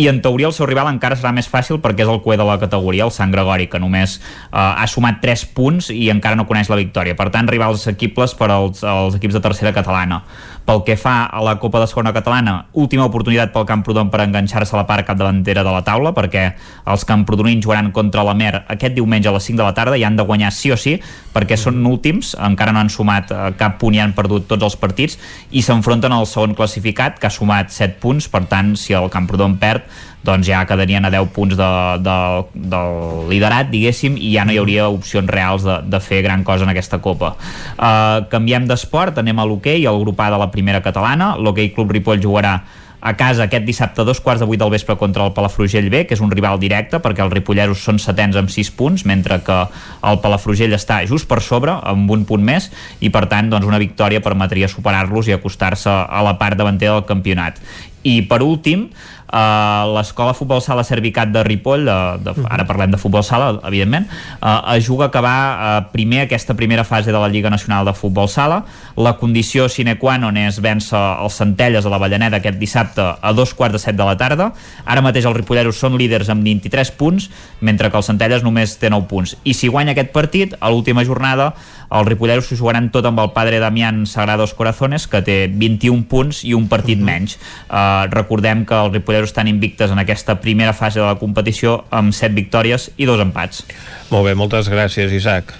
i en teoria el seu rival encara serà més fàcil perquè és el cué de la categoria, el Sant Gregori, que només eh, ha sumat 3 punts i encara no coneix la victòria. Per tant, rivals assequibles per als, als equips de tercera catalana. Pel que fa a la Copa de Segona Catalana, última oportunitat pel Camprodon per enganxar-se a la part capdavantera de la taula, perquè els camprodonins jugaran contra la Mer aquest diumenge a les 5 de la tarda i han de guanyar sí o sí, perquè són últims, encara no han sumat eh, cap punt i han perdut tots els partits, i s'enfronten al segon classificat, que ha sumat 7 punts, per tant, si el Camprodon perd, doncs ja quedarien a 10 punts de, de, del liderat, diguéssim, i ja no hi hauria opcions reals de, de fer gran cosa en aquesta Copa. Uh, canviem d'esport, anem a l'hoquei, el grup A de la primera catalana, l'hoquei Club Ripoll jugarà a casa aquest dissabte a dos quarts de vuit del vespre contra el Palafrugell B, que és un rival directe perquè els ripolleros són setens amb 6 punts, mentre que el Palafrugell està just per sobre, amb un punt més, i per tant doncs, una victòria permetria superar-los i acostar-se a la part davantera del campionat. I per últim, Uh, l'escola futbol sala Servicat de Ripoll, de, de, ara parlem de futbol sala, evidentment, uh, es juga a acabar uh, primer aquesta primera fase de la Lliga Nacional de Futbol Sala. La condició sine qua non és vèncer els Centelles a la Vallaneda aquest dissabte a dos quarts de set de la tarda. Ara mateix els ripolleros són líders amb 23 punts, mentre que els Centelles només té 9 punts. I si guanya aquest partit, a l'última jornada, els ripolleros s'ho jugaran tot amb el padre Damián Sagrados Corazones, que té 21 punts i un partit uh -huh. menys. Uh, recordem que els ripolleros Ripolleros estan invictes en aquesta primera fase de la competició amb 7 victòries i dos empats. Molt bé, moltes gràcies, Isaac.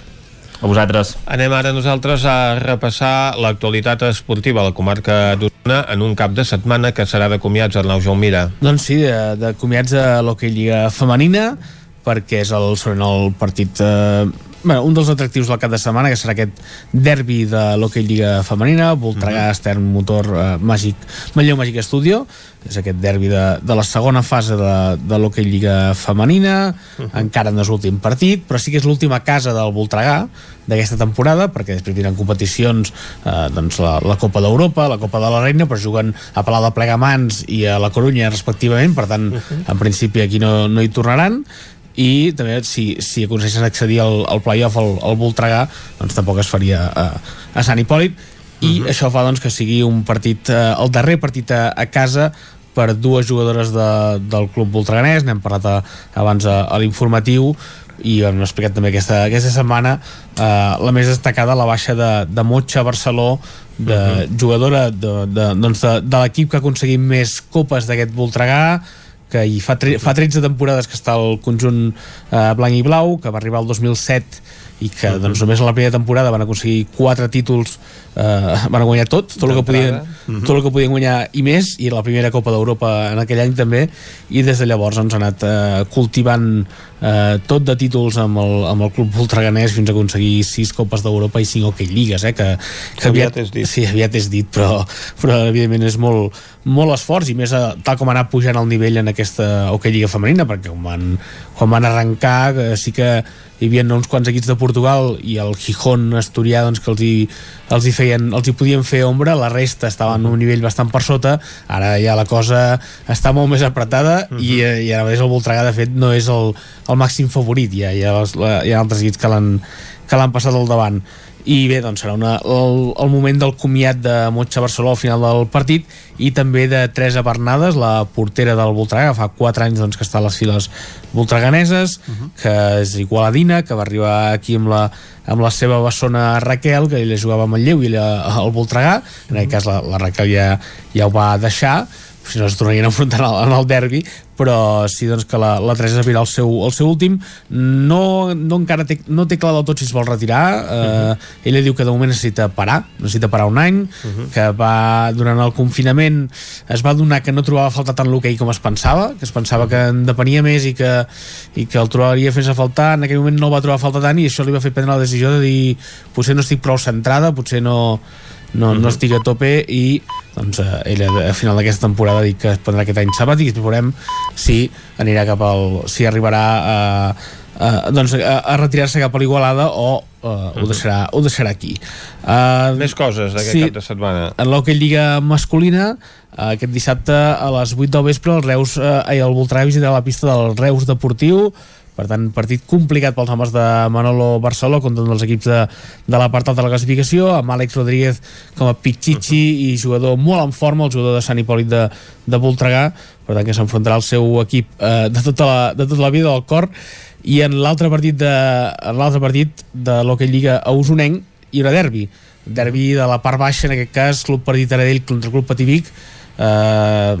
A vosaltres. Anem ara nosaltres a repassar l'actualitat esportiva a la comarca d'Osona en un cap de setmana que serà de comiats, Arnau Jaumira. Doncs sí, de, de comiats a l'Hockey Lliga Femenina, perquè és el, el partit eh, bueno, un dels atractius del cap de setmana que serà aquest derbi de l'Hockey Lliga Femenina Voltregà, mm -hmm. Stern, Motor, uh, Màgic Manlleu Màgic Estudio és aquest derbi de, de la segona fase de, de l'Hockey Lliga Femenina uh -huh. encara no és l'últim partit però sí que és l'última casa del Voltregà d'aquesta temporada, perquè després tindran competicions eh, doncs la, la Copa d'Europa la Copa de la Reina, però juguen a Palau de Plegamans i a la Corunya respectivament per tant, uh -huh. en principi aquí no, no hi tornaran i també si, si aconsegueixen accedir al, al playoff al, al Voltregà doncs tampoc es faria a, a Sant Hipòlit i uh mhm. -huh. això fa doncs, que sigui un partit eh, el darrer partit a, a casa per dues jugadores de, del club voltreganès n'hem parlat a, abans a, a l'informatiu i hem explicat també aquesta, aquesta setmana eh, la més destacada la baixa de, de Motxa Barceló de uh mhm. -huh. jugadora de, de, doncs de, de l'equip que ha aconseguit més copes d'aquest Voltregà que hi fa, fa 13 temporades que està al conjunt eh, blanc i blau, que va arribar al 2007 i que doncs, només en la primera temporada van aconseguir quatre títols eh, van guanyar tot, tot el, que podien, -huh. tot el que podien guanyar i més i la primera Copa d'Europa en aquell any també i des de llavors ens ha anat eh, cultivant eh, tot de títols amb el, amb el club voltreganès fins a aconseguir sis Copes d'Europa i cinc Hockey Lligues eh, que, que aviat, aviat és dit sí, aviat és dit però, però evidentment és molt, molt esforç i més a, tal com anar pujant el nivell en aquesta Hockey Lliga femenina perquè quan van, quan van arrencar eh, sí que hi havia uns quants equips de Portugal i el Gijón asturià doncs, que els hi, els hi, feien, els hi podien fer ombra, la resta estava en un nivell bastant per sota, ara ja la cosa està molt més apretada uh -huh. i, i ara mateix el Voltregà de fet no és el, el màxim favorit, ja hi ha, hi ha altres equips que l'han passat al davant i bé, doncs serà una, el, el moment del comiat de Motxa Barceló al final del partit i també de Teresa Bernades, la portera del Voltregà, fa 4 anys doncs, que està a les files voltreganeses, uh -huh. que és igualadina, que va arribar aquí amb la, amb la seva bessona Raquel, que ella jugava amb el Lleu i ella al Voltregà, en aquest cas la, la Raquel ja, ja ho va deixar, si no es tornarien a enfrontar en el derbi però sí doncs, que la, la Teresa virà el seu, el seu últim no, no encara té, no té clar del tot si es vol retirar uh -huh. eh, mhm. ella diu que de moment necessita parar necessita parar un any uh mhm. -huh. que va, durant el confinament es va donar que no trobava a faltar tant l'hoquei com es pensava que es pensava que en depenia més i que, i que el trobaria fent-se faltar en aquell moment no el va trobar a faltar tant i això li va fer prendre la decisió de dir potser no estic prou centrada potser no no, no estigui a tope i doncs eh, ella a final d'aquesta temporada dit que es prendrà aquest any sabàtic i veurem si anirà cap al si arribarà a, a, doncs a, a retirar-se cap a l'Igualada o uh, ho, deixarà, ho deixarà aquí. Uh, Més coses d'aquest sí, cap de setmana. en l'hoquei Lliga masculina uh, aquest dissabte a les 8 del vespre el Reus uh, el Voltregà visitarà la pista del Reus Deportiu per tant, partit complicat pels homes de Manolo Barceló contra un dels equips de, de la part alta de la classificació, amb Àlex Rodríguez com a pitxitxi i jugador molt en forma, el jugador de Sant Hipòlit de, de Voltregà, per tant que s'enfrontarà al seu equip eh, de, tota la, de tota la vida del cor. I en l'altre partit de l'altre partit de l'Hockey Lliga a Usonenc hi haurà derbi. Derbi de la part baixa, en aquest cas Club Partit Taradell contra Club Pativic eh,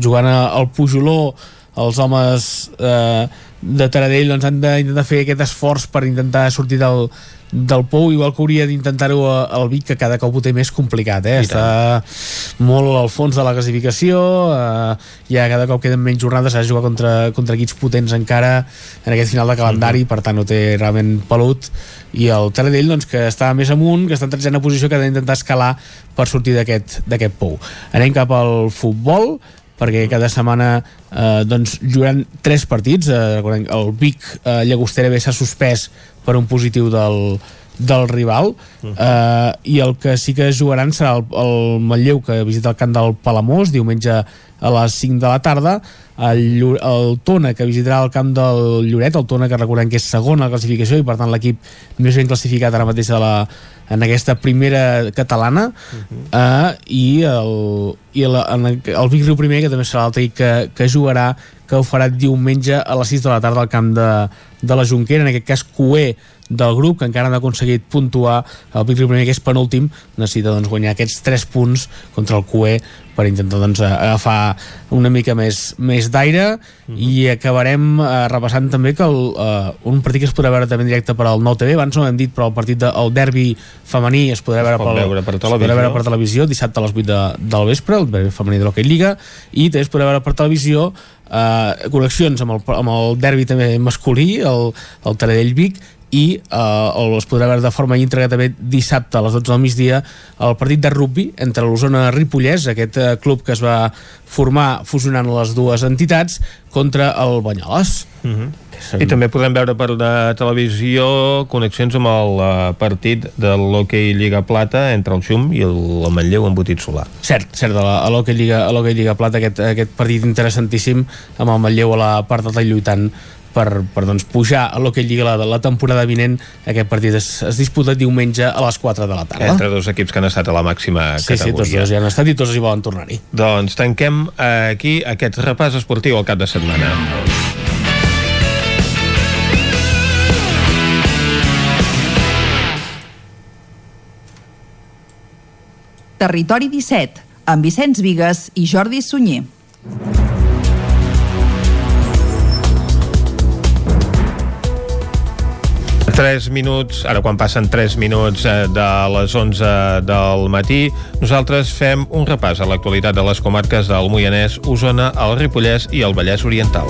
jugant al Pujoló els homes eh, de Taradell doncs, han d'intentar fer aquest esforç per intentar sortir del, del pou, igual que hauria d'intentar-ho al Vic, que cada cop ho té més complicat, eh? està molt al fons de la classificació, eh, ja cada cop queden menys jornades, s'ha de jugar contra, contra equips potents encara en aquest final de calendari, per tant ho té realment pelut, i el Taradell doncs, que està més amunt, que està en tretzena posició, que ha d'intentar escalar per sortir d'aquest pou. Anem cap al futbol, perquè cada setmana eh, doncs, jugaran tres partits eh, el Vic eh, Llagostera B s'ha suspès per un positiu del, del rival eh, i el que sí que jugaran serà el, el Manlleu que visita el camp del Palamós diumenge a les 5 de la tarda. El, el Tona que visitarà el camp del Lloret el Tona que recordem que és segon a la classificació i per tant l'equip més ben classificat ara mateix a la, en aquesta primera catalana. Eh, i el, i el, en el, Vic Riu primer que també serà l'altre que, que jugarà que ho farà diumenge a les 6 de la tarda al camp de, de la Junquera, en aquest cas Cué del grup, que encara no ha aconseguit puntuar el Vic Riu primer, que és penúltim necessita doncs, guanyar aquests 3 punts contra el Cué per intentar doncs, agafar una mica més, més d'aire. I acabarem eh, repassant també que el, eh, un partit que es podrà veure també en directe per al Nou TV, abans no ho hem dit però el partit del derbi femení es podrà veure, pot pel, veure per es podrà veure per televisió dissabte a les 8 de, del vespre el derbi femení de l'Hockey Lliga i també es podrà veure per televisió eh, connexions amb el, amb el derbi també masculí el, el Taradell Vic i eh, es podrà veure de forma íntegra també dissabte a les 12 del migdia el partit de rugby entre l'Osona Ripollès, aquest eh, club que es va formar fusionant les dues entitats contra el Banyoles. I també podem veure per la televisió connexions amb el uh, partit de l'Hockey Lliga Plata entre el Xum i el, Manlleu embotit solar. Cert, cert, a l'Hockey Lliga, a Lliga Plata aquest, aquest partit interessantíssim amb el Manlleu a la part i lluitant per, per doncs, pujar a l'Hockey Lliga la, la temporada vinent aquest partit es, es disputa diumenge a les 4 de la tarda Entre dos equips que han estat a la màxima Sí, sí, tots categoria. dos ja han estat i tots hi volen tornar-hi. Doncs tanquem eh, aquí aquest repàs esportiu al cap de setmana. Territori 17, amb Vicenç Vigues i Jordi Sunyer. Tres minuts, ara quan passen 3 minuts eh, de les 11 del matí, nosaltres fem un repàs a l'actualitat de les comarques del Moianès, Osona, el Ripollès i el Vallès Oriental.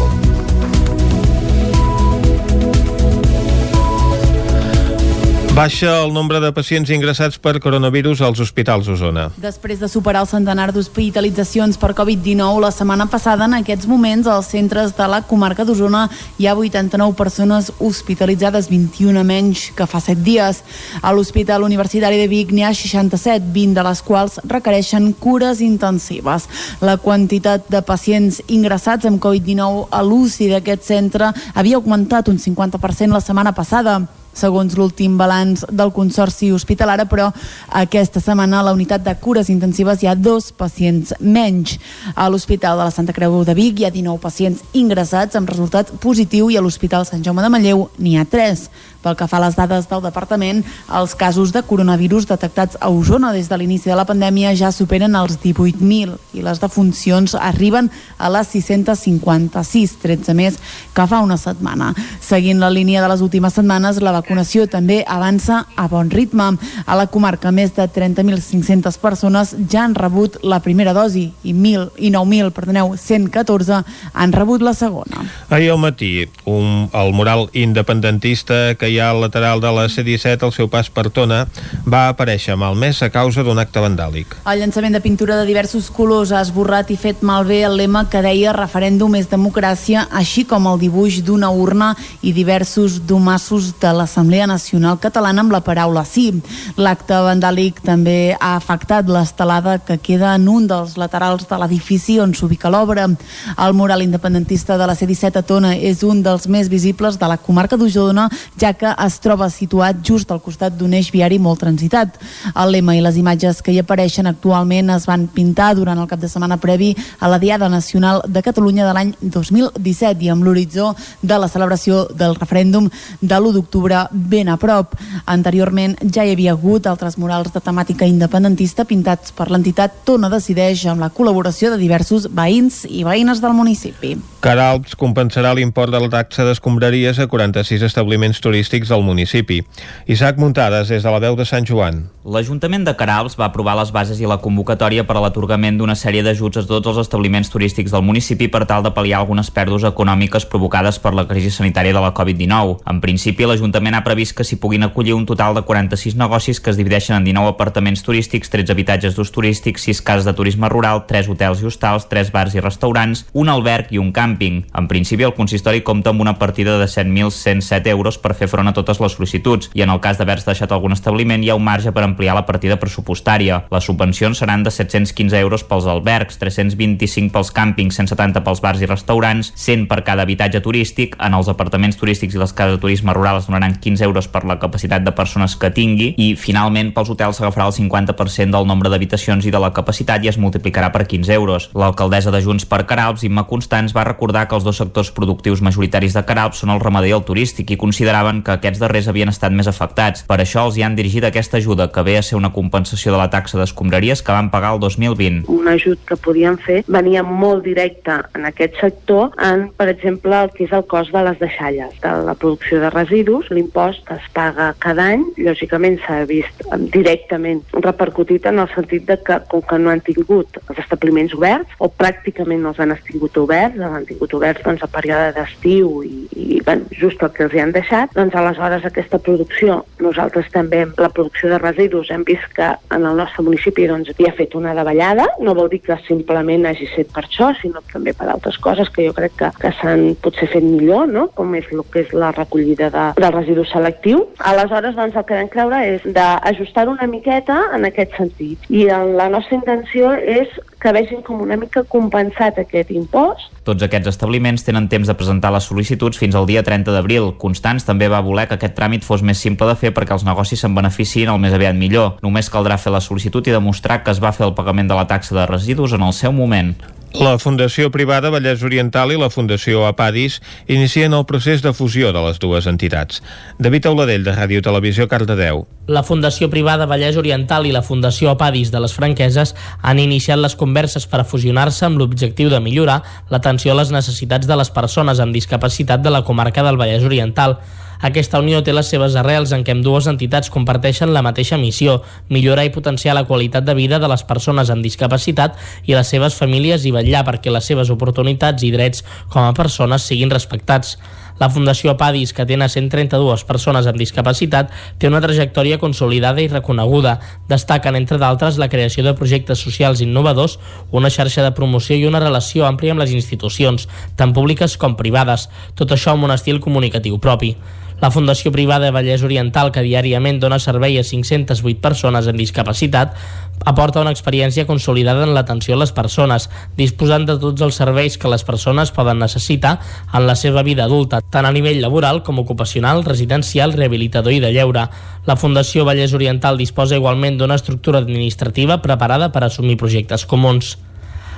Baixa el nombre de pacients ingressats per coronavirus als hospitals d'Osona. Després de superar el centenar d'hospitalitzacions per Covid-19 la setmana passada, en aquests moments als centres de la comarca d'Osona hi ha 89 persones hospitalitzades, 21 menys que fa 7 dies. A l'Hospital Universitari de Vic n'hi ha 67, 20 de les quals requereixen cures intensives. La quantitat de pacients ingressats amb Covid-19 a l'UCI d'aquest centre havia augmentat un 50% la setmana passada segons l'últim balanç del Consorci Hospitalara, però aquesta setmana a la unitat de cures intensives hi ha dos pacients menys. A l'Hospital de la Santa Creu de Vic hi ha 19 pacients ingressats amb resultat positiu i a l'Hospital Sant Jaume de Manlleu n'hi ha 3. Pel que fa a les dades del departament, els casos de coronavirus detectats a Osona des de l'inici de la pandèmia ja superen els 18.000 i les defuncions arriben a les 656, 13 més que fa una setmana. Seguint la línia de les últimes setmanes, la vacunació també avança a bon ritme. A la comarca, més de 30.500 persones ja han rebut la primera dosi i, 1.000, i 9.000, perdoneu, 114 han rebut la segona. Ahir al matí, un, el mural independentista que hi ha al lateral de la C-17 al seu pas per Tona va aparèixer malmès a causa d'un acte vandàlic. El llançament de pintura de diversos colors ha esborrat i fet malbé el lema que deia referèndum és democràcia, així com el dibuix d'una urna i diversos domassos de l'Assemblea Nacional Catalana amb la paraula sí. L'acte vandàlic també ha afectat l'estelada que queda en un dels laterals de l'edifici on s'ubica l'obra. El mural independentista de la C-17 a Tona és un dels més visibles de la comarca d'Osona, ja que es troba situat just al costat d'un eix viari molt transitat. El lema i les imatges que hi apareixen actualment es van pintar durant el cap de setmana previ a la Diada Nacional de Catalunya de l'any 2017 i amb l'horitzó de la celebració del referèndum de l'1 d'octubre ben a prop. Anteriorment ja hi havia hagut altres murals de temàtica independentista pintats per l'entitat Tona Decideix amb la col·laboració de diversos veïns i veïnes del municipi. Caralps compensarà l'import de la taxa d'escombraries a 46 establiments turístics del municipi. Isaac Muntades, des de la veu de Sant Joan. L'Ajuntament de Caralps va aprovar les bases i la convocatòria per a l'atorgament d'una sèrie d'ajuts a tots els establiments turístics del municipi per tal de pal·liar algunes pèrdues econòmiques provocades per la crisi sanitària de la Covid-19. En principi, l'Ajuntament ha previst que s'hi puguin acollir un total de 46 negocis que es divideixen en 19 apartaments turístics, 13 habitatges d'ús turístic, 6 cases de turisme rural, 3 hotels i hostals, 3 bars i restaurants, un alberg i un càmping. En principi, el consistori compta amb una partida de 7.107 euros per fer front a totes les sol·licituds i en el cas d'haver-se deixat algun establiment hi ha un marge per ampliar la partida pressupostària. Les subvencions seran de 715 euros pels albergs, 325 pels càmpings, 170 pels bars i restaurants, 100 per cada habitatge turístic. En els apartaments turístics i les cases de turisme rural es donaran 15 euros per la capacitat de persones que tingui i finalment pels hotels s'agafarà el 50% del nombre d'habitacions i de la capacitat i es multiplicarà per 15 euros. L'alcaldessa de Junts per Caralps, Imma Constants, va recordar que els dos sectors productius majoritaris de Caralps són el ramader i el turístic i consideraven que aquests darrers havien estat més afectats. Per això els hi han dirigit aquesta ajuda, que ve a ser una compensació de la taxa d'escombraries que van pagar el 2020. Un ajut que podien fer venia molt directe en aquest sector en, per exemple, el que és el cost de les deixalles, de la producció de residus. L'impost es paga cada any, lògicament s'ha vist directament repercutit en el sentit de que, com que no han tingut els establiments oberts, o pràcticament no els han tingut oberts, han tingut oberts doncs, a període d'estiu i, i ben, just el que els hi han deixat, doncs aleshores aquesta producció, nosaltres també la producció de residus hem vist que en el nostre municipi doncs, hi ha fet una davallada, no vol dir que simplement hagi set per això, sinó també per altres coses que jo crec que, que s'han potser fet millor, no? com és el que és la recollida de, del residu selectiu. Aleshores, doncs, el que vam creure és d'ajustar una miqueta en aquest sentit. I la nostra intenció és que vegin com una mica compensat aquest impost. Tots aquests establiments tenen temps de presentar les sol·licituds fins al dia 30 d'abril. Constants també va voler que aquest tràmit fos més simple de fer perquè els negocis se'n beneficien el més aviat millor. Només caldrà fer la sol·licitud i demostrar que es va fer el pagament de la taxa de residus en el seu moment. La Fundació Privada Vallès Oriental i la Fundació Apadis inicien el procés de fusió de les dues entitats. David Auladell, de Ràdio Televisió, Cardedeu. La Fundació Privada Vallès Oriental i la Fundació Apadis de les Franqueses han iniciat les converses per a fusionar-se amb l'objectiu de millorar l'atenció a les necessitats de les persones amb discapacitat de la comarca del Vallès Oriental. Aquesta unió té les seves arrels en què dues entitats comparteixen la mateixa missió, millorar i potenciar la qualitat de vida de les persones amb discapacitat i les seves famílies i vetllar perquè les seves oportunitats i drets com a persones siguin respectats. La Fundació Padis, que té a 132 persones amb discapacitat, té una trajectòria consolidada i reconeguda. Destaquen, entre d'altres, la creació de projectes socials innovadors, una xarxa de promoció i una relació àmplia amb les institucions, tant públiques com privades, tot això amb un estil comunicatiu propi. La Fundació Privada Vallès Oriental, que diàriament dona servei a 508 persones amb discapacitat, aporta una experiència consolidada en l'atenció a les persones, disposant de tots els serveis que les persones poden necessitar en la seva vida adulta, tant a nivell laboral com ocupacional, residencial, rehabilitador i de lleure. La Fundació Vallès Oriental disposa igualment d'una estructura administrativa preparada per assumir projectes comuns.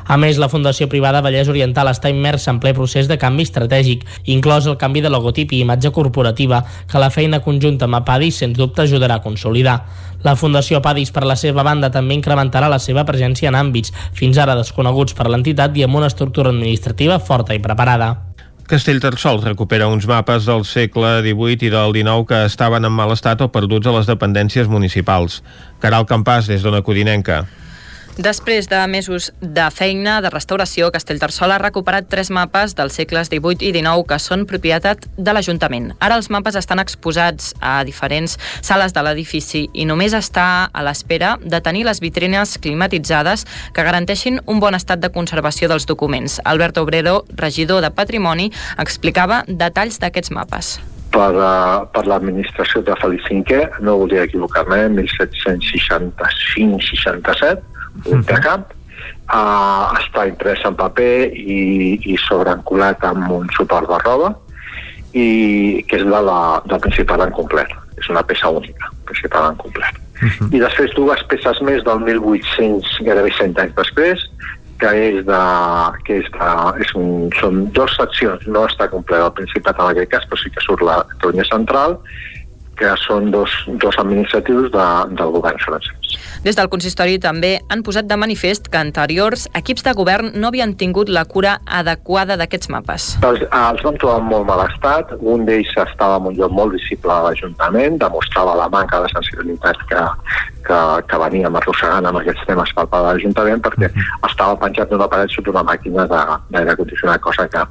A més, la Fundació Privada Vallès Oriental està immersa en ple procés de canvi estratègic, inclòs el canvi de logotip i imatge corporativa, que la feina conjunta amb Apadis sens dubte ajudarà a consolidar. La Fundació Apadis, per la seva banda, també incrementarà la seva presència en àmbits fins ara desconeguts per l'entitat i amb una estructura administrativa forta i preparada. Castellterçol recupera uns mapes del segle XVIII i del XIX que estaven en mal estat o perduts a les dependències municipals. Caral Campàs, des d'Ona Codinenca. Després de mesos de feina de restauració, Castellterçol ha recuperat tres mapes dels segles XVIII i XIX que són propietat de l'Ajuntament. Ara els mapes estan exposats a diferents sales de l'edifici i només està a l'espera de tenir les vitrines climatitzades que garanteixin un bon estat de conservació dels documents. Albert Obrero, regidor de Patrimoni, explicava detalls d'aquests mapes per, uh, per l'administració de Felip V, no volia equivocar-me, 1765-67, uh -huh. De cap, uh, està imprès en paper i, i sobreencolat amb un suport de roba, i que és de la, del Principat en complet. És una peça única, Principat en complet. Uh -huh. I després dues peces més del 1800, gairebé 100 anys després, que és de, que és de, és un, són dues seccions, no està complet el Principat en aquest cas, però sí que surt la Catalunya Central, que són dos, dos administratius de, del govern francès. Des del consistori també han posat de manifest que anteriors equips de govern no havien tingut la cura adequada d'aquests mapes. Els, els vam trobar en molt mal estat, un d'ells estava en un lloc molt visible a l'Ajuntament, demostrava la manca de sensibilitat que, que, que veníem arrossegant amb aquests temes per part de l'Ajuntament perquè estava penjat d'una paret sota una màquina d'aire condicionat, cosa que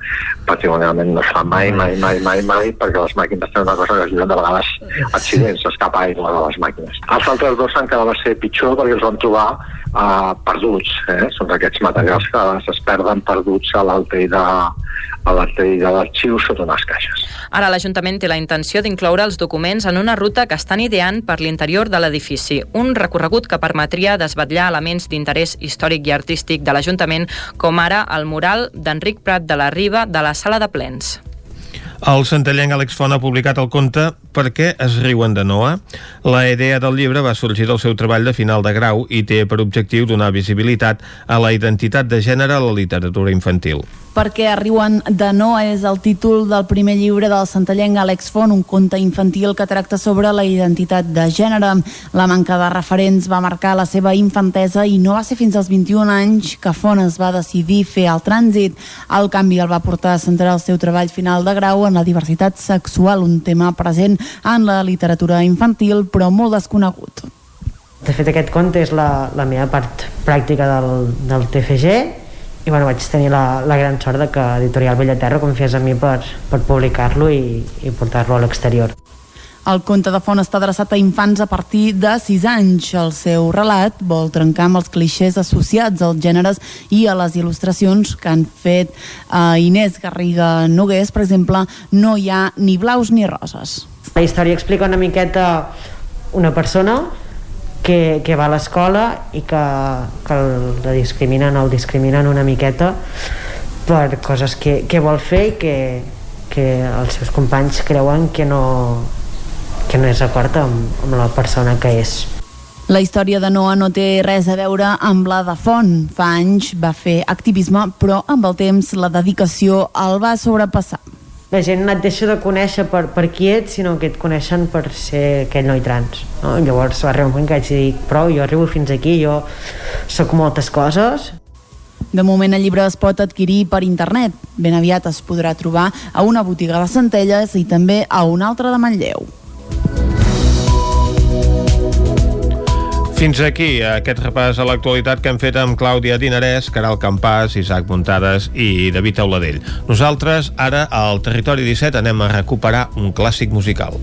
patrimonialment no es fa mai, mai, mai, mai, mai, perquè les màquines tenen una cosa que es diuen de vegades accidents, escapa aigua de les màquines. Els altres dos encara va ser pitjor perquè els van trobar uh, perduts. Eh? Són aquests materials que es perden perduts a l'alteida a l'alteida d'arxiu sota unes caixes. Ara l'Ajuntament té la intenció d'incloure els documents en una ruta que estan ideant per l'interior de l'edifici, un recorregut que permetria desvetllar elements d'interès històric i artístic de l'Ajuntament, com ara el mural d'Enric Prat de la Riba de la Sala de Plens. El santallenc Àlex Font ha publicat el conte Per què es riuen de Noa? La idea del llibre va sorgir del seu treball de final de grau i té per objectiu donar visibilitat a la identitat de gènere a la literatura infantil. Perquè arriben de Noa és el títol del primer llibre del santallenc Àlex Font, un conte infantil que tracta sobre la identitat de gènere. La manca de referents va marcar la seva infantesa i no va ser fins als 21 anys que Font es va decidir fer el trànsit. El canvi el va portar a centrar el seu treball final de grau en la diversitat sexual, un tema present en la literatura infantil però molt desconegut. De fet, aquest conte és la, la meva part pràctica del, del TFG i bueno, vaig tenir la, la gran sort de que Editorial Bellaterra confiés en mi per, per publicar-lo i, i portar-lo a l'exterior. El conte de font està adreçat a infants a partir de 6 anys. El seu relat vol trencar amb els clixés associats als gèneres i a les il·lustracions que han fet a Inés Garriga Nogués, per exemple, no hi ha ni blaus ni roses. La història explica una miqueta una persona que, que va a l'escola i que, que el, la discriminen el discriminen una miqueta per coses que, que vol fer i que, que els seus companys creuen que no, que no és d'acord amb, amb la persona que és. La història de Noah no té res a veure amb la de Font. Fa anys va fer activisme, però amb el temps la dedicació el va sobrepassar la gent no et deixa de conèixer per, per qui ets, sinó que et coneixen per ser aquell noi trans. No? Llavors va arribar un moment que vaig dir, prou, jo arribo fins aquí, jo sóc moltes coses. De moment el llibre es pot adquirir per internet. Ben aviat es podrà trobar a una botiga de Centelles i també a una altra de Manlleu. Fins aquí aquest repàs a l'actualitat que hem fet amb Clàudia Dinarès, Caral Campàs, Isaac Muntades i David Auladell. Nosaltres, ara, al Territori 17, anem a recuperar un clàssic musical.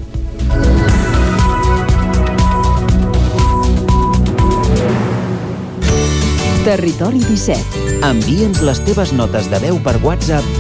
Territori 17. Envia'ns les teves notes de veu per WhatsApp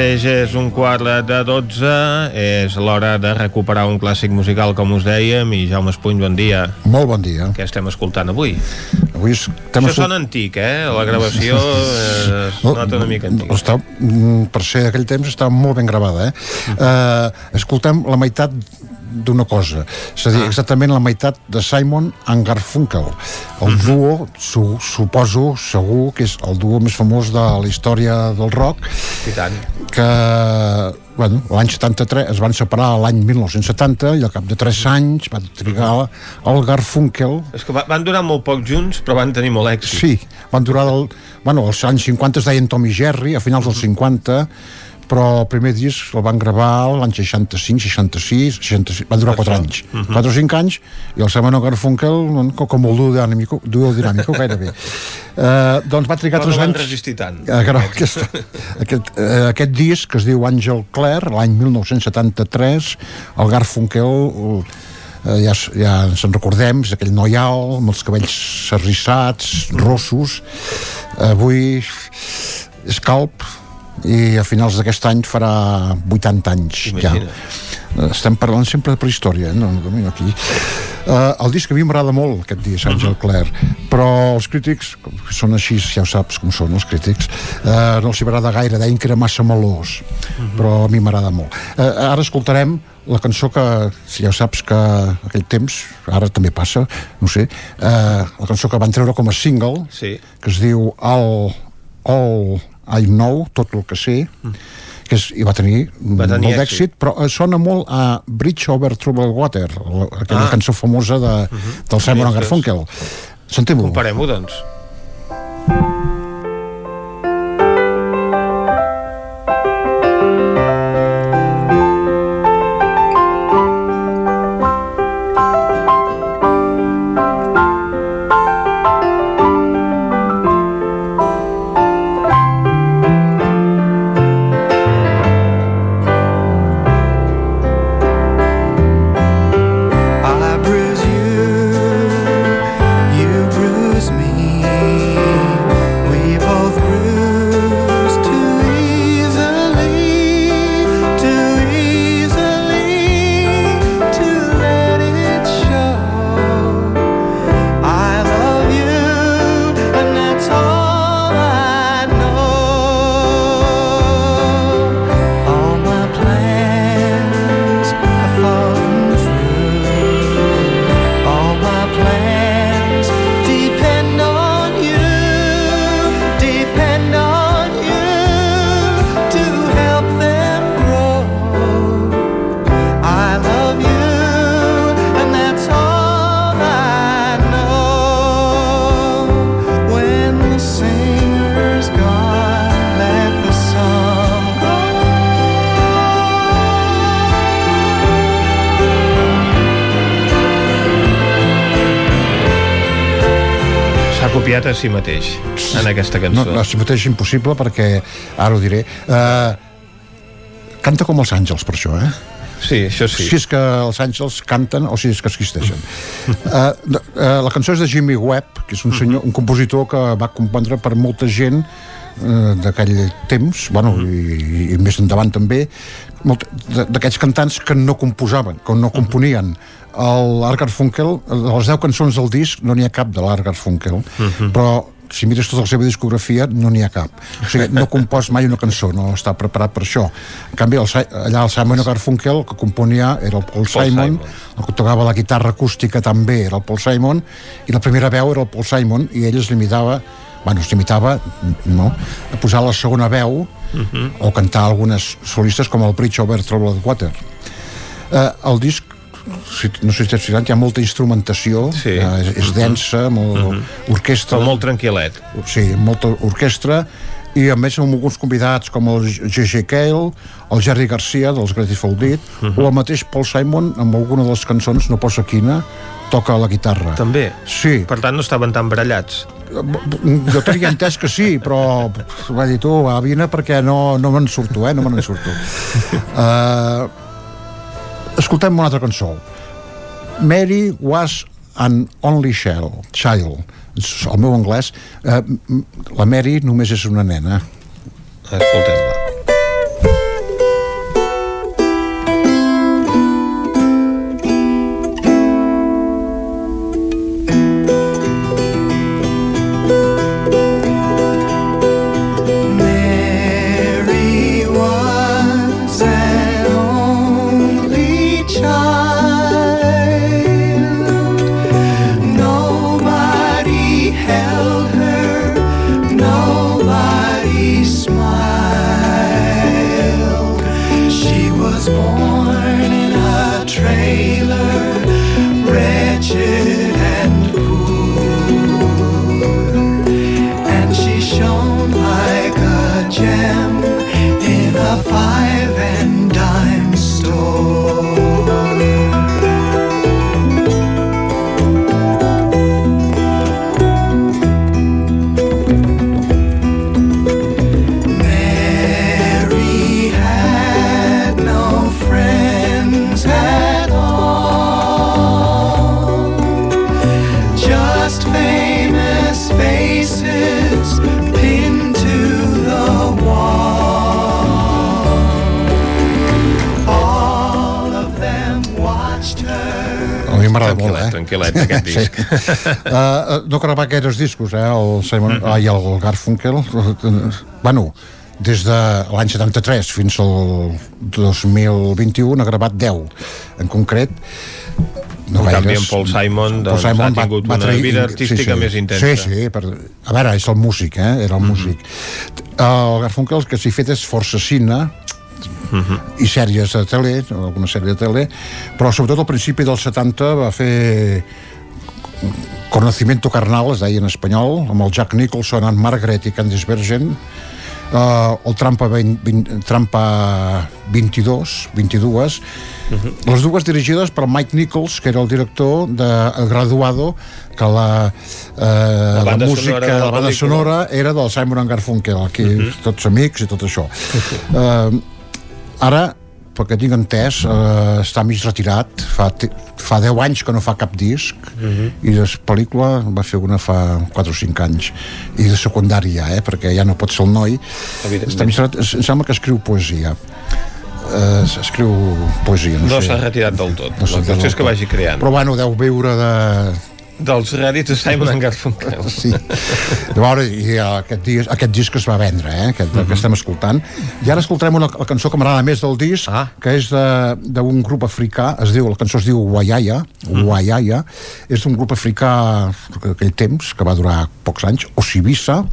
Mateix és un quart de 12, és l'hora de recuperar un clàssic musical, com us dèiem, i Jaume Espuny, bon dia. Molt bon dia. Què estem escoltant avui? Avui estem Això sona antic, eh? La gravació eh, es nota una mica antic. Està, mm, per ser aquell temps està molt ben gravada eh? Uh, escoltem la meitat d'una cosa. És a dir, exactament la meitat de Simon and Garfunkel. El duo, su, suposo, segur que és el duo més famós de la història del rock I tant. que bueno, l'any 73 es van separar l'any 1970 i al cap de 3 anys va trigar el Garfunkel. És que va- van durar molt poc junts, però van tenir molt èxit. Sí, van durar del, bueno, als anys 50 es deien Tom i Jerry, a finals dels 50 però el primer disc el van gravar l'any 65, 66, 66 van durar 4 anys, 4 o 5 anys i el Simon Garfunkel co- com el duo dinàmico, duo dinàmico gairebé. Uh, [laughs] doncs va trigar Però no 3 van anys. resistir tant. No, aquest, [laughs] aquest, eh, aquest disc que es diu Àngel Clare l'any 1973 el Garfunkel eh, ja, ja ens en recordem és aquell noi alt amb els cabells serrissats rossos. Avui és calp i a finals d'aquest any farà 80 anys ja. estem parlant sempre de prehistòria eh? no, no, aquí Uh, el disc a mi m'agrada molt aquest disc, Àngel Clare però els crítics, que són així ja ho saps com són els crítics uh, no els hi agrada gaire, deien que era massa melós però a mi m'agrada molt uh, ara escoltarem la cançó que, si ja ho saps que aquell temps, ara també passa no sé, uh, la cançó que van treure com a single sí. que es diu All, All I Know, tot el que sé que és, i va tenir, Va tenir molt èxit. d'èxit però eh, sona molt a Bridge Over Troubled Water la- aquella Ah. cançó famosa de, del Simon Ostres. Garfunkel sentim-ho Comparem-ho, doncs. Si mateix en aquesta no, cançó. no, si mateix impossible perquè ara ho diré uh, canta com els àngels per això eh? Sí, això sí. Si és que els àngels canten o si és que existeixen. uh, uh, la cançó és de Jimmy Webb, que és un, senyor, un compositor que va compondre per molta gent uh, d'aquell temps, bueno, i, i més endavant també, d'aquests cantants que no composaven, que no componien. El Art Garfunkel, de les 10 cançons del disc, no n'hi ha cap de l'Art Garfunkel, però si mires tota la seva discografia no n'hi ha cap. O sigui, no compost mai una cançó no està preparat per això. En canvi el, allà el Simon Garfunkel el que componia era el Paul, Paul Simon, Simon. el que tocava la guitarra acústica també era el Paul Simon. I la primera veu era el Paul Simon i ell es limitava bueno, es limitava no, a posar la segona veu o cantar algunes solistes com el Bridge Over Troubled Water eh, el disc si, no sé si t'has fixat, hi ha molta instrumentació sí. eh, és, és densa, molt orquestra Però molt tranquil·let. sí, molta orquestra i a més amb alguns convidats com el G.G. Cale el Jerry Garcia dels Grateful Dead o el mateix Paul Simon amb alguna de les cançons, no posa quina toca la guitarra També? Sí. Per tant, no estaven tan barallats. Jo tenia entès que sí però va dir tu, va, vine perquè no, no me'n surto, eh? no me'n surto uh, escoltem una altra cançó Mary was an only child, child. el meu anglès uh, la Mary només és una nena Escoltem-la. Discos, eh? El Simon, mm -hmm. ai, el Garfunkel. Bueno, des de l'any 73 fins al 2021 n'ha gravat 10. En concret, no En canvi, gaires. en Paul Simon, doncs, Paul ha tingut una trair- vida artística més intensa. Sí, sí, per, a veure, és el músic, eh? Era el músic. El Garfunkel el que s'hi ha fet és força cine, i sèries de tele, alguna sèrie de tele, però sobretot al principi dels 70 va fer Conocimiento Carnal, es deia en espanyol, amb el Jack Nicholson, en Margaret i Candice Bergen, uh, el Trampa, 20, 20, Trampa 22, 22, les dues dirigides per Mike Nichols, que era el director de El Graduado, que la, eh, la, banda música, sonora de la la banda sonora era del Simon Garfunkel, aquí tots amics i tot això. Eh, ara, pel que tinc entès, eh, està mig retirat, fa, fa 10 anys que no fa cap disc, i la pel·lícula va fer una fa 4 o 5 anys. I de secundària, eh, perquè ja no pot ser el noi. Està mig retirat, em sembla que escriu poesia. Eh, escriu poesia no, No s'ha retirat del tot. No La qüestió és que vagi creant. però bueno, deu viure de, Dels rèdits de Simon and Garfunkel. Sí. De veure, i aquest, disc, aquest disc es va vendre, eh? aquest, uh -huh. que estem escoltant. I ara escoltarem una la cançó que m'agrada més del disc, ah. que és d'un grup africà, es diu, la cançó es diu Wayaya, Wayaya, és d'un grup africà d'aquell temps, que va durar pocs anys, Osibisa,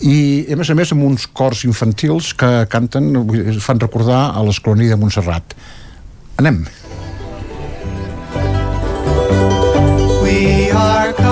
i a més a més amb uns cors infantils que canten, fan recordar a l'escolonia de Montserrat. Anem. Are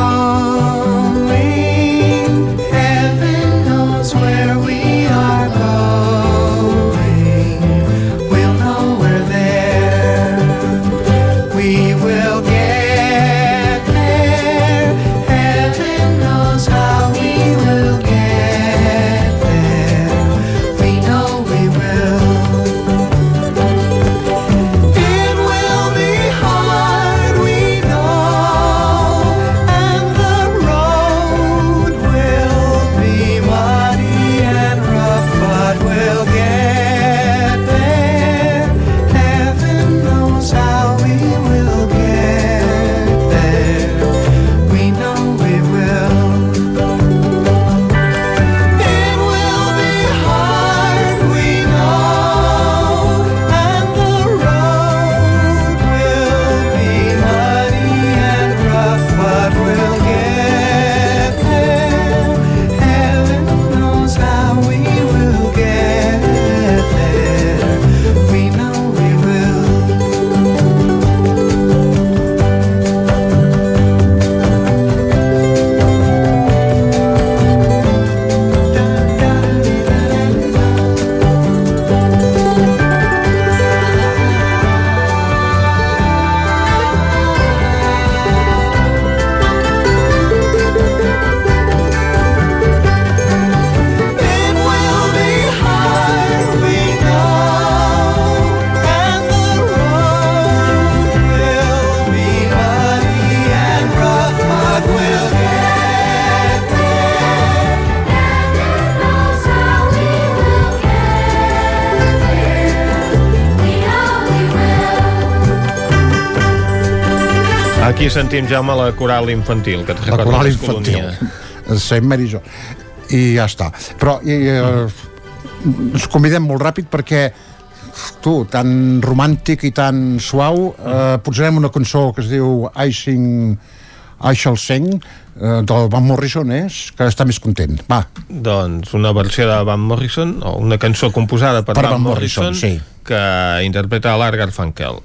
Aquí sentim, Jaume, la coral infantil, que et la recorda coral infantil. Saint Mary Jo. I ja està. Però i, eh, ens convidem molt ràpid perquè tu, tan romàntic i tan suau eh, posarem una cançó que es diu I Sing I Shall Sing eh, del Van Morrison és que està més content. Va, Doncs una versió de Van Morrison, o una cançó composada per, Per Van, Van Morrison, Morrison, sí. que interpreta l'Art Garfunkel.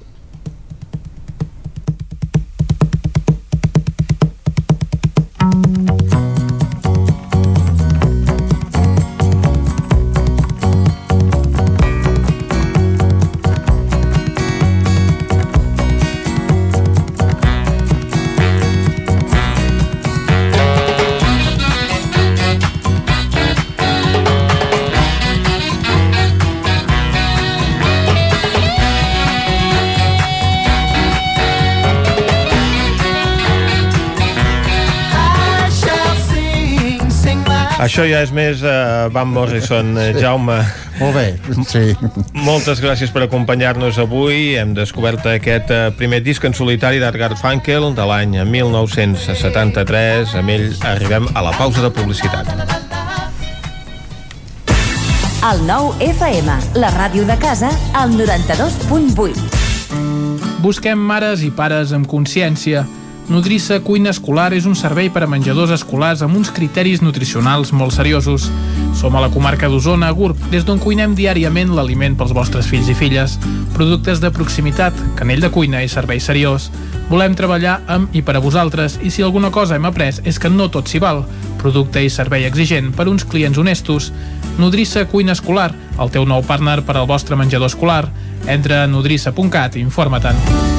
Això ja és més uh, Van Morrison, eh, Jaume. Molt bé, sí. Moltes gràcies per acompanyar-nos avui. Hem descobert aquest eh, primer disc en solitari d'Edgar Funkel de l'any 1973. Amb ell arribem a la pausa de publicitat. El nou FM, la ràdio de casa, al 92.8. Busquem mares i pares amb consciència. Nodrissa Cuina Escolar és un servei per a menjadors escolars amb uns criteris nutricionals molt seriosos. Som a la comarca d'Osona, a Gurb, des d'on cuinem diàriament l'aliment pels vostres fills i filles. Productes de proximitat, canell de cuina i servei seriós. Volem treballar amb i per a vosaltres i si alguna cosa hem après és que no tot s'hi val. Producte i servei exigent per uns clients honestos. Nodrissa Cuina Escolar, el teu nou partner per al vostre menjador escolar. Entra a nodrissa.cat i informa-te'n.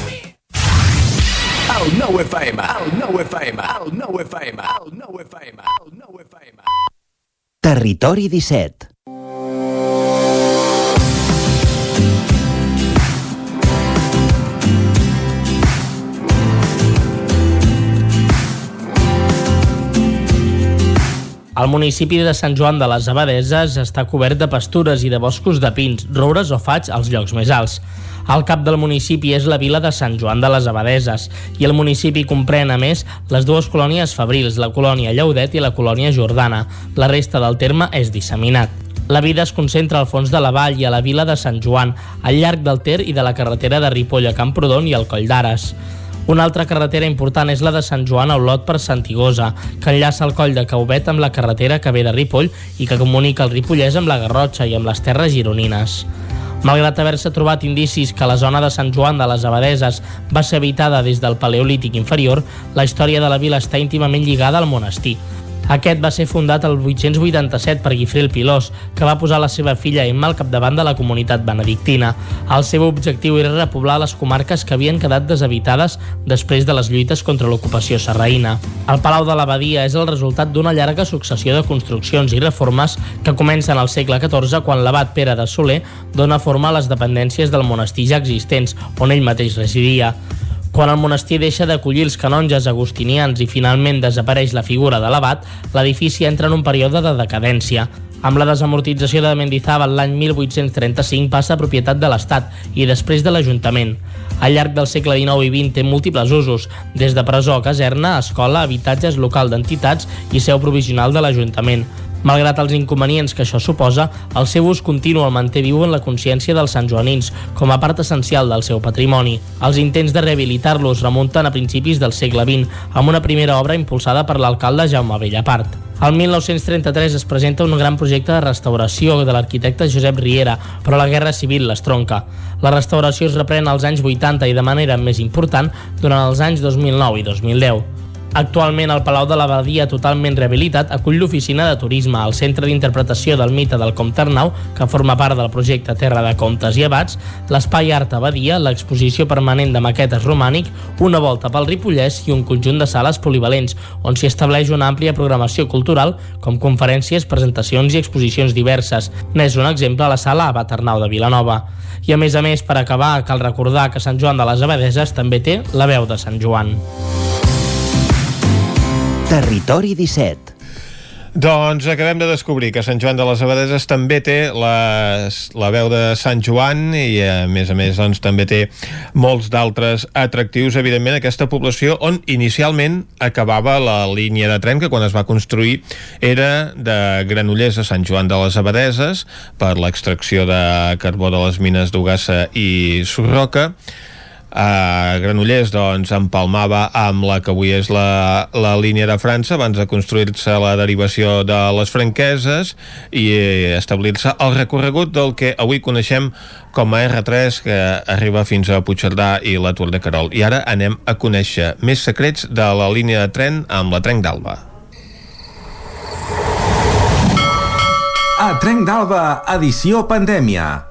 El nou FM, el nou FM, el nou FM, el nou FM, el nou FM. Territori 17. El municipi de Sant Joan de les Abadeses està cobert de pastures i de boscos de pins, roures o faigs als llocs més alts. El cap del municipi és la vila de Sant Joan de les Abadeses i el municipi comprèn, a més, les dues colònies fabrils, la colònia Lleudet i la colònia Jordana. La resta del terme és disseminat. La vida es concentra al fons de la vall i a la vila de Sant Joan, al llarg del Ter i de la carretera de Ripoll a Camprodon i al Coll d'Ares. Una altra carretera important és la de Sant Joan a Olot per Santigosa, que enllaça el coll de Cauvet amb la carretera que ve de Ripoll i que comunica el Ripollès amb la Garrotxa i amb les terres gironines. Malgrat haver-se trobat indicis que la zona de Sant Joan de les Abadeses va ser habitada des del Paleolític inferior, la història de la vila està íntimament lligada al monestir. Aquest va ser fundat el 887 per Guifré el Pilós, que va posar la seva filla Emma al capdavant de la comunitat benedictina. El seu objectiu era repoblar les comarques que havien quedat deshabitades després de les lluites contra l'ocupació sarraïna. El Palau de l'Abadia és el resultat d'una llarga successió de construccions i reformes que comencen al segle XIV quan l'abat Pere de Soler dona forma a les dependències del monestir ja existents, on ell mateix residia. Quan el monestir deixa d'acollir els canonges agustinians i finalment desapareix la figura de l'abat, l'edifici entra en un període de decadència. Amb la desamortització de Mendizábal l'any 1835 passa a propietat de l'Estat i després de l'Ajuntament. Al llarg del segle XIX i XX té múltiples usos, des de presó, caserna, escola, habitatges local d'entitats i seu provisional de l'Ajuntament. Malgrat els inconvenients que això suposa, el seu ús continu el manté viu en la consciència dels santjoanins, com a part essencial del seu patrimoni. Els intents de rehabilitar-los remunten a principis del segle XX, amb una primera obra impulsada per l'alcalde Jaume Bellapart. El 1933 es presenta un gran projecte de restauració de l'arquitecte Josep Riera, però la Guerra Civil l'estronca. La restauració es reprèn als anys 80 i de manera més important durant els anys 2009 i 2010. Actualment el Palau de l'Abadia, totalment rehabilitat, acull l'oficina de turisme, el centre d'interpretació del mite del Comte Arnau, que forma part del projecte Terra de Comtes i Abats, l'espai Art Abadia, l'exposició permanent de maquetes romànic, una volta pel Ripollès i un conjunt de sales polivalents, on s'hi estableix una àmplia programació cultural, com conferències, presentacions i exposicions diverses. N'és un exemple a la sala Abat Arnau de Vilanova. I a més a més, per acabar, cal recordar que Sant Joan de les Abadeses també té la veu de Sant Joan. Territori 17. Doncs acabem de descobrir que Sant Joan de les Abadeses també té les, la veu de Sant Joan i a més a més doncs, també té molts d'altres atractius, evidentment, aquesta població on inicialment acabava la línia de tren que quan es va construir era de Granollers a Sant Joan de les Abadeses per l'extracció de carbó de les mines d'Ugassa i Sorroca a Granollers doncs empalmava amb la que avui és la, la línia de França abans de construir-se la derivació de les franqueses i establir-se el recorregut del que avui coneixem com a R3 que arriba fins a Puigcerdà i la Tour de Carol. I ara anem a conèixer més secrets de la línia de tren amb la Trenc d'Alba. A Trenc d'Alba, edició pandèmia.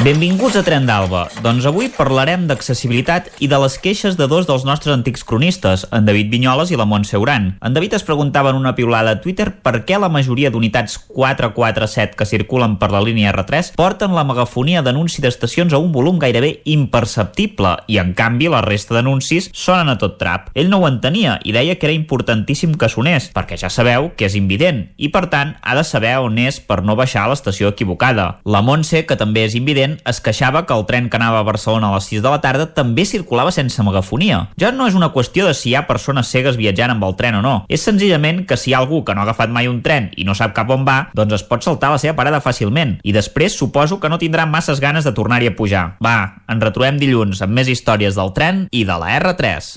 Benvinguts a Tren d'Alba. Doncs avui parlarem d'accessibilitat i de les queixes de dos dels nostres antics cronistes, en David Vinyoles i la Montse Uran. En David es preguntava en una piulada a Twitter per què la majoria d'unitats 447 que circulen per la línia R3 porten la megafonia d'anunci d'estacions a un volum gairebé imperceptible i, en canvi, la resta d'anuncis sonen a tot trap. Ell no ho entenia i deia que era importantíssim que sonés, perquè ja sabeu que és invident i, per tant, ha de saber on és per no baixar a l'estació equivocada. La Montse, que també és invident, es queixava que el tren que anava a Barcelona a les 6 de la tarda també circulava sense megafonia. Ja no és una qüestió de si hi ha persones cegues viatjant amb el tren o no. És senzillament que si hi ha algú que no ha agafat mai un tren i no sap cap on va, doncs es pot saltar la seva parada fàcilment. I després suposo que no tindrà masses ganes de tornar-hi a pujar. Va, ens retrobem dilluns amb més històries del tren i de la R3.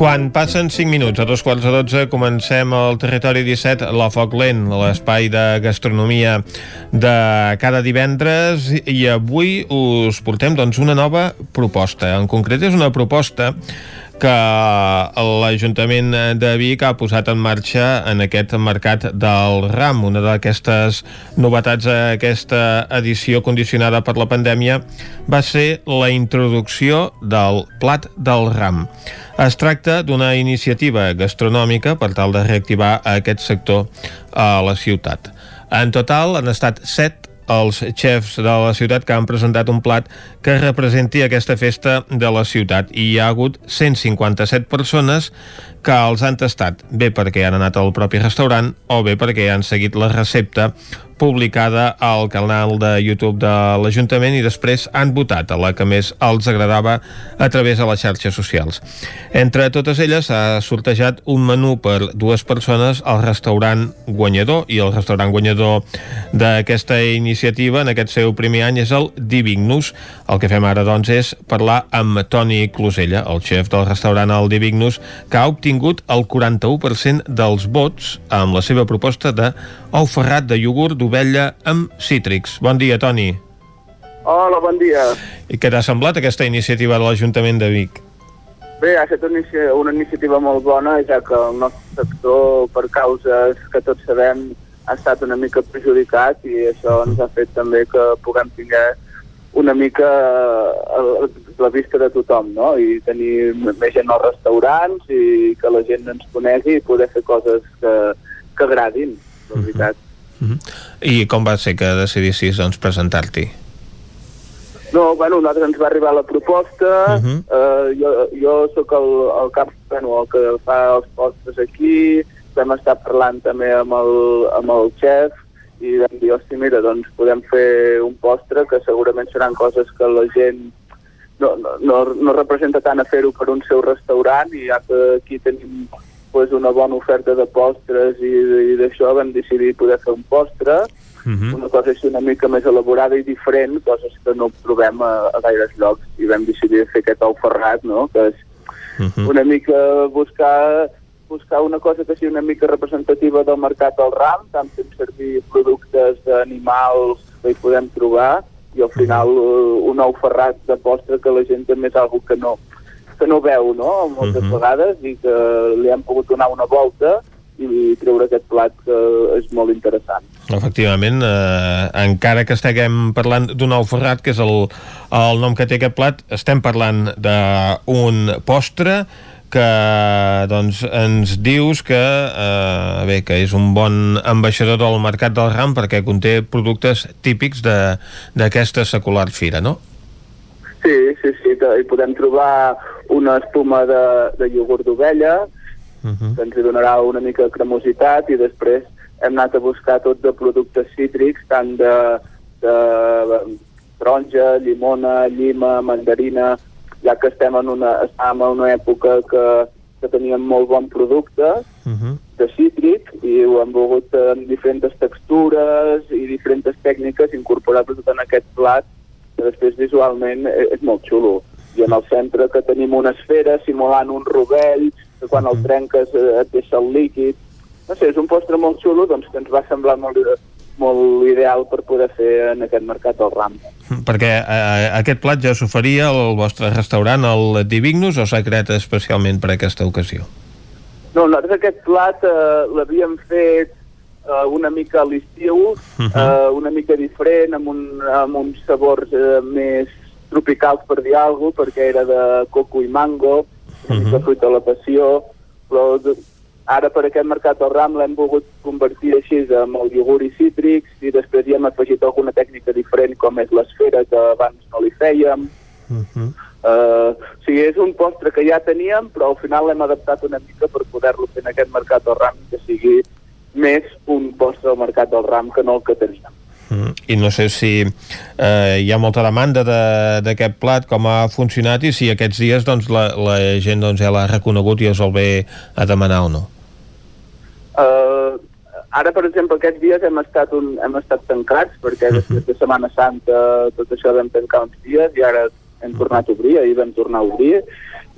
Quan passen 5 minuts a dos quarts de 12 comencem el Territori 17, la Foc Lent, l'espai de gastronomia de cada divendres i avui us portem doncs, una nova proposta. En concret és una proposta que l'Ajuntament de Vic ha posat en marxa en aquest mercat del RAM. Una d'aquestes novetats a aquesta edició condicionada per la pandèmia va ser la introducció del plat del RAM. Es tracta d'una iniciativa gastronòmica per tal de reactivar aquest sector a la ciutat. En total han estat set els xefs de la ciutat que han presentat un plat que representi aquesta festa de la ciutat i hi ha hagut 157 persones que els han tastat, bé perquè han anat al propi restaurant o bé perquè han seguit la recepta publicada al canal de YouTube de l'Ajuntament i després han votat a la que més els agradava a través de les xarxes socials. Entre totes elles s'ha sortejat un menú per dues persones al restaurant guanyador i el restaurant guanyador d'aquesta iniciativa en aquest seu primer any és el Divignus. El que fem ara doncs és parlar amb Toni Closella, el xef del restaurant El Divignus, que ha obtingut el 41% dels vots amb la seva proposta de ou ferrat de iogurt d'ovella amb cítrics. Bon dia, Toni. Hola, bon dia. I què t'ha semblat aquesta iniciativa de l'Ajuntament de Vic? Bé, ha estat una, inici- una iniciativa molt bona, ja que el nostre sector, per causes que tots sabem, ha estat una mica perjudicat i això ens ha fet també que puguem tinguer una mica la vista de tothom, no? I tenir més gent als restaurants i que la gent ens conegui i poder fer coses que, que agradin, de veritat. I com va ser que decidissis doncs, presentar-t'hi? No, bueno, a nosaltres ens va arribar la proposta, uh -huh. uh, jo, jo sóc el, el cap, bueno, el que fa els postres aquí, vam estar parlant també amb el, amb el xef i vam dir, hosti, mira, doncs podem fer un postre que segurament seran coses que la gent no, no, no, no representa tant a fer-ho per un seu restaurant i ja que aquí tenim pues, una bona oferta de postres i, i d'això vam decidir poder fer un postre Mhm. uh -huh. una cosa així una mica més elaborada i diferent, coses que no trobem a, a gaires llocs i vam decidir fer aquest ou ferrat, no? que és Mhm. una mica buscar buscar una cosa que sigui una mica representativa del mercat del ram, tant fent servir productes d'animals que hi podem trobar i al final uh, un ou ferrat de postre que la gent també és algo que no, que no veu no? moltes Mhm. vegades i que li hem pogut donar una volta i treure aquest plat que és molt interessant. Efectivament, eh, encara que estiguem parlant d'un ou ferrat, que és el, el nom que té aquest plat, estem parlant d'un postre que doncs, ens dius que, eh, bé, que és un bon ambaixador del mercat del ram perquè conté productes típics d'aquesta secular fira, no? Sí, sí, sí, hi podem trobar una espuma de, de iogurt d'ovella, que ens donarà una mica de cremositat, i després hem anat a buscar tot de productes cítrics, tant de, de taronja, llimona, llima, mandarina, ja que estem en una, estàvem en una època que, que teníem molt bon producte de cítric i ho hem volgut en diferents textures i diferents tècniques incorporar-lo tot en aquest plat després visualment e- és molt xulo. I en el centre que tenim una esfera simulant un rovell, que quan el trenques eh, et deixa el líquid. No sé, és un postre molt xulo doncs, que ens va semblar molt, molt ideal per poder fer en aquest mercat del ram. Perquè eh, aquest plat ja s'oferia al vostre restaurant, el Divignus, o s'ha creat especialment per aquesta ocasió? No, nosaltres aquest plat eh, l'havíem fet eh, una mica a l'estiu, eh, una mica diferent, amb, un, amb uns sabors eh, més tropicals, per dir alguna cosa, perquè era de coco i mango, una mica fruita de la passió, però ara per aquest mercat del ram l'hem volgut convertir així amb el iogurt i cítrics i després hi hem afegit alguna tècnica diferent com és l'esfera que abans no li fèiem. Uh, o sigui, és un postre que ja teníem, però al final l'hem adaptat una mica per poder-lo fer en aquest mercat del ram que sigui més un postre al mercat del ram que no el que teníem. Mm. I no sé si eh, hi ha molta demanda de- d'aquest plat, com ha funcionat i si aquests dies doncs, la, la gent doncs, ja l'ha reconegut i us el ve a demanar o no. Uh, ara, per exemple, aquests dies hem estat, un, hem estat tancats perquè després de Setmana Santa tot això vam tancar uns dies i ara hem tornat a obrir, ahir vam tornar a obrir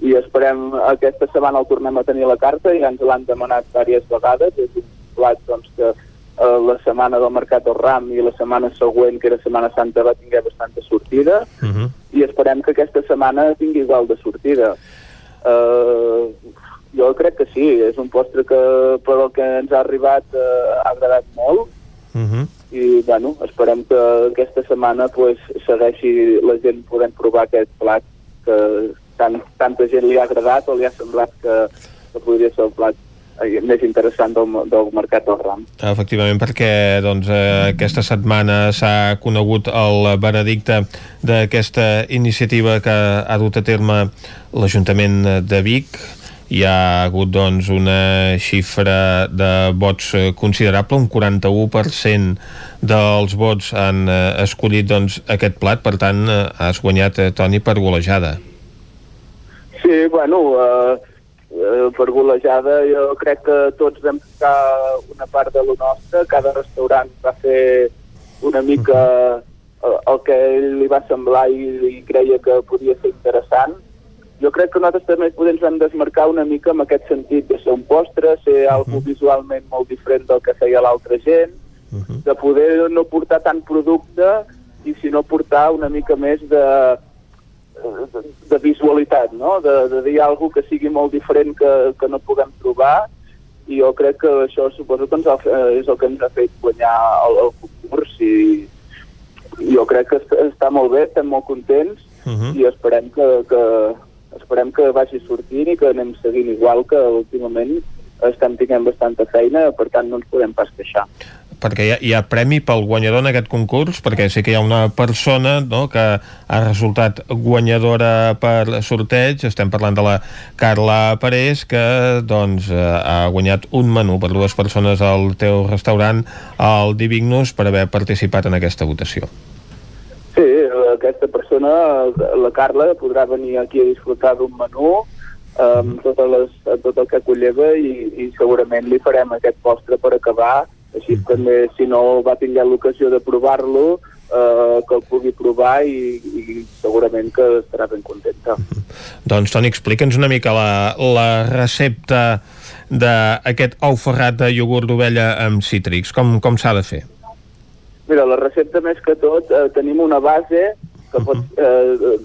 i esperem, aquesta setmana el tornem a tenir la carta i ja ens l'han demanat diverses vegades, és un plat doncs, que eh, la setmana del Mercat del Ram i la setmana següent, que era Setmana Santa, va tingué bastanta sortida. I esperem que aquesta setmana tingui igual de sortida. Uh, jo crec que sí, és un postre que per el que ens ha arribat uh, ha agradat molt. I bueno, esperem que aquesta setmana pues, segueixi la gent podent provar aquest plat que tant, tanta gent li ha agradat o li ha semblat que, que podria ser el plat. eh, més interessant del, del mercat del ram. Efectivament, perquè doncs, eh, aquesta setmana s'ha conegut el veredicte d'aquesta iniciativa que ha dut a terme l'Ajuntament de Vic. Hi ha hagut doncs, una xifra de vots eh, considerable, un 41% dels vots han eh, escollit doncs, aquest plat, per tant eh, has guanyat, eh, Toni, per golejada. Sí, bueno, eh, eh, per golejada jo crec que tots vam ficar una part de lo nostre, cada restaurant va fer una mica eh, el que ell li va semblar i, i creia que podia ser interessant. Jo crec que nosaltres també podem ens vam desmarcar una mica en aquest sentit de ser un postre, ser algo visualment molt diferent del que feia l'altra gent, de poder no portar tant producte i sinó portar una mica més de, de, visualitat, no? de, de dir alguna que sigui molt diferent que, que no puguem trobar i jo crec que això suposo que ens ha, és el que ens ha fet guanyar el, el concurs i jo crec que est- està molt bé, estem molt contents i esperem que, que, esperem que vagi sortint i que anem seguint igual que últimament estem tinguent bastanta feina, per tant no ens podem pas queixar. Perquè hi ha, hi ha premi pel guanyador en aquest concurs, perquè sé que hi ha una persona no, que ha resultat guanyadora per sorteig, estem parlant de la Carla Parés, que doncs, eh, ha guanyat un menú per dues persones al teu restaurant, al Divignus, per haver participat en aquesta votació. Sí, aquesta persona, la Carla, podrà venir aquí a disfrutar d'un menú amb totes les, tot el que colleva i, i segurament li farem aquest postre per acabar així mm. també si no va tinguer l'ocasió de provar-lo eh, que el pugui provar i, i segurament que estarà ben contenta Doncs Toni, explica'ns una mica la, la recepta d'aquest ou ferrat de iogurt d'ovella amb cítrics, com, com s'ha de fer? Mira, la recepta més que tot eh, tenim una base que pot, eh,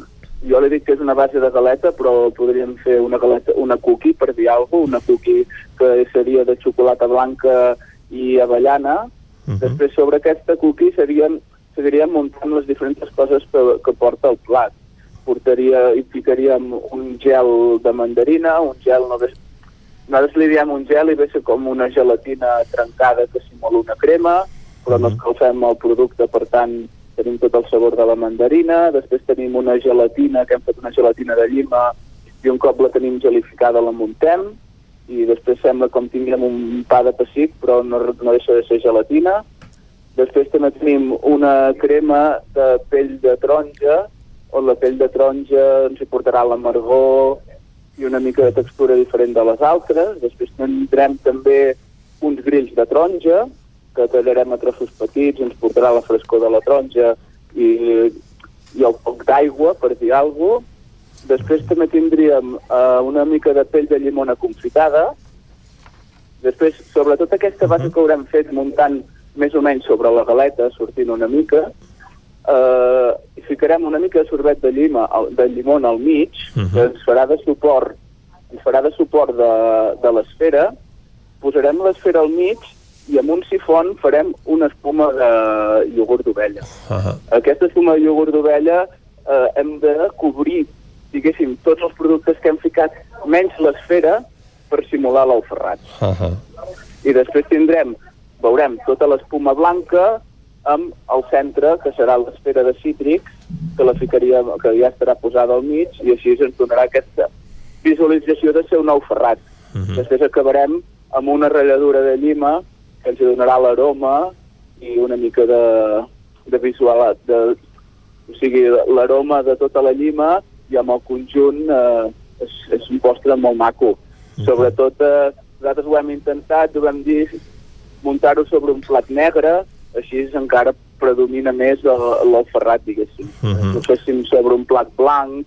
jo li dic que és una base de galeta, però podríem fer una galeta, una cookie, per dir alguna cosa, una cookie que seria de xocolata blanca i avellana. Uh -huh. Després, sobre aquesta cookie, seríem, seguiríem muntant les diferents coses que, que porta el plat. Portaria, hi ficaríem un gel de mandarina, un gel no ves, nosaltres li diem un gel i ve ser com una gelatina trencada que simula una crema, però no escalfem el producte, per tant, tenim tot el sabor de la mandarina, després tenim una gelatina, que hem fet una gelatina de llima, i un cop la tenim gelificada la muntem, i després sembla com tinguem un pa de pessic, però no, no deixa de ser gelatina. Després també tenim una crema de pell de taronja, on la pell de taronja ens hi portarà l'amargor i una mica de textura diferent de les altres. Després tindrem també uns grills de taronja, que tallarem a trossos petits, ens portarà la frescor de la taronja i, i el poc d'aigua, per dir alguna cosa. Després també tindríem uh, una mica de pell de llimona confitada. Després, sobretot aquesta base que haurem fet muntant més o menys sobre la galeta, sortint una mica, uh, hi ficarem una mica de sorbet de, llima, de llimona al mig, uh -huh. que ens farà de suport, ens farà de suport de, de l'esfera, posarem l'esfera al mig i amb un sifon farem una espuma de iogurt d'ovella. Uh -huh. Aquesta espuma de iogurt d'ovella eh, hem de cobrir, diguéssim, tots els productes que hem ficat, menys l'esfera, per simular l'ou ferrat. Uh -huh. I després tindrem, veurem, tota l'espuma blanca amb el centre, que serà l'esfera de cítrics, que la ficaria, que ja estarà posada al mig, i així ens donarà aquesta visualització de ser un ou ferrat. Uh -huh. Després acabarem amb una ratlladura de llima que ens donarà l'aroma i una mica de, de visual, de, o sigui, l'aroma de tota la llima i amb el conjunt eh, és, és un postre molt maco. Uh -huh. Sobretot, eh, nosaltres ho hem intentat, ho vam dir, muntar-ho sobre un plat negre, així encara predomina més l'ou ferrat, diguéssim. Uh -huh. Si ho féssim sobre un plat blanc,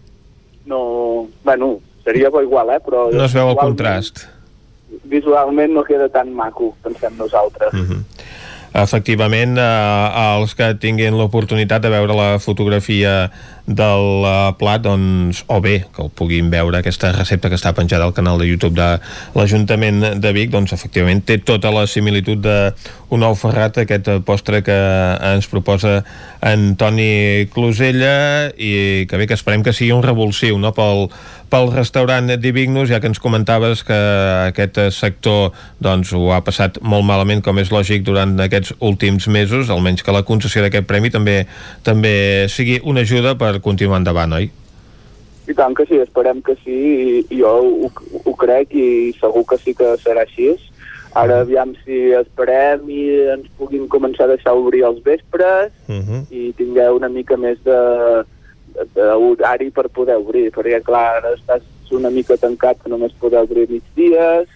no... Bueno, seria bo igual, eh? Però no es veu el contrast visualment no queda tan maco, pensem nosaltres. Mm -hmm. Efectivament, eh, els que tinguin l'oportunitat de veure la fotografia del uh, plat, doncs, o bé que el puguin veure aquesta recepta que està penjada al canal de YouTube de l'Ajuntament de Vic, doncs efectivament té tota la similitud d'un ou ferrat, aquest postre que ens proposa en Toni Closella i que bé que esperem que sigui un revulsiu no? pel, pel restaurant Divignus, ja que ens comentaves que aquest sector doncs, ho ha passat molt malament, com és lògic, durant aquests últims mesos, almenys que la concessió d'aquest premi també també sigui una ajuda per continuar endavant, oi? I tant que sí, esperem que sí, i jo ho, ho crec i segur que sí que serà així. Ara aviam si esperem i ens puguin començar a deixar obrir els vespres uh -huh. i tingueu una mica més de, d'horari per poder obrir, perquè clar, ara estàs una mica tancat que només poder obrir migdies.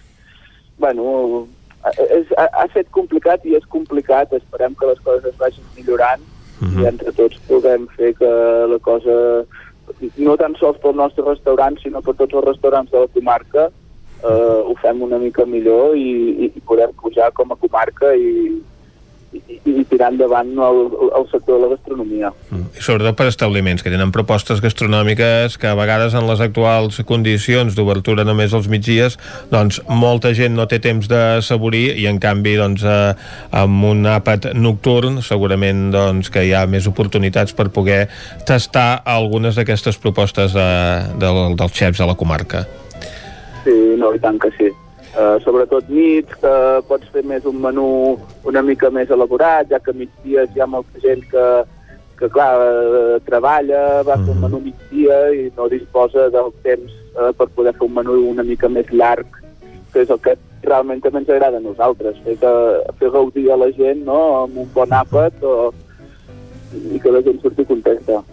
Bueno, és, ha, ha fet complicat i és complicat, esperem que les coses es vagin millorant uh -huh. i entre tots puguem fer que la cosa, no tan sols pel nostre restaurant, sinó per tots els restaurants de la comarca, eh, ho fem una mica millor i, i, i podem pujar com a comarca i, i, i tirar endavant el, el sector de la gastronomia. Mm. I sobretot per establiments que tenen propostes gastronòmiques que a vegades en les actuals condicions d'obertura només als migdies doncs molta gent no té temps de saborir i en canvi doncs eh, amb un àpat nocturn segurament doncs que hi ha més oportunitats per poder tastar algunes d'aquestes propostes eh, del, dels xefs a la comarca. Sí, no, i tant que sí. Eh, sobretot nits, que pots fer més un menú una mica més elaborat, ja que a migdies hi ha molta gent que, que clar, eh, treballa, va fer un menú migdia i no disposa del temps eh, per poder fer un menú una mica més llarg, que és el que realment també ens agrada a nosaltres, fer, que, fer gaudir a la gent no? amb un bon àpat o, i que la gent surti contenta.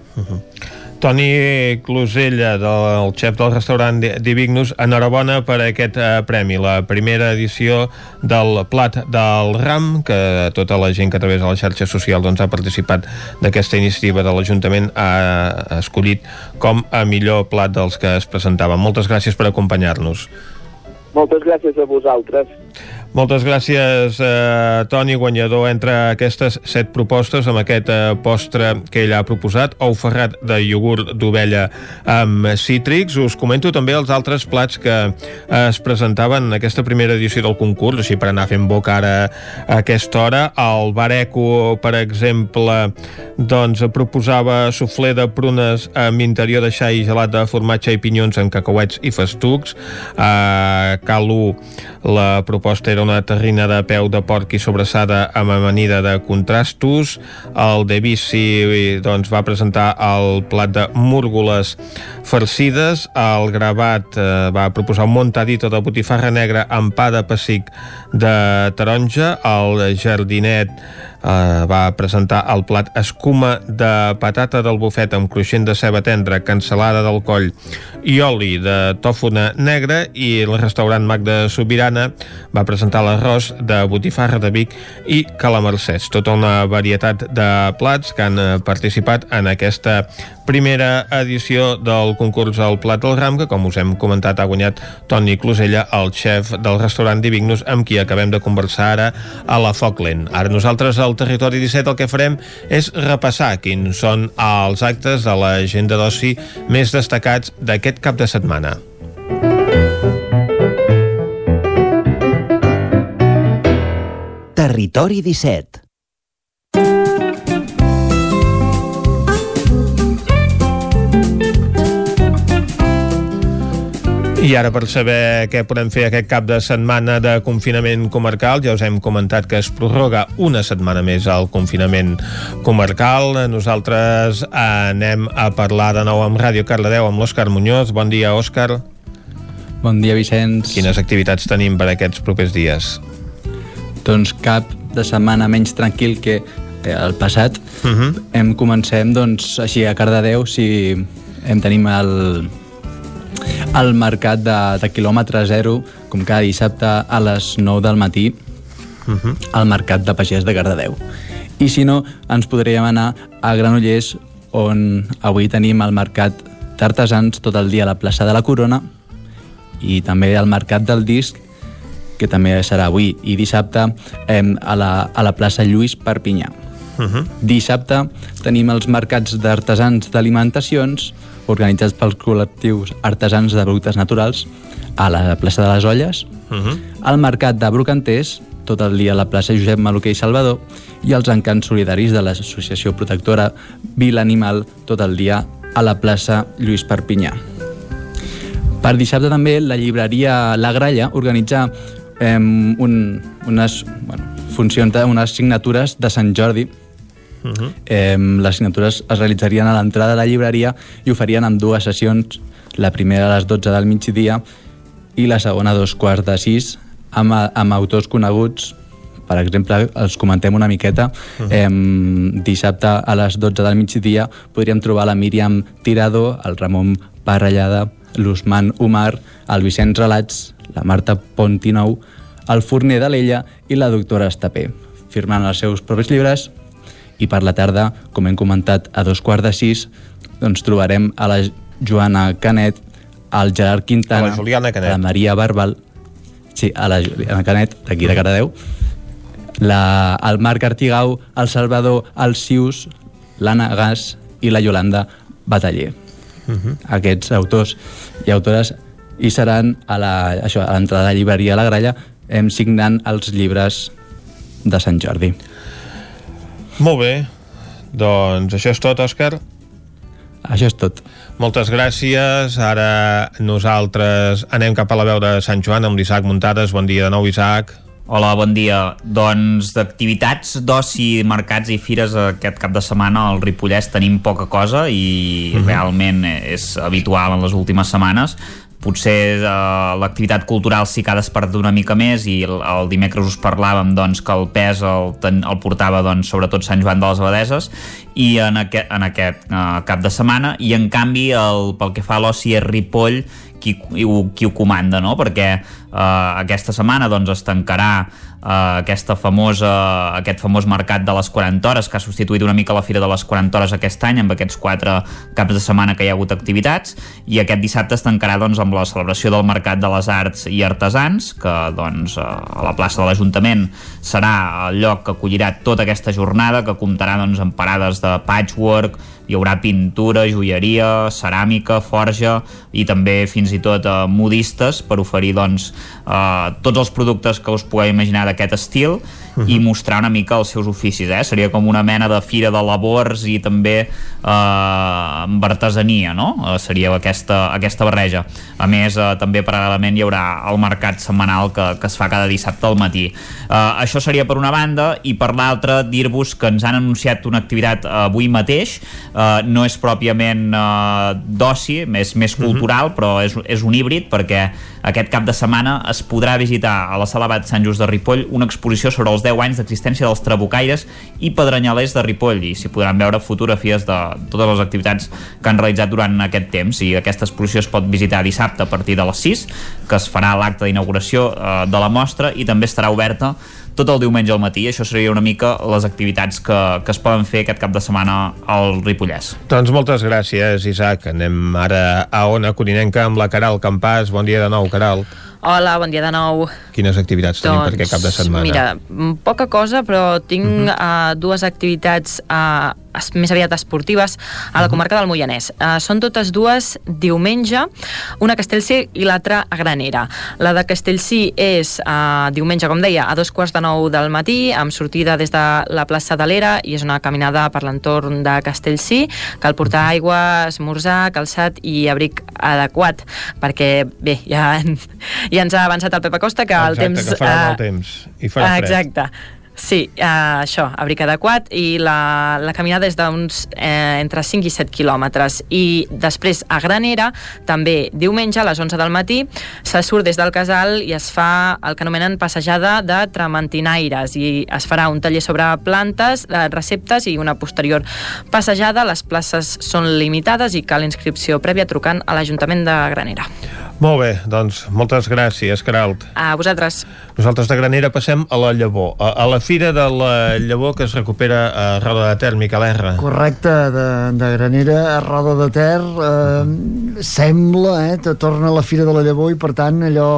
Toni Closella, del xef del restaurant Di- Divignus, enhorabona per aquest eh, premi, la primera edició del Plat del Ram, que tota la gent que a través de les xarxes socials doncs, ha participat d'aquesta iniciativa de l'Ajuntament ha escollit com a millor plat dels que es presentaven. Moltes gràcies per acompanyar-nos. Moltes gràcies a vosaltres. Moltes gràcies, eh, Toni, guanyador entre aquestes set propostes amb aquest eh, postre que ell ha proposat, ou ferrat de iogurt d'ovella amb cítrics. Us comento també els altres plats que eh, es presentaven en aquesta primera edició del concurs, així per anar fent boca ara a aquesta hora. El Bareco, per exemple, doncs proposava suflé de prunes amb interior de xai gelat de formatge i pinyons amb cacauets i festucs. A Calu la proposta era una terrina de peu de porc i sobrassada amb amanida de contrastos. El de Bici doncs, va presentar el plat de múrgoles farcides. El gravat eh, va proposar un montadito de botifarra negra amb pa de pessic de taronja. El jardinet eh, va presentar el plat escuma de patata del bufet amb cruixent de ceba tendra, cansalada del coll i oli de tòfona negra i el restaurant Mac de Sobirana va presentar l'arròs de botifarra de Vic i calamarsets. Tota una varietat de plats que han eh, participat en aquesta primera edició del concurs al Plat del Ram, que com us hem comentat ha guanyat Toni Closella, el xef del restaurant Divignus, amb qui acabem de conversar ara a la Foclen. Ara nosaltres al Territori 17 el que farem és repassar quins són els actes de l'agenda d'oci més destacats d'aquest cap de setmana. Territori 17 I ara per saber què podem fer aquest cap de setmana de confinament comarcal, ja us hem comentat que es prorroga una setmana més el confinament comarcal. Nosaltres anem a parlar de nou amb Ràdio Cardedeu amb l'Òscar Muñoz. Bon dia, Òscar. Bon dia, Vicenç. Quines activitats tenim per aquests propers dies? Doncs cap de setmana menys tranquil que eh, el passat. Uh -huh. Hem comencem, doncs, així a Cardedeu, si hem tenim el, el mercat de, de quilòmetre zero, com cada dissabte a les 9 del matí, Uh -huh. al mercat de pagès de Cardedeu. I si no, ens podríem anar a Granollers, on avui tenim el mercat d'artesans tot el dia a la plaça de la Corona i també al mercat del disc que també serà avui i dissabte eh, a, la, a la plaça Lluís Perpinyà. Uh -huh. Dissabte tenim els mercats d'artesans d'alimentacions organitzats pels col·lectius artesans de productes naturals a la plaça de les Olles, Uh -huh. al mercat de Brocanters, tot el dia a la plaça Josep Maluquer i Salvador, i els encants solidaris de l'Associació Protectora Vila Animal, tot el dia a la plaça Lluís Perpinyà. Per dissabte també la llibreria La Gralla organitza eh, un, unes bueno, funcions, unes signatures de Sant Jordi Uh -huh. Eh, les signatures es realitzarien a l'entrada de la llibreria i ho farien amb dues sessions, la primera a les 12 del migdia i la segona a dos quarts de sis amb, amb autors coneguts per exemple, els comentem una miqueta Mhm. eh, dissabte a les 12 del migdia podríem trobar la Míriam Tirado, el Ramon Parrellada l'Usman Umar, el Vicenç Relats la Marta Pontinou el Forner de l'Ella i la doctora Estapé firmant els seus propis llibres i per la tarda, com hem comentat, a dos quarts de sis, doncs trobarem a la Joana Canet, al Gerard Quintana, A la Juliana Canet. a la Maria Barbal, sí, a la Juliana Canet, d'aquí de Cardedeu, la, el Marc Artigau, el Salvador Alcius, l'Anna Gas i la Yolanda Bataller. Uh -huh. Aquests autors i autores hi seran a la- això, a l'entrada de la llibreria a la Gralla hem signant els llibres de Sant Jordi. Molt bé. Doncs això és tot, Òscar. això és tot. Moltes gràcies. Ara nosaltres anem cap a la veu de Sant Joan amb l'Isaac Muntades. Bon dia de nou, Isaac. Hola, bon dia. Doncs d'activitats d'oci, mercats i fires aquest cap de setmana al Ripollès tenim poca cosa i Mhm. realment és habitual en les últimes setmanes potser eh, l'activitat cultural sí que ha despertat una mica més i el, el dimecres us parlàvem doncs, que el pes el, el portava doncs, sobretot Sant Joan de les Abadeses i en aquest, en aquest eh, cap de setmana i en canvi el, pel que fa a l'oci és Ripoll qui, qui, ho, comanda no? perquè eh, aquesta setmana doncs, es tancarà eh, aquesta famosa, aquest famós mercat de les 40 hores que ha substituït una mica la Fira de les 40 hores aquest any amb aquests quatre caps de setmana que hi ha hagut activitats i aquest dissabte es tancarà doncs, amb la celebració del Mercat de les Arts i Artesans que doncs, eh, a la plaça de l'Ajuntament serà el lloc que acollirà tota aquesta jornada que comptarà doncs, amb parades de patchwork, hi haurà pintura, joieria, ceràmica, forja i també fins i tot eh, modistes per oferir doncs, eh, tots els productes que us pugueu imaginar d'aquest estil Mhm. i mostrar una mica els seus oficis. Eh? Seria com una mena de fira de labors i també eh, amb artesania, no? Eh, seria aquesta, aquesta barreja. A més, eh, també paral·lelament hi haurà el mercat setmanal que, que es fa cada dissabte al matí. Eh, això seria per una banda i per l'altra dir-vos que ens han anunciat una activitat eh, avui mateix eh, no és pròpiament eh, d'oci, és més cultural, però és, és un híbrid perquè aquest cap de setmana es podrà visitar a la Sala Bat Sant Just de Ripoll una exposició sobre els 10 anys d'existència dels trabucaires i pedrenyalers de Ripoll i s'hi podran veure fotografies de totes les activitats que han realitzat durant aquest temps i aquesta exposició es pot visitar dissabte a partir de les 6 que es farà l'acte d'inauguració eh, de la mostra i també estarà oberta tot el diumenge al matí. Això seria una mica les activitats que, que es poden fer aquest cap de setmana al Ripollès. Doncs moltes gràcies, Isaac. Anem ara a Ona Corinenca amb la Caral Campàs. Bon dia de nou, Caral. Hola, bon dia de nou. Quines activitats tenim per aquest cap de setmana? Mira, poca cosa, però tinc uh -huh. uh, dues activitats uh, més aviat esportives a la comarca del Moianès. Uh, són totes dues diumenge, una a Castellcí i l'altra a Granera. La de Castellcí és uh, diumenge, com deia, a dos quarts de nou del matí, amb sortida des de la plaça de l'Era, i és una caminada per l'entorn de Castellcí, cal portar aigua, esmorzar, calçat i abric adequat, perquè, bé, ja, [laughs] ja ens ha avançat el Pep Acosta que el Exacte, temps... que farà eh, mal temps. I farà fred. Exacte. Sí, uh, això, abric adequat i la, la caminada és d'uns eh, entre 5 i 7 quilòmetres i després a Granera, també diumenge a les 11 del matí se surt des del casal i es fa el que anomenen passejada de trementinaires i es farà un taller sobre plantes, eh, receptes i una posterior passejada. Les places són limitades i cal inscripció prèvia trucant a l'Ajuntament de Granera. Molt bé, doncs moltes gràcies, Caralt. A vosaltres. Nosaltres de Granera passem a la Llavor, a, a la Fira de la Llavor que es recupera a Roda de Ter, Miquel R. Correcte, de, de Granera a Roda de Ter eh, sembla, eh, te torna a la Fira de la Llavor i per tant allò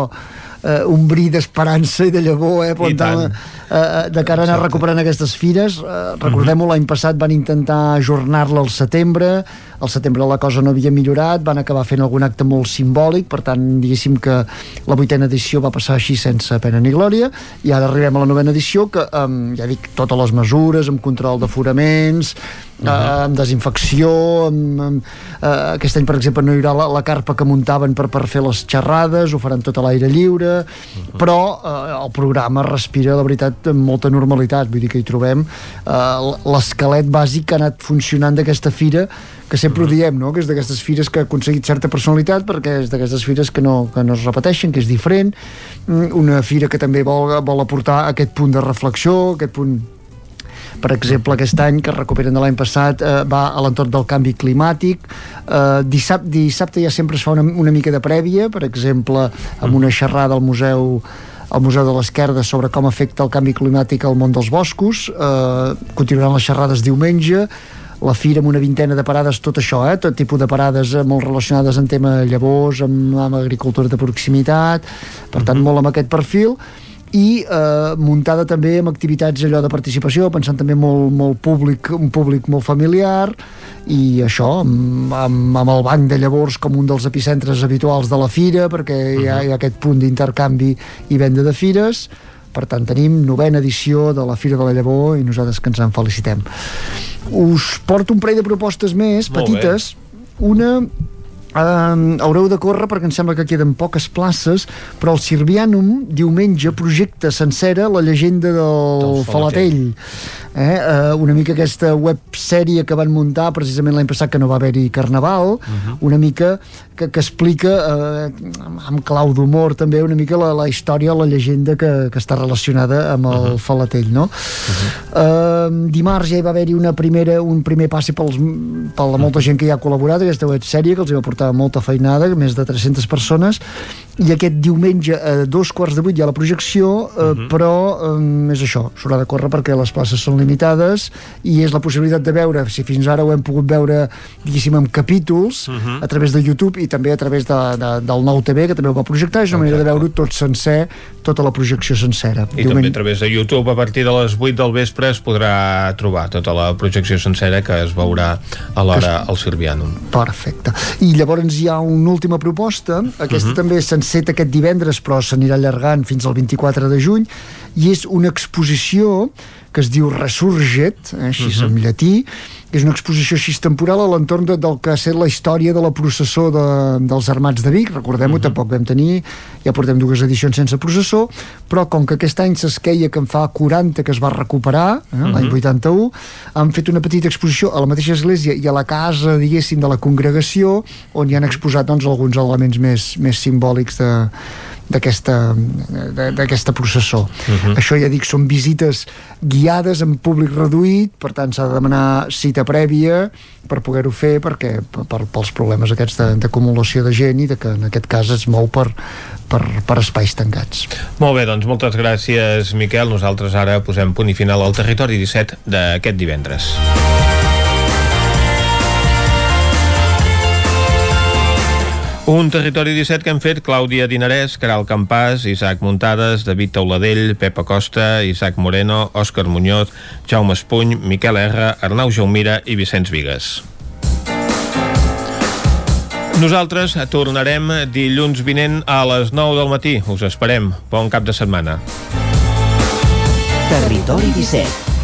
eh, un bri d'esperança i de llavor eh, plantant, eh, de cara a anar recuperant aquestes fires. Eh, recordem-ho, l'any passat van intentar ajornar-la al setembre. Al setembre la cosa no havia millorat, van acabar fent algun acte molt simbòlic, per tant diguéssim que la vuitena edició va passar així sense pena ni glòria, i ara arribem a la novena edició que, eh, ja dic, totes les mesures amb control d'aforaments uh -huh. amb desinfecció amb, amb, eh, aquest any per exemple no hi haurà la, la carpa que muntaven per, per fer les xerrades, ho faran tot a l'aire lliure uh -huh. però eh, el programa respira la veritat amb molta normalitat vull dir que hi trobem eh, l'esquelet bàsic que ha anat funcionant d'aquesta fira que sempre ho diem, no? que és d'aquestes fires que ha aconseguit certa personalitat perquè és d'aquestes fires que no, que no es repeteixen, que és diferent Mm, una fira que també vol, vol aportar aquest punt de reflexió, aquest punt per exemple, aquest any que recuperen de l'any passat eh, va a l'entorn del canvi climàtic. Eh, dissabte, dissabte ja sempre es fa una, una mica de prèvia per exemple, amb una xerrada al museu al Museu de l'Esquerda sobre com afecta el canvi climàtic al món dels boscos. Eh, continuaran les xerrades diumenge la fira amb una vintena de parades, tot això, eh? tot tipus de parades eh, molt relacionades en tema llavors, amb, amb agricultura de proximitat, per tant, molt amb aquest perfil, i eh, muntada també amb activitats allò de participació, pensant també molt, molt públic, un públic molt familiar, i això, amb, amb, amb el banc de llavors com un dels epicentres habituals de la fira, perquè hi ha, hi ha aquest punt d'intercanvi i venda de fires, per tant tenim novena edició de la Fira de la Llavor i nosaltres que ens en felicitem. Us porto un parell de propostes més Molt petites. Una Uh, haureu de córrer perquè em sembla que queden poques places però el Sirvianum diumenge projecta sencera la llegenda del, del Falatell eh? uh, una mica aquesta websèrie que van muntar precisament l'any passat que no va haver-hi Carnaval uh -huh. una mica que, que explica uh, amb clau d'humor també una mica la, la història, la llegenda que, que està relacionada amb el uh -huh. Falatell no? Uh -huh. uh, dimarts ja hi va haver-hi una primera, un primer passi pels, per la molta gent que hi ha col·laborat aquesta websèrie que els hi va portar molta feinada, més de 300 persones i aquest diumenge a dos quarts de vuit hi ha la projecció uh -huh. però um, és això, s'haurà de córrer perquè les places són limitades i és la possibilitat de veure, si fins ara ho hem pogut veure diguéssim en capítols uh -huh. a través de YouTube i també a través de, de, del nou TV que també ho va projectar és una manera de veure tot sencer tota la projecció sencera i Diumenge... també a través de YouTube a partir de les 8 del vespre es podrà trobar tota la projecció sencera que es veurà a l'hora al Sirvianum Perfecte, i llavors hi ha una última proposta, aquesta uh -huh. també és set aquest divendres però s'anirà allargant fins al 24 de juny i és una exposició que es diu Resurget, eh, així uh -huh. en llatí, és una exposició així temporal a l'entorn de, del que ha estat la història de la processó de, dels armats de Vic, recordem-ho, uh -huh. tampoc vam tenir, ja portem dues edicions sense processó, però com que aquest any s'esqueia que en fa 40 que es va recuperar, eh, uh -huh. l'any 81, han fet una petita exposició a la mateixa església i a la casa, diguéssim, de la congregació, on hi han exposat doncs, alguns elements més, més simbòlics de, d'aquesta processó. Uh -huh. Això ja dic, són visites guiades en públic reduït, per tant s'ha de demanar cita prèvia per poder-ho fer perquè per, pels problemes aquests d'acumulació de, de gent i de que en aquest cas es mou per, per, per espais tancats. Molt bé, doncs moltes gràcies Miquel. Nosaltres ara posem punt i final al territori 17 d'aquest divendres. Un territori 17 que han fet Clàudia Dinarès, Caral Campàs, Isaac Muntades, David Tauladell, Pepa Costa, Isaac Moreno, Òscar Muñoz, Jaume Espuny, Miquel R, Arnau Jaumira i Vicenç Vigues. Nosaltres tornarem dilluns vinent a les 9 del matí. Us esperem. Bon cap de setmana. Territori 17